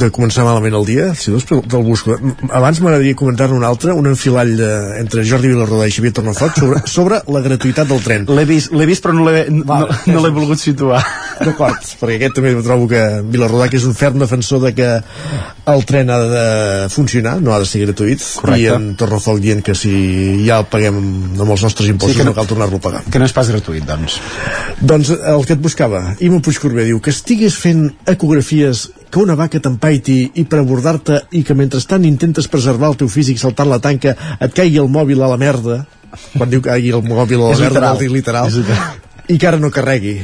de començar malament el dia si dos te'l busco abans m'agradaria comentar-ne un altre un enfilall de, entre Jordi Vilarrodà i Xavier Tornafoc sobre, [LAUGHS] sobre la gratuïtat del tren L'he vist, vist però no l'he no, no volgut situar. D'acord, perquè aquest també trobo que Vilarrodà que és un ferm defensor de que el tren ha de funcionar, no ha de ser gratuït Correcte. i en Tornafoc dient que si ja el paguem amb els nostres impostos Sí, no- no cal tornar-lo a pagar Que no és pas gratuït, doncs. doncs el que et buscava, Ima Puigcorbé diu que estigues fent ecografies que una vaca t'empaiti i per abordar-te i que mentrestant intentes preservar el teu físic saltant la tanca et caigui el mòbil a la merda quan diu que caigui el mòbil a la merda literal. vol dir literal literal. i que ara no carregui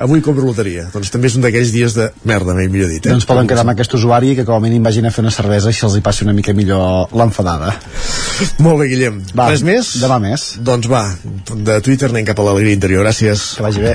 avui compro loteria doncs també és un d'aquells dies de merda mai millor dit eh? Doncs poden quedar amb aquest usuari que com a mínim vagin a fer una cervesa i si els hi passi una mica millor l'enfadada. molt bé Guillem, Va, res més? Demà més. doncs va, de Twitter anem cap a l'alegria interior, gràcies Que vagi bé.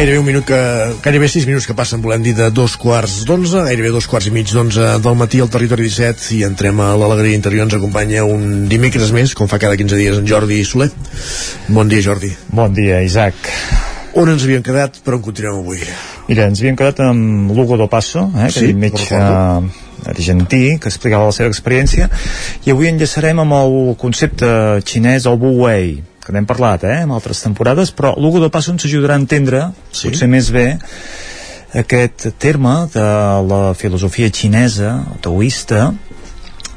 Gairebé un minut que... Gairebé sis minuts que passen, volem dir, de dos quarts d'onze, gairebé dos quarts i mig d'onze del matí al territori 17 i entrem a l'alegria interior. Ens acompanya un dimecres més, com fa cada 15 dies, en Jordi Soler. Bon dia, Jordi. Bon dia, Isaac. On ens havíem quedat, per on continuem avui? Mira, ens havíem quedat amb Lugo do Passo, eh, que Sí, sí, metge recordo. argentí, que explicava la seva experiència, i avui enllaçarem amb el concepte xinès, el Wu Wei, que n'hem parlat, eh, en altres temporades, però Lugo do Passo ens ajudarà a entendre, sí? potser més bé, aquest terme de la filosofia xinesa, taoista,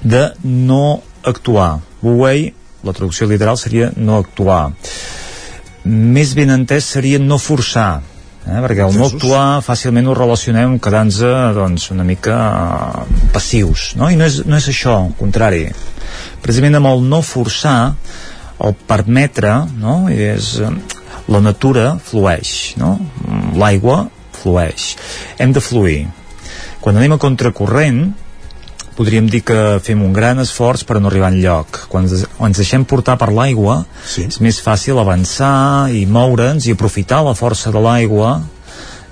de no actuar. Wu Wei, la traducció literal seria no actuar més ben entès seria no forçar eh? perquè el no actuar fàcilment ho relacionem quedant-nos doncs, una mica eh, passius no? i no és, no és això, al contrari precisament amb el no forçar el permetre no? és, eh, la natura flueix no? l'aigua flueix hem de fluir quan anem a contracorrent podríem dir que fem un gran esforç per no arribar. Quan ens, quan ens deixem portar per l'aigua, Sí. és més fàcil avançar i moure'ns i aprofitar la força de l'aigua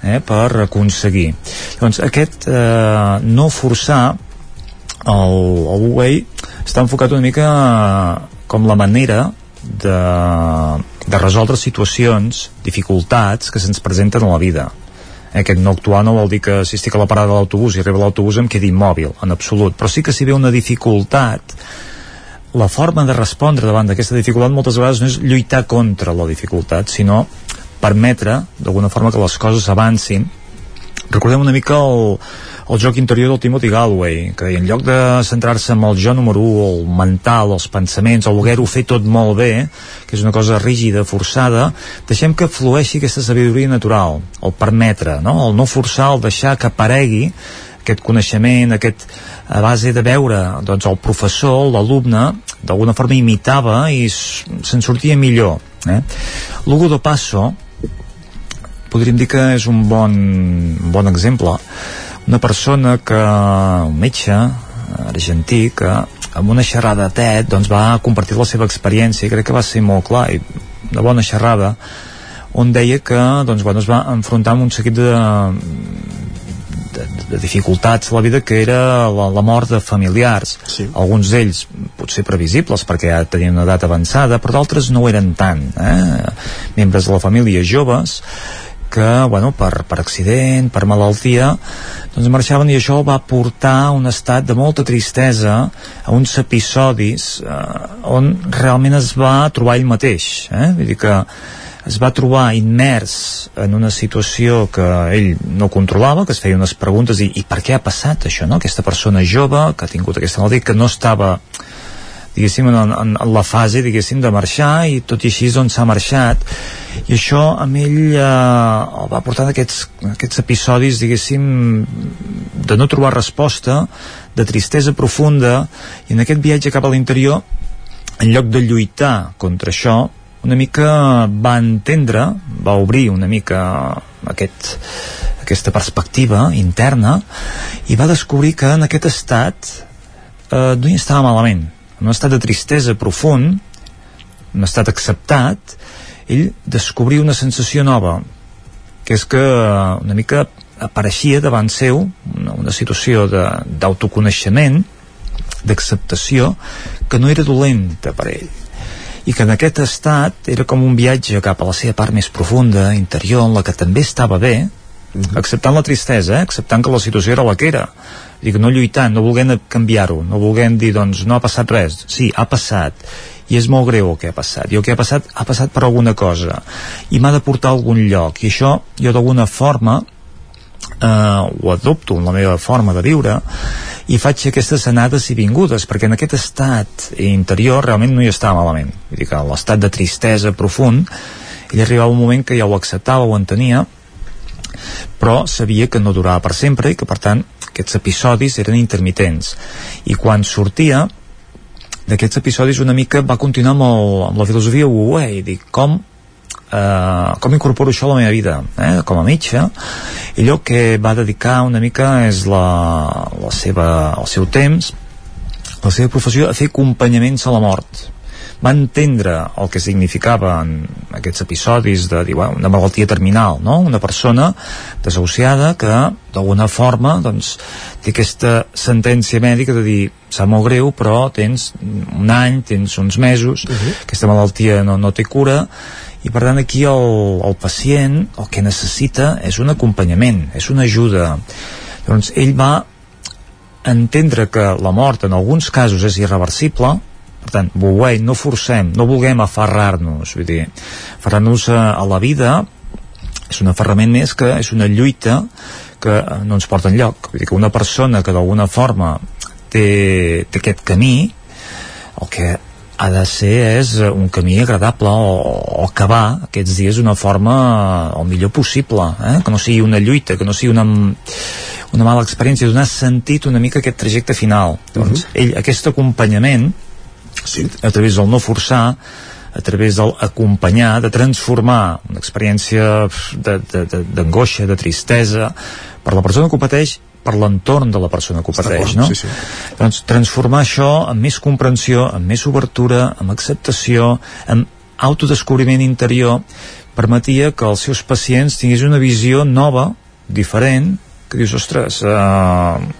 eh, per aconseguir. Llavors, aquest eh, no forçar el, el Wu-Wei està enfocat una mica com la manera de, de resoldre situacions, dificultats que se'ns presenten a la vida. Aquest no actuar no vol dir que si estic a la parada de l'autobús i arriba l'autobús em quedi immòbil, en absolut, però sí que si ve una dificultat la forma de respondre davant d'aquesta dificultat moltes vegades no és lluitar contra la dificultat, sinó permetre d'alguna forma que les coses avancin recordem una mica el, el joc interior del Timothy Galway, que en lloc de centrar-se en el jo número 1, el mental, els pensaments, el voler-ho fer tot molt bé, que és una cosa rígida, forçada, deixem que flueixi aquesta sabidoria natural, el permetre, no? el no forçar, el deixar que aparegui aquest coneixement, aquest, a base de veure doncs, el professor, l'alumne, d'alguna forma imitava i se'n sortia millor. Eh? Lugo de Passo, podríem dir que és un bon, un bon exemple una persona que, un metge argentí que amb una xerrada TED doncs, va compartir la seva experiència i crec que va ser molt clar i una bona xerrada on deia que doncs, bueno, es va enfrontar amb un seguit de, de, de dificultats a la vida que era la, la mort de familiars sí. alguns d'ells potser previsibles perquè ja tenien una edat avançada però d'altres no ho eren tant eh? membres de la família joves que, bueno, per, per accident, per malaltia, doncs marxaven i això va portar un estat de molta tristesa, a uns episodis eh, on realment es va trobar ell mateix. Eh? Vull dir que es va trobar immers en una situació que ell no controlava, que es feia unes preguntes i, i per què ha passat això, no? Aquesta persona jove que ha tingut aquesta malaltia, que no estava diguéssim, en, en, en la fase, diguéssim, de marxar i tot i així doncs s'ha marxat. I això amb ell eh, el va portar aquests, aquests episodis, diguéssim, de no trobar resposta, de tristesa profunda i en aquest viatge cap a l'interior en lloc de lluitar contra això una mica va entendre, va obrir una mica aquest, aquesta perspectiva interna i va descobrir que en aquest estat eh, no hi estava malament en un estat de tristesa profund, un estat acceptat, ell descobria una sensació nova, que és que una mica apareixia davant seu una, una situació d'autoconeixement, d'acceptació, que no era dolenta per ell i que en aquest estat era com un viatge cap a la seva part més profunda, interior, en la que també estava bé, mm -hmm. acceptant la tristesa, eh? acceptant que la situació era la que era, dic, no lluitant, no volent canviar-ho, no volent dir, doncs, no ha passat res. Sí, ha passat, i és molt greu el que ha passat, i el que ha passat, ha passat per alguna cosa, i m'ha de portar a algun lloc, i això, jo d'alguna forma, eh, ho adopto en la meva forma de viure, i faig aquestes anades i vingudes, perquè en aquest estat interior realment no hi estava malament. Vull dir que l'estat de tristesa profund, ell arribava un moment que ja ho acceptava, ho entenia, però sabia que no durava per sempre i que per tant aquests episodis eren intermitents. I quan sortia d'aquests episodis una mica va continuar amb, el, amb la filosofia Wu i dic com eh, com incorporo això a la meva vida eh? com a metge i allò que va dedicar una mica és la, la seva, el seu temps la seva professió a fer acompanyaments a la mort va entendre el que significaven aquests episodis de dir, bueno, una malaltia terminal, no? una persona desahuciada que d'alguna forma doncs, té aquesta sentència mèdica de dir sap molt greu però tens un any, tens uns mesos, uh -huh. aquesta malaltia no, no té cura i per tant aquí el, el pacient el que necessita és un acompanyament, és una ajuda. Doncs ell va entendre que la mort en alguns casos és irreversible per tant, Buguai, no forcem, no vulguem aferrar-nos, vull dir, aferrar-nos a, a la vida és un aferrament més que és una lluita que no ens porta enlloc. Vull dir que una persona que d'alguna forma té, té aquest camí, el que ha de ser és un camí agradable o, o acabar aquests dies d'una forma el millor possible, eh? que no sigui una lluita, que no sigui una, una mala experiència, donar sentit una mica aquest trajecte final. Doncs, uh -huh. ell, aquest acompanyament sí. a través del no forçar a través del acompanyar, de transformar una experiència d'angoixa, de, de, de tristesa, per la persona que ho pateix, per l'entorn de la persona que ho pateix, no? Sí, sí. Doncs transformar això amb més comprensió, amb més obertura, amb acceptació, amb autodescobriment interior, permetia que els seus pacients tinguessin una visió nova, diferent, que dius, ostres, eh,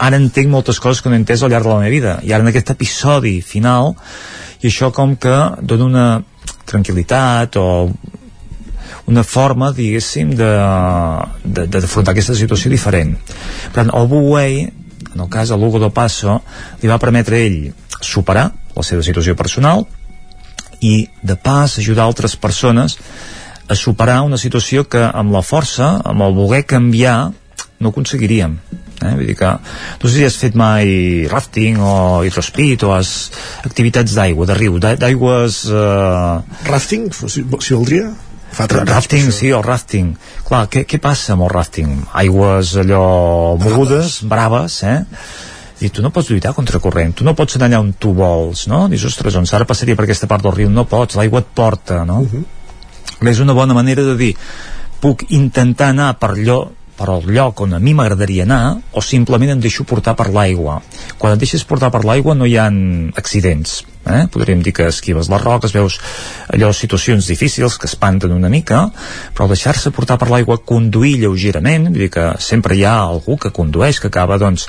ara entenc moltes coses que no he entès al llarg de la meva vida i ara en aquest episodi final i això com que dona una tranquil·litat o una forma, diguéssim, d'afrontar aquesta situació diferent. Per tant, Wei, en el cas de Lugo do Passo, li va permetre a ell superar la seva situació personal i, de pas, ajudar altres persones a superar una situació que amb la força, amb el voler canviar, no aconseguiríem eh? vull dir que no sé si has fet mai rafting o hidrospeed o has activitats d'aigua, de riu d'aigües eh... rafting, si, si voldria Fa rafting, sí, el rafting clar, què, què passa amb el rafting? aigües allò mogudes, braves eh? i tu no pots lluitar contra corrent, tu no pots anar allà on tu vols, no? Dius, ostres, doncs ara passaria per aquesta part del riu, no pots, l'aigua et porta, no? Uh -huh. És una bona manera de dir, puc intentar anar per allò per al lloc on a mi m'agradaria anar o simplement em deixo portar per l'aigua quan et deixes portar per l'aigua no hi ha accidents eh? podríem dir que esquives les roques veus allò situacions difícils que espanten una mica però deixar-se portar per l'aigua conduir lleugerament vull dir que sempre hi ha algú que condueix que acaba doncs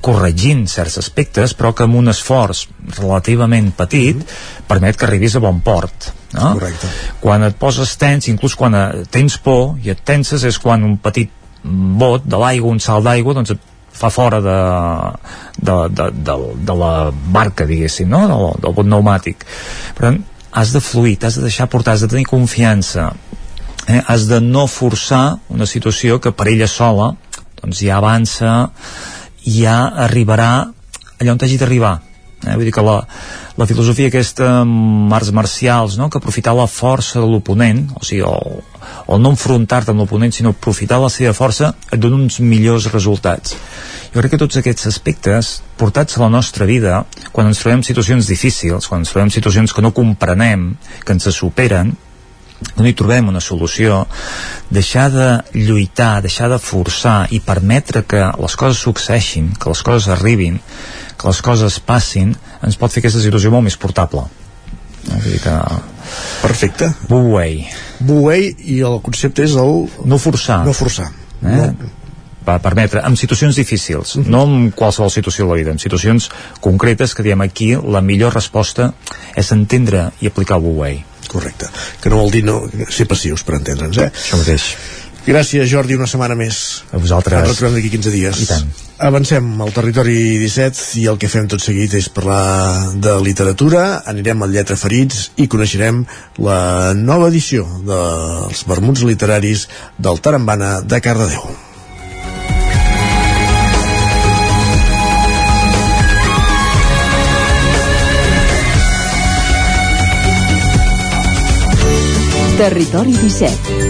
corregint certs aspectes però que amb un esforç relativament petit permet que arribis a bon port no? Correcte. quan et poses tens, inclús quan tens por i et tenses és quan un petit bot de l'aigua, un salt d'aigua, doncs fa fora de, de, de, de, de la barca, diguéssim, no? del, del bot pneumàtic. Per tant, has de fluir, t'has de deixar portar, has de tenir confiança, eh? has de no forçar una situació que per ella sola doncs ja avança, ja arribarà allà on t'hagi d'arribar. Eh? Vull dir que la, la filosofia aquesta amb arts marcials, no? que aprofitar la força de l'oponent, o sigui, el, el no enfrontar-te amb l'oponent, sinó aprofitar la seva força, et dona uns millors resultats. Jo crec que tots aquests aspectes, portats a la nostra vida, quan ens trobem situacions difícils, quan ens trobem situacions que no comprenem, que ens superen, no hi trobem una solució, deixar de lluitar, deixar de forçar i permetre que les coses succeeixin, que les coses arribin, que les coses passin, ens pot fer aquesta situació molt més portable. Vull dir que... Perfecte. Wu Wei i el concepte és el... No forçar. No forçar. Eh? No va permetre, en situacions difícils, uh -huh. no en qualsevol situació de la vida, en situacions concretes que diem aquí, la millor resposta és entendre i aplicar el Wu Wei. Correcte, que no vol dir no, ser passius per entendre'ns, eh? Això mateix. Gràcies, Jordi, una setmana més. A vosaltres. Ens retrobem d'aquí 15 dies. I tant. Avancem al territori 17 i el que fem tot seguit és parlar de literatura, anirem al Lletra Ferits i coneixerem la nova edició dels vermuts literaris del Tarambana de Cardedeu. Territori 17.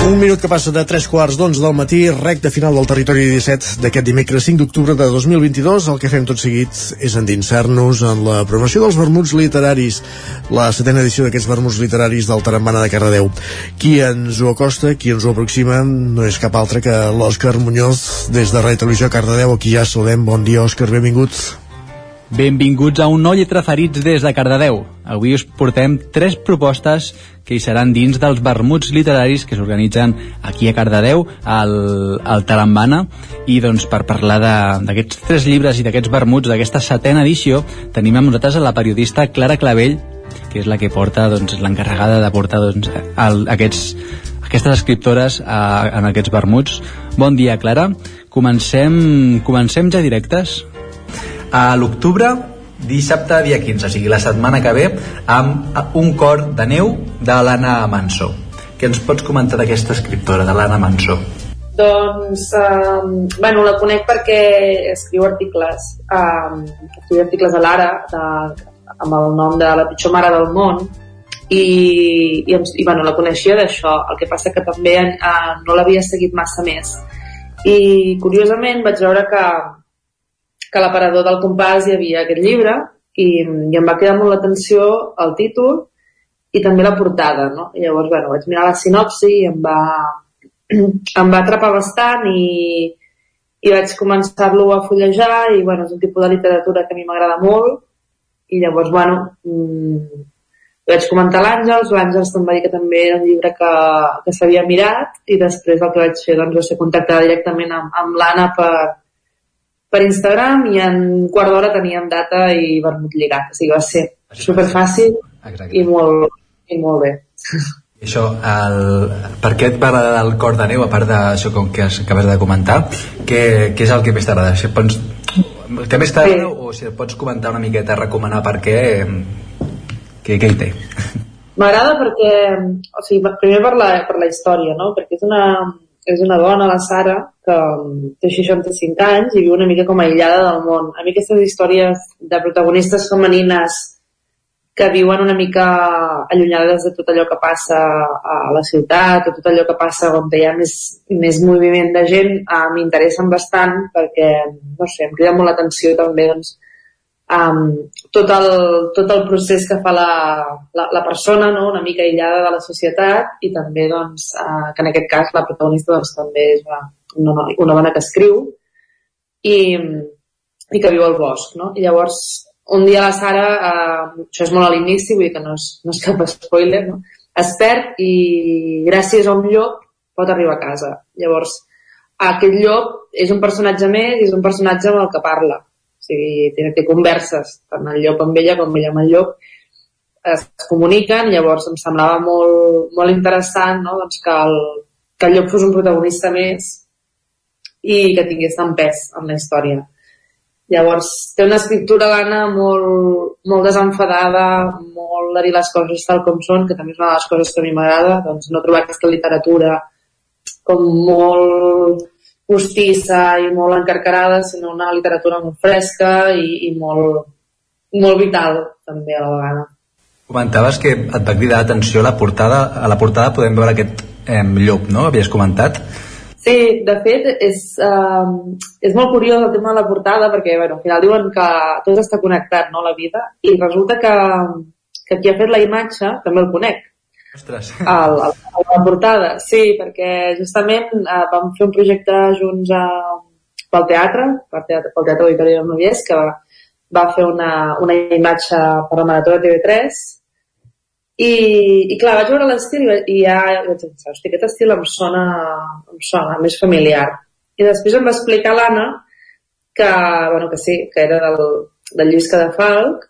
Un minut que passa de 3 quarts d'onze del matí, recte final del territori 17 d'aquest dimecres 5 d'octubre de 2022. El que fem tot seguit és endinsar-nos en la programació dels vermuts literaris, la setena edició d'aquests vermuts literaris del Tarambana de Cardedeu. Qui ens ho acosta, qui ens ho aproxima, no és cap altre que l'Òscar Muñoz, des de Ràdio Televisió Cardedeu. Aquí ja saludem. Bon dia, Òscar, benvingut. Benvinguts a un nou Lletra Ferits des de Cardedeu. Avui us portem tres propostes que hi seran dins dels vermuts literaris que s'organitzen aquí a Cardedeu, al, al Tarambana, i doncs per parlar d'aquests tres llibres i d'aquests vermuts d'aquesta setena edició tenim amb nosaltres a la periodista Clara Clavell, que és la que porta, doncs, l'encarregada de portar doncs, el, aquests, aquestes escriptores a, en aquests vermuts. Bon dia, Clara. Comencem, comencem ja directes? A l'octubre dissabte dia 15, o sigui la setmana que ve amb un cor de neu de l'Anna Mansó què ens pots comentar d'aquesta escriptora de l'Anna Mansó? Doncs, um, bueno, la conec perquè escriu articles, um, escriu articles a l'Ara amb el nom de la pitjor mare del món i, i, i bueno, la coneixia d'això, el que passa que també uh, no l'havia seguit massa més. I curiosament vaig veure que que a l'aparador del compàs hi havia aquest llibre i, i em va cridar molt l'atenció el títol i també la portada, no? I llavors, bueno, vaig mirar la sinopsi i em va, em va atrapar bastant i, i vaig començar-lo a fullejar i, bueno, és un tipus de literatura que a mi m'agrada molt i llavors, bueno, mmm, vaig comentar l'Àngels, l'Àngels em va dir que també era un llibre que, que s'havia mirat i després el que vaig fer doncs, va ser contactar directament amb, amb l'Anna per, per Instagram i en quart d'hora teníem data i vermut lligat. O sigui, va ser superfàcil i molt, i molt bé. I això, el, per què et va agradar el cor de neu, a part d'això com que has, acabes de comentar, què, què és el que més t'agrada? Si pots, el que més t'agrada sí. o si et pots comentar una miqueta, recomanar per què, què, què hi té? M'agrada perquè, o sigui, primer per la, per la història, no? Perquè és una, és una dona, la Sara, que té 65 anys i viu una mica com aïllada del món. A mi aquestes històries de protagonistes femenines que viuen una mica allunyades de tot allò que passa a la ciutat o tot allò que passa on hi ha més, més moviment de gent m'interessen bastant perquè, no sé, em crida molt l'atenció també doncs, um, tot, el, tot el procés que fa la, la, la persona, no? una mica aïllada de la societat i també doncs, uh, que en aquest cas la protagonista doncs, també és una, una, dona que escriu i, i que viu al bosc. No? I llavors un dia la Sara, eh, això és molt a l'inici, vull dir que no és, no és cap spoiler, no? es perd i gràcies a un llop pot arribar a casa. Llavors, aquest llop és un personatge més i és un personatge amb el que parla. Sigui, té, té converses, tant el llop amb ella com ella amb el llop, es comuniquen, llavors em semblava molt, molt interessant no? doncs que, el, que el llop fos un protagonista més i que tingués tant pes en la història. Llavors, té una escriptura, l'Anna, molt, molt desenfadada, molt de dir les coses tal com són, que també és una de les coses que a mi m'agrada, doncs no trobar aquesta literatura com molt postissa i molt encarcarada, sinó una literatura molt fresca i, i molt, molt vital, també, a la vegada. Comentaves que et va cridar l'atenció la portada, a la portada podem veure aquest eh, llop, no? Havies comentat. Sí, de fet, és, uh, és molt curiós el tema de la portada perquè, bueno, al final diuen que tot està connectat, no?, la vida, i resulta que, que qui ha fet la imatge també el conec. Ostres. El, el, el, la portada, sí, perquè justament uh, vam fer un projecte junts a, pel teatre, pel teatre, pel teatre Auditori del Novies, que va, va fer una, una imatge per la Marató de TV3 i, i clar, vaig veure l'estil i, i ja vaig pensar, hosti, aquest estil em sona, em sona més familiar. I després em va explicar l'Anna que, bueno, que sí, que era del, del Lluís Cadafalc,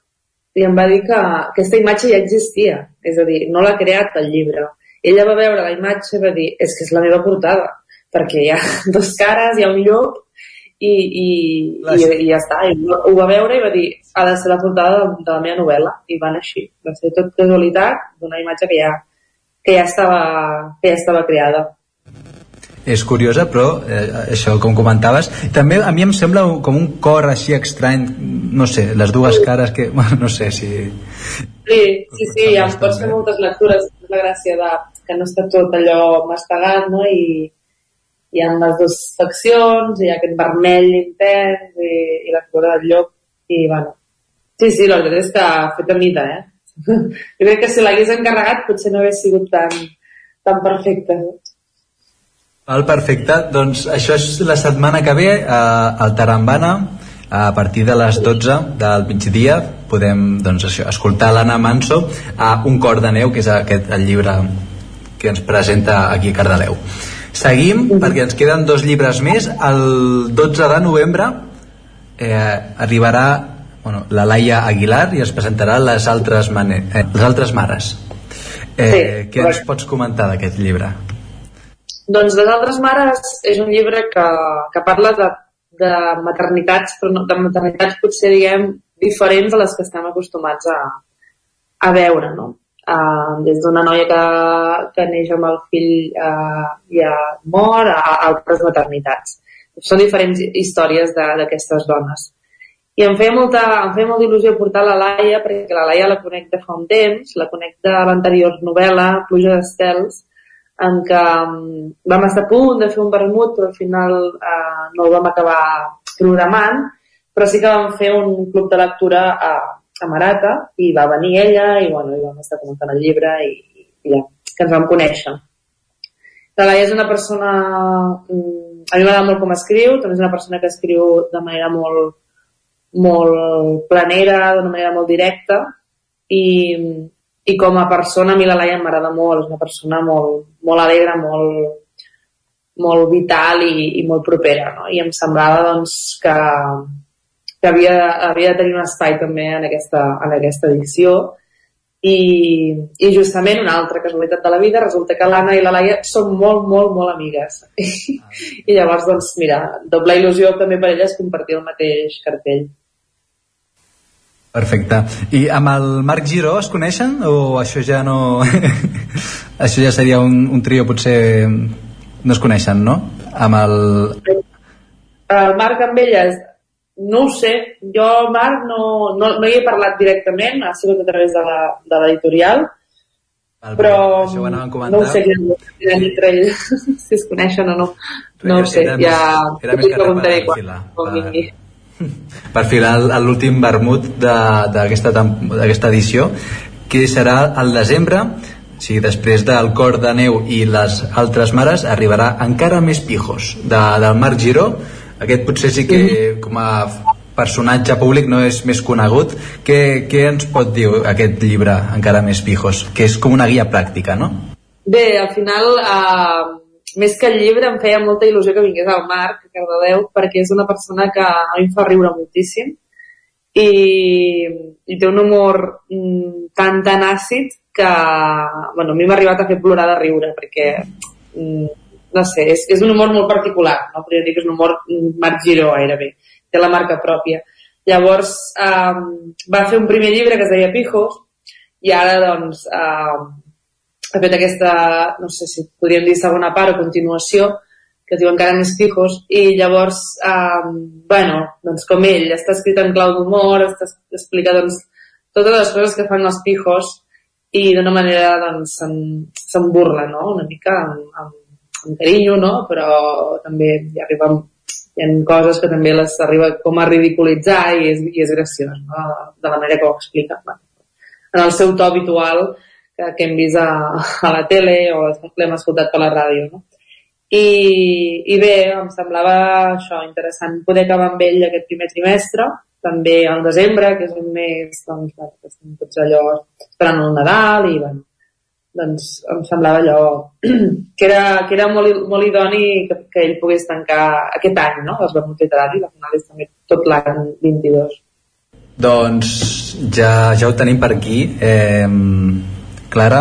i em va dir que aquesta imatge ja existia, és a dir, no l'ha creat el llibre. Ella va veure la imatge i va dir, és que és la meva portada, perquè hi ha [LAUGHS] dos cares, hi ha un llop i, i, i, i ja està. I ho va veure i va dir, ha de ser la portada de, de la meva novel·la. I van així. Va ser tot casualitat d'una imatge que ja, que ja estava, que ja estava creada és curiosa, però eh, això com comentaves, també a mi em sembla com un cor així estrany, no sé, les dues cares que, [LAUGHS] bueno, no sé si... Sí, sí, sí, em pots fer moltes lectures, la gràcia de que no està tot allò mastegat, no?, i, hi ha les dues faccions, hi ha aquest vermell intens i, i la figura del llop i bueno, sí, sí, la veritat és que ha fet a mida, eh? [LAUGHS] jo crec que si l'hagués encarregat potser no hagués sigut tan, tan perfecte. Val, perfecte. Doncs això és la setmana que ve eh, al Tarambana a partir de les 12 del migdia podem doncs, això, escoltar l'Anna Manso a Un cor de neu, que és aquest, el llibre que ens presenta aquí a Cardaleu. Seguim, perquè ens queden dos llibres més. El 12 de novembre eh, arribarà bueno, la Laia Aguilar i es presentarà Les altres, mane eh, les altres mares. Eh, sí, què ens pots comentar d'aquest llibre? Doncs Les altres mares és un llibre que, que parla de, de maternitats, però no, de maternitats potser diguem diferents a les que estem acostumats a, a veure, no? uh, des d'una noia que, que neix amb el fill uh, ja mort a, a altres maternitats. Són diferents històries d'aquestes dones. I em feia molta, em feia molta il·lusió portar la Laia, perquè la Laia la conec de fa un temps, la conec de l'anterior novel·la, Pluja d'estels, en què um, vam estar a punt de fer un vermut, però al final uh, no el vam acabar programant, però sí que vam fer un club de lectura a, a Marata i va venir ella i, bueno, i vam estar comentant el llibre i, i ja, que ens vam conèixer. La Laia és una persona... Mm, a mi m'agrada molt com escriu, també és una persona que escriu de manera molt, molt planera, d'una manera molt directa i, i com a persona a mi la Laia m'agrada molt, és una persona molt, molt alegre, molt, molt vital i, i molt propera, no? I em semblava, doncs, que, que havia, havia de tenir un espai també en aquesta, en aquesta edició. I, i justament una altra casualitat de la vida resulta que l'Anna i la Laia són molt, molt, molt amigues. [LAUGHS] I llavors doncs mira, doble il·lusió també per elles compartir el mateix cartell Perfecte. I amb el Marc Giró es coneixen o això ja no... [LAUGHS] això ja seria un, un trio potser no es coneixen, no? Amb el... El Marc amb elles no ho sé, jo Marc no, no, no hi he parlat directament, ha sigut a través de l'editorial, però no ho sé si entre ells, [LAUGHS] si es coneixen o no. No ho sé, ja... Era més que res per, per, per [LAUGHS] filar l'últim vermut d'aquesta edició que serà al desembre. O sigui, després del cor de neu i les altres mares arribarà encara més pijos de, del Marc Giró. Aquest potser sí que com a personatge públic no és més conegut. Què, què ens pot dir aquest llibre encara més pijos? Que és com una guia pràctica no? Bé, al final eh, més que el llibre em feia molta il·lusió que vingués al Marc Cardedeu perquè és una persona que a mi em fa riure moltíssim. I, i té un humor mm, tan tan àcid que bueno, a mi m'ha arribat a fer plorar de riure perquè mm, no sé, és, és un humor molt particular no podria dir que és un humor mm, Marc Giró gairebé, té la marca pròpia. Llavors um, va fer un primer llibre que es deia Pijos i ara doncs um, ha fet aquesta, no sé si podríem dir segona part o continuació, que es diu encara més pijos, i llavors, eh, bueno, doncs com ell, està escrit en clau d'humor, explica doncs, totes les coses que fan els pijos i d'una manera doncs se'n burla, no? Una mica amb, amb, amb carinyo, no? Però també hi arriba hi ha coses que també les arriba com a ridiculitzar i és, i és graciós, no? De la manera que ho explica. En el seu to habitual, que, que hem vist a, a la tele o l'hem escoltat per la ràdio. No? I, I bé, em semblava això interessant poder acabar amb ell aquest primer trimestre, també al desembre, que és un mes doncs, que estem tots allò esperant el Nadal i bueno, doncs em semblava allò [CLEARS THROAT] que era, que era molt, molt idoni que, que ell pogués tancar aquest any, no? els vermuts literaris, al final és també tot l'any 22. Doncs ja, ja ho tenim per aquí. Eh, Clara,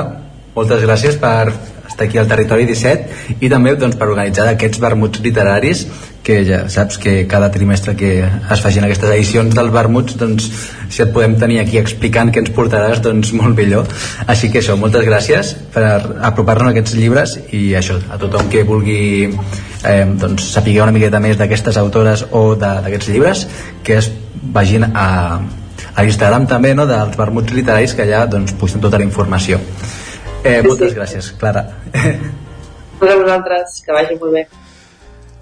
moltes gràcies per estar aquí al Territori 17 i també doncs, per organitzar aquests vermuts literaris que ja saps que cada trimestre que es facin aquestes edicions dels vermuts doncs si et podem tenir aquí explicant què ens portaràs doncs molt millor. Així que això, moltes gràcies per apropar-nos a aquests llibres i això, a tothom que vulgui eh, doncs, saber una miqueta més d'aquestes autores o d'aquests llibres que es vagin a, a Instagram també no, dels vermuts literaris que allà doncs, posem tota la informació eh, moltes sí. gràcies Clara a vosaltres, que vagi molt bé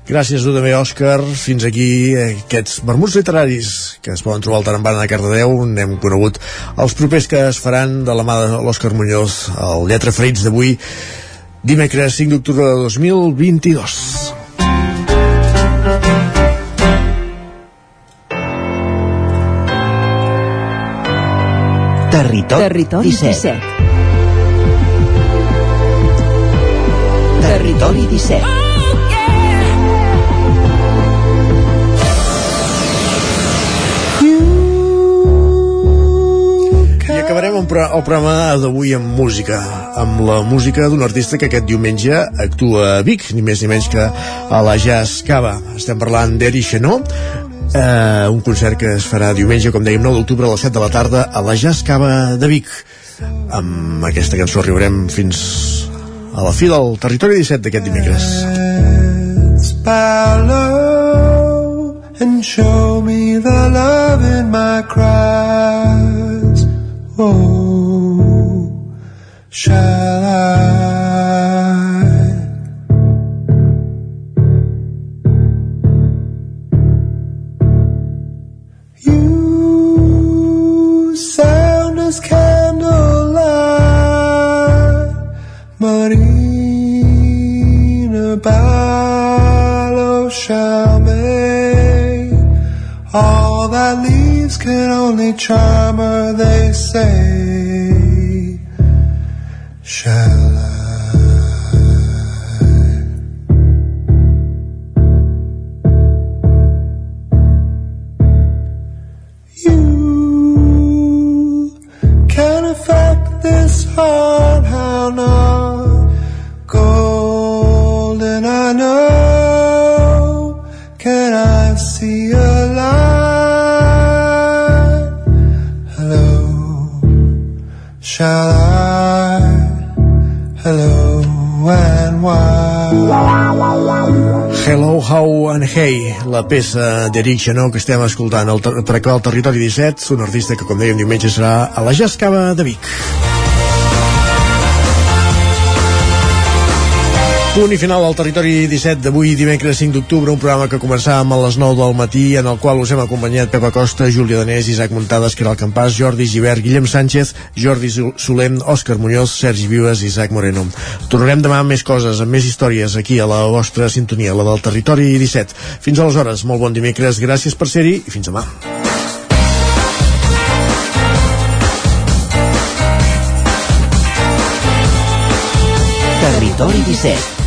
Gràcies, tu també, Òscar. Fins aquí eh, aquests vermuts literaris que es poden trobar al Tarambana de Cardedeu. N'hem conegut els propers que es faran de la mà de l'Òscar Muñoz, el Lletra Ferits d'avui, dimecres 5 d'octubre de 2022. Territori, Territori 17. 17. Territori 17. I acabarem el, programa d'avui amb música, amb la música d'un artista que aquest diumenge actua a Vic, ni més ni menys que a la Jazz Cava. Estem parlant d'Eri Xenó, eh, un concert que es farà diumenge, com dèiem, 9 d'octubre a les 7 de la tarda a la Jazz Cava de Vic. Amb aquesta cançó arribarem fins a la fi del territori 17 d'aquest dimecres. and show me the love in my cries. Oh, shall shall make all that leaves can only charm her, they say. shall shall I? Hello and why? Hello, How and Hey, la peça d'Eric Xenó que estem escoltant acabar el Territori 17, un artista que, com dèiem, diumenge serà a la Jazz Cava de Vic. Punt i final al Territori 17 d'avui, dimecres 5 d'octubre, un programa que començàvem a les 9 del matí, en el qual us hem acompanyat Pepa Costa, Júlia Danés, Isaac Muntades, Caral Campàs, Jordi Givert, Guillem Sánchez, Jordi Sol- Solem, Òscar Muñoz, Sergi Vives i Isaac Moreno. Tornarem demà amb més coses, amb més històries, aquí a la vostra sintonia, la del Territori 17. Fins aleshores, molt bon dimecres, gràcies per ser-hi i fins demà. Territori 17,